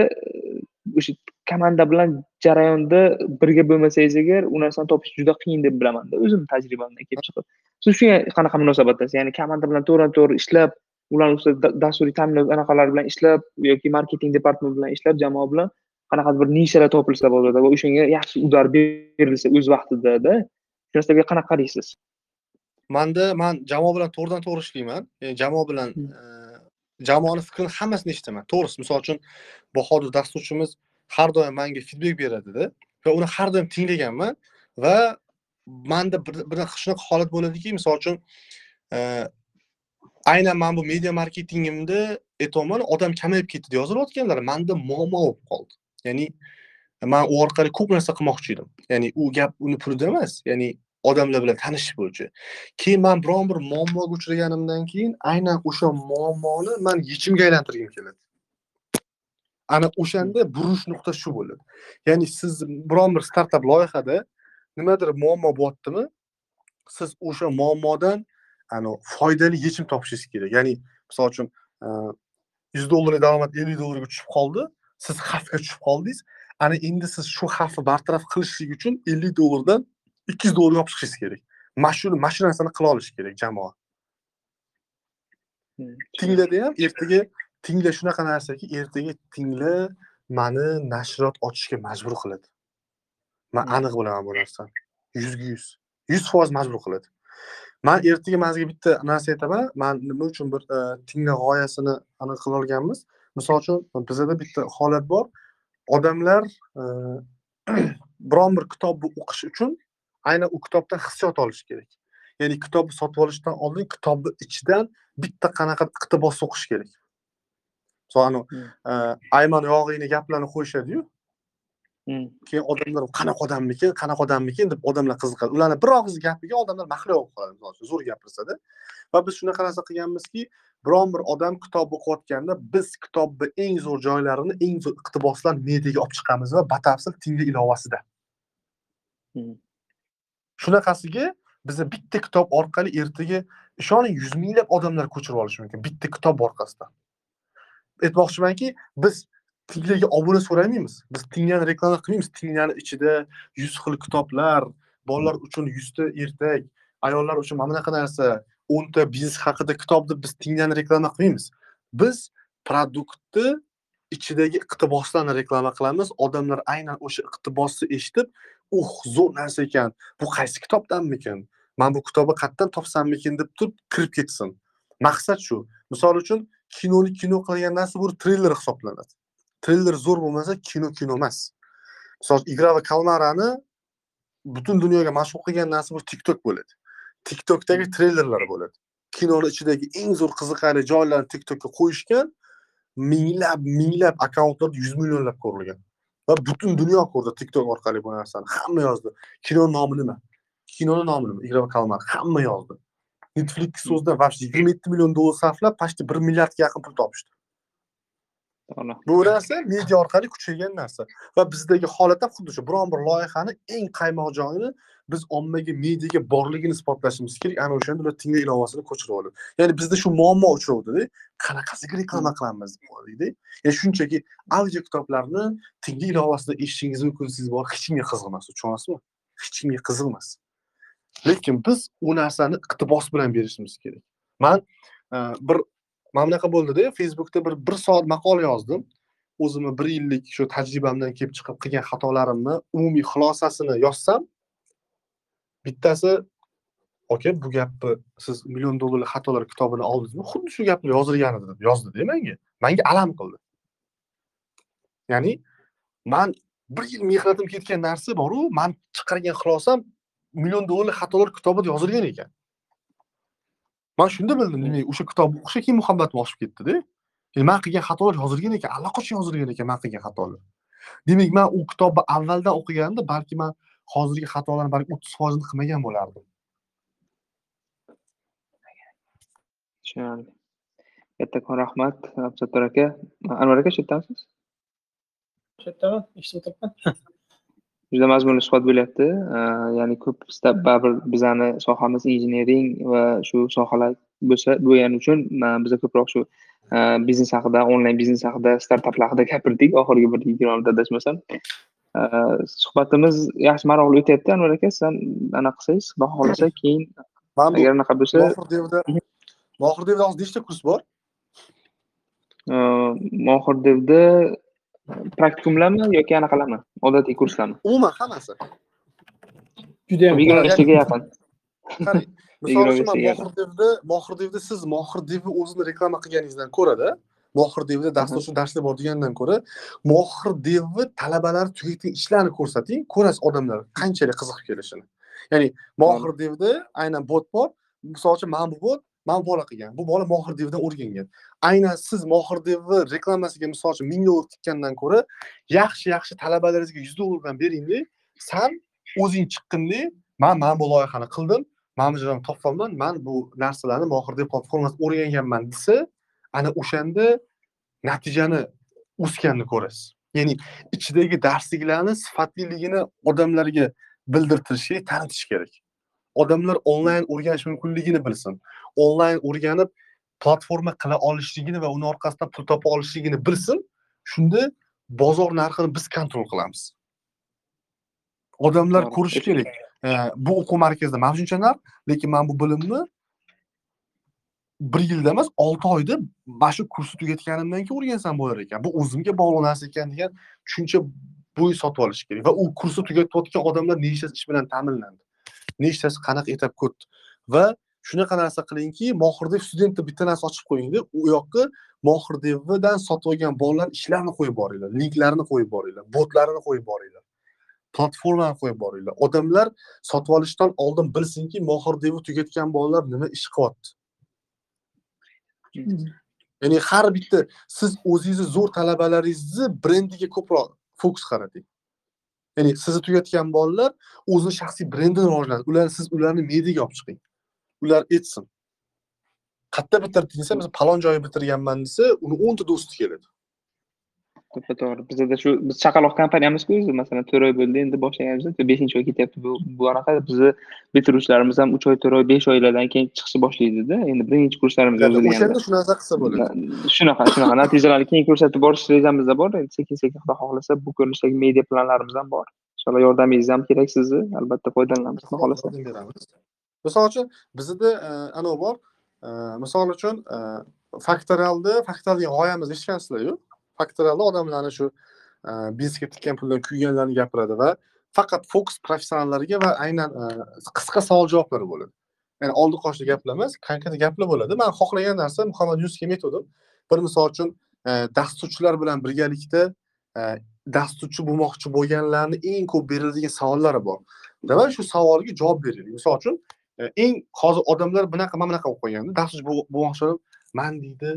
o'sha komanda bilan jarayonda birga bo'lmasangiz agar u narsani topish juda qiyin deb bilamanda o'zimni tajribamdan kelib chiqib. Siz shunga qanaqa munosabatdasiz? Ya'ni komanda bilan to'g'ridan to'g'ri ishlab ularni ustida dasturiy ta'minot anaqalari bilan ishlab yoki marketing departamenti bilan ishlab jamoa bilan qanaqadir bir nishalar topilsa bozorda va o'shanga yaxshi udar berilsa o'z vaqtidada shu narsaga qanaqa qaraysiz manda man jamoa bilan to'g'ridan to'g'ri ishlayman. Jamoa bilan Hmm. e, jamoani fikrini hammasini eshitaman. To'g'risi misol uchun bahodir dasturchimiz har doim manga feedback beradida va uni har doim tinglaganman va manda bir bir shunaqa holat bo'ladiki misol uchun e, aynan mana bu media marketingimda aytyapman odam kamayib ketdi deb yozilayotganlar manda muammo bo'lib qoldi. Ya'ni man u orqali ko'p narsa qilmoqchi edim. Ya'ni u gap uni pulida emas ya'ni odamlar bilan tanishish bo'yicha. Keyin man biron bir muammoga uchraganimdan keyin aynan o'sha muammoni man yechimga aylantirgim keladi. Ana o'shanda burish nuqta shu bo'ladi. Ya'ni siz biron bir startap loyihada nimadir muammo bo'lyaptimi siz o'sha muammodan ani foydali yechim topishingiz kerak ya'ni misol uchun yuz dollarlik daromad ellik dollarga tushib qoldi siz xavfga tushib qoldingiz ana endi siz shu xavfni bartaraf qilishlik uchun ellik dollardan ikki yuz dollarga olib chiqishingiz kerak mana shu mana shu narsani qila olish kerak jamoa tinglada ham ertaga tingla shunaqa narsaki ertaga tingla mani nashriyot ochishga majbur qiladi man aniq bilaman bu narsani yuzga yuz yuz foiz majbur qiladi man ertaga man sizga bitta narsa aytaman. Man nima uchun bir e, tingla g'oyasini aniq qila olganmiz? Misol uchun bizada bitta holat bor. Odamlar e, (clears throat) biron bir kitobni o'qish uchun aynan u kitobdan hissiyot olish kerak. Ya'ni kitobni sotib olishdan oldin kitobni ichidan bitta qanaqa iqtibos o'qish kerak. Misol anavi Hmm. e, ayman yog'iyni gaplarni qo'yishadiyu keyin odamlar qanaqa odammikin qanaqa odammikin deb odamlar qiziqadi. Ularni bir og'iz gapiga odamlar mahliyo bo'lib qoladi misol uchun zo'r gapirsada. Va biz shunaqa narsa qilganmizki biron bir odam kitob o'qiyotganda biz kitobni eng zo'r joylarini eng zo'r iqtiboslarni mediaga olib chiqamiz va batafsil tingla ilovasida. Hmm. shunaqasiga biza bitta kitob orqali ertaga ishoning yuz minglab odamlar ko'chirib olishi mumkin bitta kitob orqasidan. Aytmoqchimanki biz tinglaga obuna so'ramaymiz biz tinglani reklama qilmaymiz. Tinglani ichida yuz xil kitoblar bolalar uchun yuzta ertak ayollar uchun mana bunaqa narsa o'nta biznes haqida kitob deb biz tinglani reklama qilmaymiz. Biz produktni ichidagi iqtiboslarni reklama qilamiz. Odamlar aynan o'sha iqtibosni eshitib uh zo'r narsa ekan. Bu qaysi kitobdanmikin? Man bu kitobni qayerdan topsammikin? deb turib kirib ketsin. Maqsad shu. Misol uchun kinoni kino qilgan narsa bu triller hisoblanadi. Treyler zo'r bo'lmasa kino kino emas. Misol uchun igra va kalmarani butun dunyoga mashhur qilgan narsa bu tiktok bo'ladi. Tiktokdagi treylerlar bo'ladi. Kinoni ichidagi eng zo'r qiziqarli joylarni tiktokka qo'yishgan minglab minglab akkauntlar yuz millionlab ko'rilgan. Va butun dunyo ko'rdi tiktok orqali bu narsani. Hamma yozdi. Kino nomi nima? Kinoni nomi nima? Igra va kalmar hamma yozdi. Netflix so'zida вообще yigirma yetti million dollar sarflab почти bir milliardga yaqin pul topishdi. Bu narsa media orqali kuchaygan narsa. Va bizdagi holat ham xuddi shu biron bir loyihani eng qaymoq joyini biz ommaga mediaga borligini isbotlashimiz kerak. Ana o'shanda ular tinglay ilovasini ko'chirib oladi ya'ni bizda shu muammo uchravdida qanaqasiga reklama qilamiz deb ya'ni shunchaki audio kitoblarni tingla ilovasida eshitishingiz mumkin siz bor hech kimga qiziqmas tushunasizmi hech kimga qiziqmas lekin biz u narsani iqtibos bilan berishimiz kerak. Man e, bir mana bunaqa bo'ldida facebookda bir bir soat maqola yozdim. O'zimni bir yillik shu tajribamdan kelib chiqib qilgan xatolarimni umumiy xulosasini yozsam bittasi aka bu gapni siz million dollarlik xatolar kitobini oldingizmi? Xuddi shu gapni yozilgan edi deb yozdida menga. Manga alam qildi. Ya'ni man bir yil mehnatim ketgan narsa boru man chiqargan xulosam million dollarlik xatolar kitobida yozilgan ekan. Man shunda bildim demak o'sha kitobni o'qishga keyin muhabbatim oshib ketdida ya'ni man qilgan xatolar yozilgan ekan allaqachon yozilgan ekan man qilgan xatolar demak man u kitobni avvaldan o'qiganimda balki man hozirgi xatolarni balki o'ttiz foizini qilmagan bo'lardim. Tushunarli kattakon rahmat absattor aka anvar aka shu yerdamisiz shu yerdaman eshitib o'tiribman juda mazmunli suhbat bo'lyapti. Ya'ni ko'p baribir bizani sohamiz injenering va shu sohalar bo'lsa bo'lgani uchun biza ko'proq shu uh, biznes haqida onlayn biznes haqida startaplar haqida gapirdik. Oxirgi bir yigirma minut adashmasam. Uh, suhbatimiz yaxshi maroqli o'tyapti. Anvar aka siz ham anaqa qilsangiz xudo xohlasa keyin agar anaqa bo'lsa mohir devda mohir devda hozir nechta kurs bor. Mohir devda praktikumlarmi yoki anaqalarmi? Odatiy kurslarmi? Umuman hammasi. Judayam yigirma beshtaga yaqin. Qarang (laughs) misol Yigirma uchun man beshtaga mohir devda mohir devda siz mohir devni o'zini reklama qilganingizdan ko'rada mohir devda dasturchi darslar bor degandan ko'ra mohir devni talabalari tugatgan ishlarni ko'rsating ko'rasiz odamlar qanchalik qiziqib kelishini. Ya'ni mohir devda aynan bot bor misol uchun mana bu bot mana bola qilgan bu bola mohirdevdan o'rgangan. Aynan siz mohirdevni reklamasiga misol uchun ming dollar tikkandan ko'ra yaxshi yaxshi talabalaringizga yuz dollardan beringda san o'zing chiqqinda man mana bu loyihani qildim mana bu joydan topganman man bu narsalarni mohirdev platformasida o'rganganman desa ana o'shanda natijani o'sganini ko'rasiz. Ya'ni ichidagi darsliklarni sifatliligini odamlarga bildirtirish kerak tanitish kerak. Odamlar onlayn o'rganish mumkinligini bilsin. Onlayn o'rganib platforma qila olishligini va uni orqasidan pul topa olishligini bilsin shunda bozor narxini biz kontrol qilamiz. Odamlar ko'rishi kerak. Bu o'quv markazida mana shuncha narx lekin man bu bilimni bir yilda emas olti oyda mana shu kursni tugatganimdan keyin o'rgansam bo'lar ekan. Bu o'zimga bog'liq narsa ekan degan tushuncha bo'yi sotib olish kerak va u kursni tugatayotgan odamlar nechtasi ish bilan ta'minlandi nechtasi qanaqa etap ko'rdi. Va shunaqa narsa qilingki mohirdev studentni bitta narsa ochib qo'yingda u yoqqa mohirdevdan sotib olgan bolalar ishlarini qo'yib boringlar linklarni qo'yib boringlar botlarini qo'yib boringlar platformani qo'yib boringlar. Odamlar sotib olishdan oldin bilsinki mohirdevi tugatgan bolalar nima ish qilyapti? Ya'ni har bitta siz o'zingizni zo'r talabalaringizni brendiga ko'proq fokus qarating ya'ni sizni tugatgan bolalar o'zini shaxsiy brendini rivojlantiradi. Ular siz ularni mediaga olib chiqing. Ular aytsin qayerda bitirding desa biz palon joyi bitirganman desa uni o'nta do'sti keladi. To'ppa to'g'ri. Bizada shu biz chaqaloq kompaniyamizku o'zi masalan to'rt oy bo'ldi endi boshlaganimizda beshinchi oy ketyapti bu anaqa. Bizni bitiruvchilarimiz ham uch oy to'rt oy besh oylardan keyin chiqishni boshlaydida. Endi birinchi kurslarimiz o'shanda shu narsa qilsa bo'ladi. Shunaqa shunaqa. Natijalarni keyin ko'rsatib borish rejamizda bor. Endi sekin sekin xudo xohlasa bu ko'rinishdagi media planlarimiz ham bor. Inshaalloh yordamingiz ham kerak sizni. Albatta foydalanamiz xudo xohlasa. misol uchun bizada e, anavi bor. E, misol uchun e, faktorialda faktorialga g'oyamiz eshitgansizlarku faktorali odamlarni shu e, biznesga tikkan puldan kuyganlarni gapiradi va faqat fokus professionallarga va aynan e, qisqa savol javoblar bo'ladi. Ya'ni oldi qoshli gaplar emas konkret gaplar bo'ladi. Man xohlagan narsa muhammad yunusga metodim bir misol uchun e, dasturchilar bilan birgalikda dasturchi bo'lmoqchi bo'lganlarni eng ko'p beriladigan savollari bor. Demak shu savolga javob beraylik. Misol uchun eng hozir odamlar bunaqa mana bunaqa bo'lib qo'yganda dasturchi bo'lmoqchi bo'lib man deydi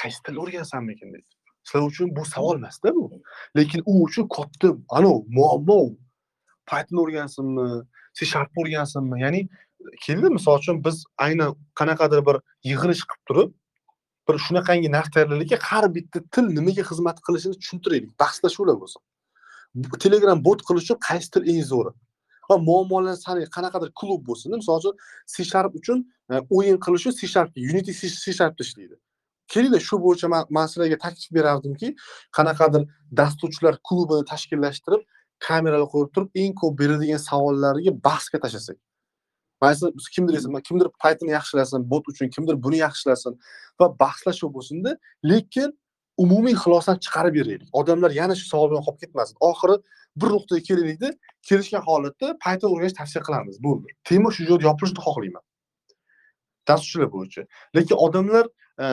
qaysi tilni o'rgansammikin deydi. Sizlar uchun bu savol emasda bu lekin u uchun katta anavi muammo u. python o'rgansinmi c sharp o'rgansinmi ya'ni keldi misol uchun biz aynan qanaqadir bir yig'ilish qilib turib bir shunaqangi narx tayyorlaylikki har bitta til nimaga xizmat qilishini tushuntiraylik. Bahslashuvlar bo'lsin. Telegram bot qilish uchun qaysi til eng zo'ri? Va muammolarni sanay qanaqadir klub bo'lsin misol uchun c sharp uchun e, o'yin qilish uchun c sharp unity c C sharpda ishlaydi. Kelinglar shu bo'yicha man man sizlarga taklif berardimki qanaqadir dasturchilar klubini tashkillashtirib kameralar qo'yib turib eng ko'p beradigan savollarga bahsga tashlasak. Mayli kimdir kimdir python yaxshilasin bot uchun kimdir buni yaxshilasin va bahslashuv bo'lsinda lekin umumiy xulosani chiqarib beraylik. Odamlar yana shu savol bilan qolib ketmasin. Oxiri bir nuqtaga kelaylikda kelishgan holatda python o'rganishni tavsiya qilamiz bo'ldi. Temir shu joyda yopilishini xohlayman. Dasturchilar bo'yicha lekin odamlar e,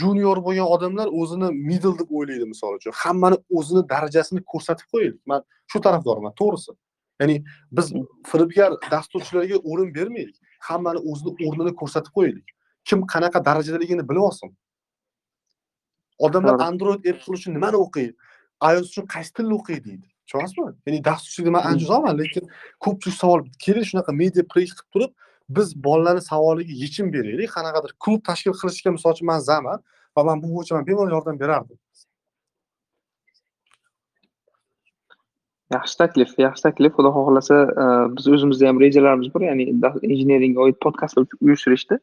junior bo'lgan odamlar o'zini middle deb o'ylaydi misol uchun. Hammani o'zini darajasini ko'rsatib qo'yaylik. Man shu tarafdorman to'g'risi. Ya'ni biz firibgar dasturchilarga o'rin bermaylik. Hammani o'zini o'rnini ko'rsatib qo'yaylik. Kim qanaqa darajadaligini bilib olsin. Odamlar android apple uchun nimani o'qiydi? ios uchun qaysi tilni o'qiydi deydi. Tushunyapsizmi ya'ni dasturchilikda man ancha uzoqman lekin ko'pchilik savol keling shunaqa media proyekt qilib turib biz bolalarni savoliga yechim beraylik. Qanaqadir klub tashkil qilishga misol uchun man zaman va man bu bo'yicha man bemalol yordam berardim. Yaxshi taklif yaxshi taklif. Xudo xohlasa e, biz o'zimizda ham rejalarimiz bor. Ya'ni injiniringga oid podkastlar uyushtirishda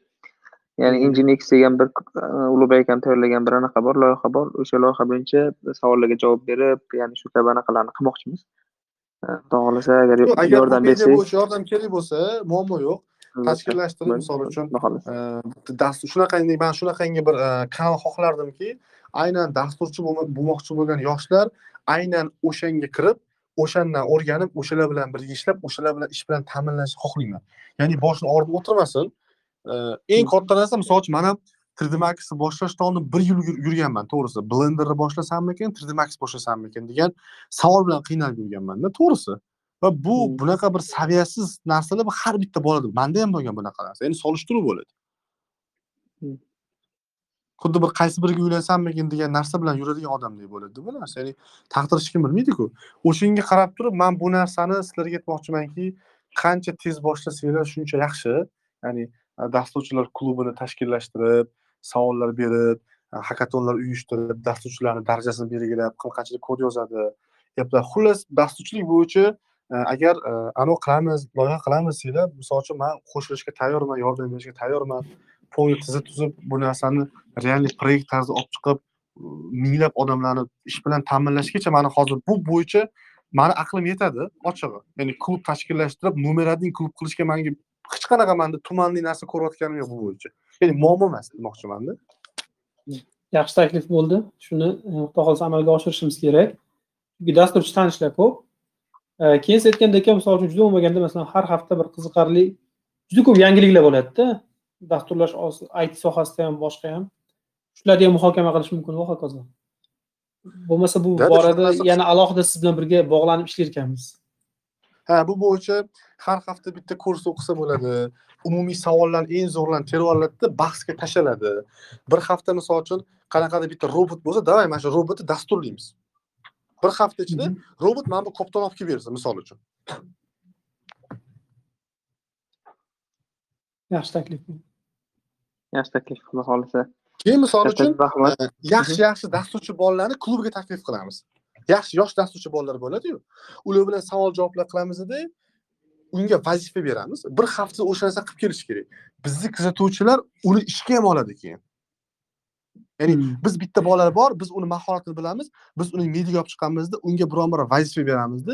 ya'ni injinex degan bir e, ulug'bek akam tayyorlagan bir anaqa bor loyiha bor. O'sha loyiha bo'yicha savollarga javob berib ya'ni shu kabi anaqalarni qilmoqchimiz. E, xudo xohlasa agar yordam bersangiz yordam kerak bo'lsa muammo yo'q tashkillashtirib misol uchun dastur shunaqangi man shunaqangi bir e, kanal xohlardimki aynan dasturchi bo'lmo- bo'lmoqchi bo'lgan yoshlar aynan o'shanga kirib o'shandan o'rganib o'shalar bilan birga ishlab o'shalar bilan ish bilan ta'minlashni xohlayman. Ya'ni boshini og'ritib o'tirmasin. Eng katta narsa misol uchun man ham 3d maxni boshlashdan oldin bir yil yur- yurganman to'g'risi. Blenderni boshlasammikin 3d max boshlasammikin degan savol bilan qiynalib yurganmanda to'g'risi va bu bunaqa bir saviyasiz narsalar bu har bitta bolada manda ham bo'lgan bunaqa narsa endi solishtiruv bo'ladi. Xuddi bir qaysi biriga uylansammikin degan narsa bilan yuradigan odamdek bo'ladi bu narsa ya'ni taqdir hech kim bilmaydiku. O'shanga qarab turib man bu narsani sizlarga aytmoqchimanki qancha tez boshlasanglar shuncha yaxshi. Ya'ni dasturchilar klubini tashkillashtirib savollar berib hakatonlar uyushtirib dasturchilarni darajasini belgilab qanchalik kod yozadi. Gaplar xullas dasturchilik bo'yicha agar anavi qilamiz loyiha qilamiz desanglar misol uchun man qo'shilishga tayyorman yordam berishga tayyorman polni tizib tuzib bu narsani realniy proyekt tarzida olib chiqib minglab odamlarni ish bilan ta'minlashgacha mani hozir bu bo'yicha mani aqlim yetadi ochig'i ya'ni klub tashkillashtirib nomer один klub qilishga manga hech qanaqa manda tumanli narsa ko'rayotganim yo'q bu bo'yicha ya'ni muammo emas demoqchimanda yaxshi taklif bo'ldi shuni xudo xohlasa amalga oshirishimiz kerak chunki dasturchi tanishlar ko'p keyin siz aytgandek misol uchun juda bo'lmaganda masalan har hafta bir qiziqarli juda ko'p yangiliklar bo'ladida dasturlash it sohasida ham boshqa ham. Shularni ham muhokama qilish mumkin va hokazo. Bo'lmasa bu borada yana alohida siz bilan birga bog'lanib ishlar ekanmiz. Ha bu bo'yicha har hafta bitta kurs o'qisa bo'ladi. Umumiy savollarni eng zo'rlarini terib oladida bahsga tashladi. Bir hafta misol uchun qanaqadir bitta robot bo'lsa давай mana shu robotni dasturlaymiz bir hafta ichida robot mana bu kopton olib kelib bersin misol uchun. Yaxshi taklif yaxshi taklif xudo xohlasa. Keyin misol uchun e, yaxshi yaxshi dasturchi bolalarni klubga taklif qilamiz. Yaxshi yosh dasturchi bolalar bo'ladiyu ular bilan savol javoblar qilamizda unga vazifa beramiz. Bir hafta o'sha narsa qilib kelishi kerak. Bizni kuzatuvchilar uni ishga ham oladi keyin ya'ni biz bitta bola bor biz uni mahoratini bilamiz biz uni mediaga olib chiqamizda unga biron bir vazifa beramizda.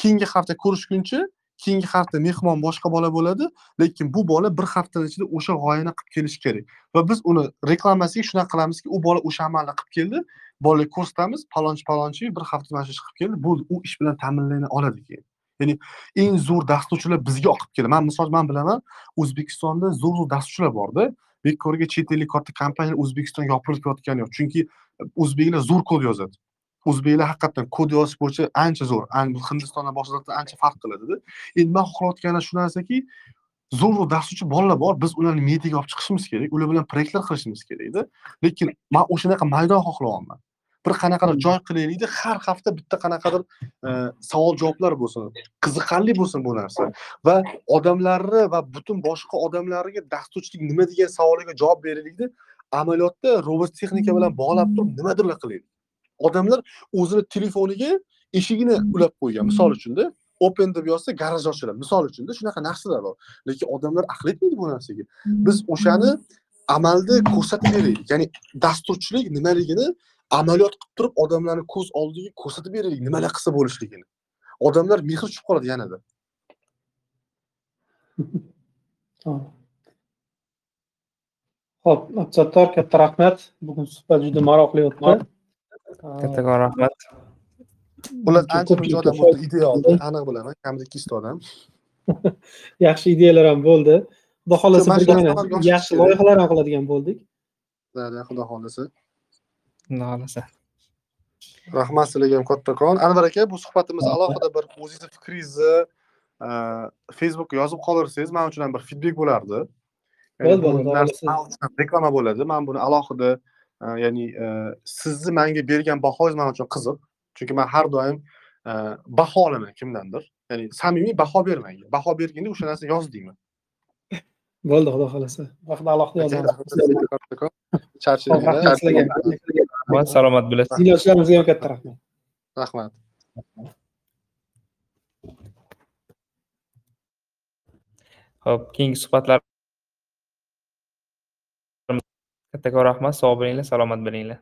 Keyingi hafta ko'rishguncha keyingi hafta mehmon boshqa bola bo'ladi lekin bu bola bir haftani ichida o'sha g'oyani qilib kelishi kerak. Va biz uni reklamasiga shunaqa qilamizki u bola o'sha amalni qilib keldi bolaga ko'rsatamiz palonchi palonchi bir hafta mana shu ish qilib keldi bo'ldi u ish bilan ta'minlana oladi keyin. Ya'ni eng zo'r dasturchilar bizga oqib keladi man misol man bilaman o'zbekistonda zo'r zo'r dasturchilar borda bekorga chet ellik katta kompaniyalar o'zbekistonga yopilib ketayotgani yo'q. Chunki o'zbeklar zo'r kod yozadi. O'zbeklar haqiqatdan kod yozish bo'yicha ancha zo'r. Hindistondan boshqa ancha farq qiladida endi man xohlayotganim shu narsaki zo'r zo'r dasturchi bolalar bor. Biz ularni mediaga olib chiqishimiz kerak. Ular bilan proyektlar qilishimiz kerakda lekin man o'shanaqa maydon xohlayapman bir qanaqadir joy qilaylikda har hafta bitta qanaqadir e, savol javoblar bo'lsin qiziqarli bo'lsin bu narsa. Va odamlarni va butun boshqa odamlarga dasturchilik nima degan savoliga javob beraylikda amaliyotda robot texnika bilan bog'lab turib nimadirlar qilaylik? Odamlar o'zini telefoniga eshigini ulab qo'ygan. Misol uchunda open deb yozsa garaj ochiladi. Misol uchunda shunaqa narsalar bor. Lekin odamlar aql etmaydi bu narsaga. Biz o'shani amalda ko'rsatib beraylik. Ya'ni dasturchilik nimaligini amaliyot qilib turib odamlarni ko'z oldiga ko'rsatib beraylik nimalar qilsa bo'lishligini. Odamlar mehri tushib qoladi yanada. (laughs) Ho'p absattor katta rahmat. Bugun suhbat juda maroqli o'tdi. Kattakon rahmat. ular Juda ancha odam bo'ldi. aniq bilaman kamida ikkita odam. (laughs) yaxshi ideyalar ham bo'ldi. Xudo xohlasa yaxshi loyihalar ham qiladigan bo'ldik. Xudo xohlasa Xohlasa. rahmat sizlarga ham kattakon anvar aka bu suhbatimiz alohida bir o'zingizni fikringizni e, facebookga yozib qoldirsangiz man uchun ham bir feedback bo'lardi. Reklama bo'ladi. Man buni alohida e, ya'ni e, sizni manga bergan bahoyingiz man uchun qiziq. Chunki man har doim baho olaman kimdandir. Ya'ni samimiy baho bermang. Baho berganda o'sha narsani yoz deyman bo'ldi xudo xohlasa. Vaqtida alohida yozaman Kattakon. Ho'p, rahmat salomat bo'lasiz. tinglovchilarimizga ham katta rahmat rahmat Xo'p, keyingi suhbatlar kattakon rahmat. Sog' bo'linglar, salomat bo'linglar.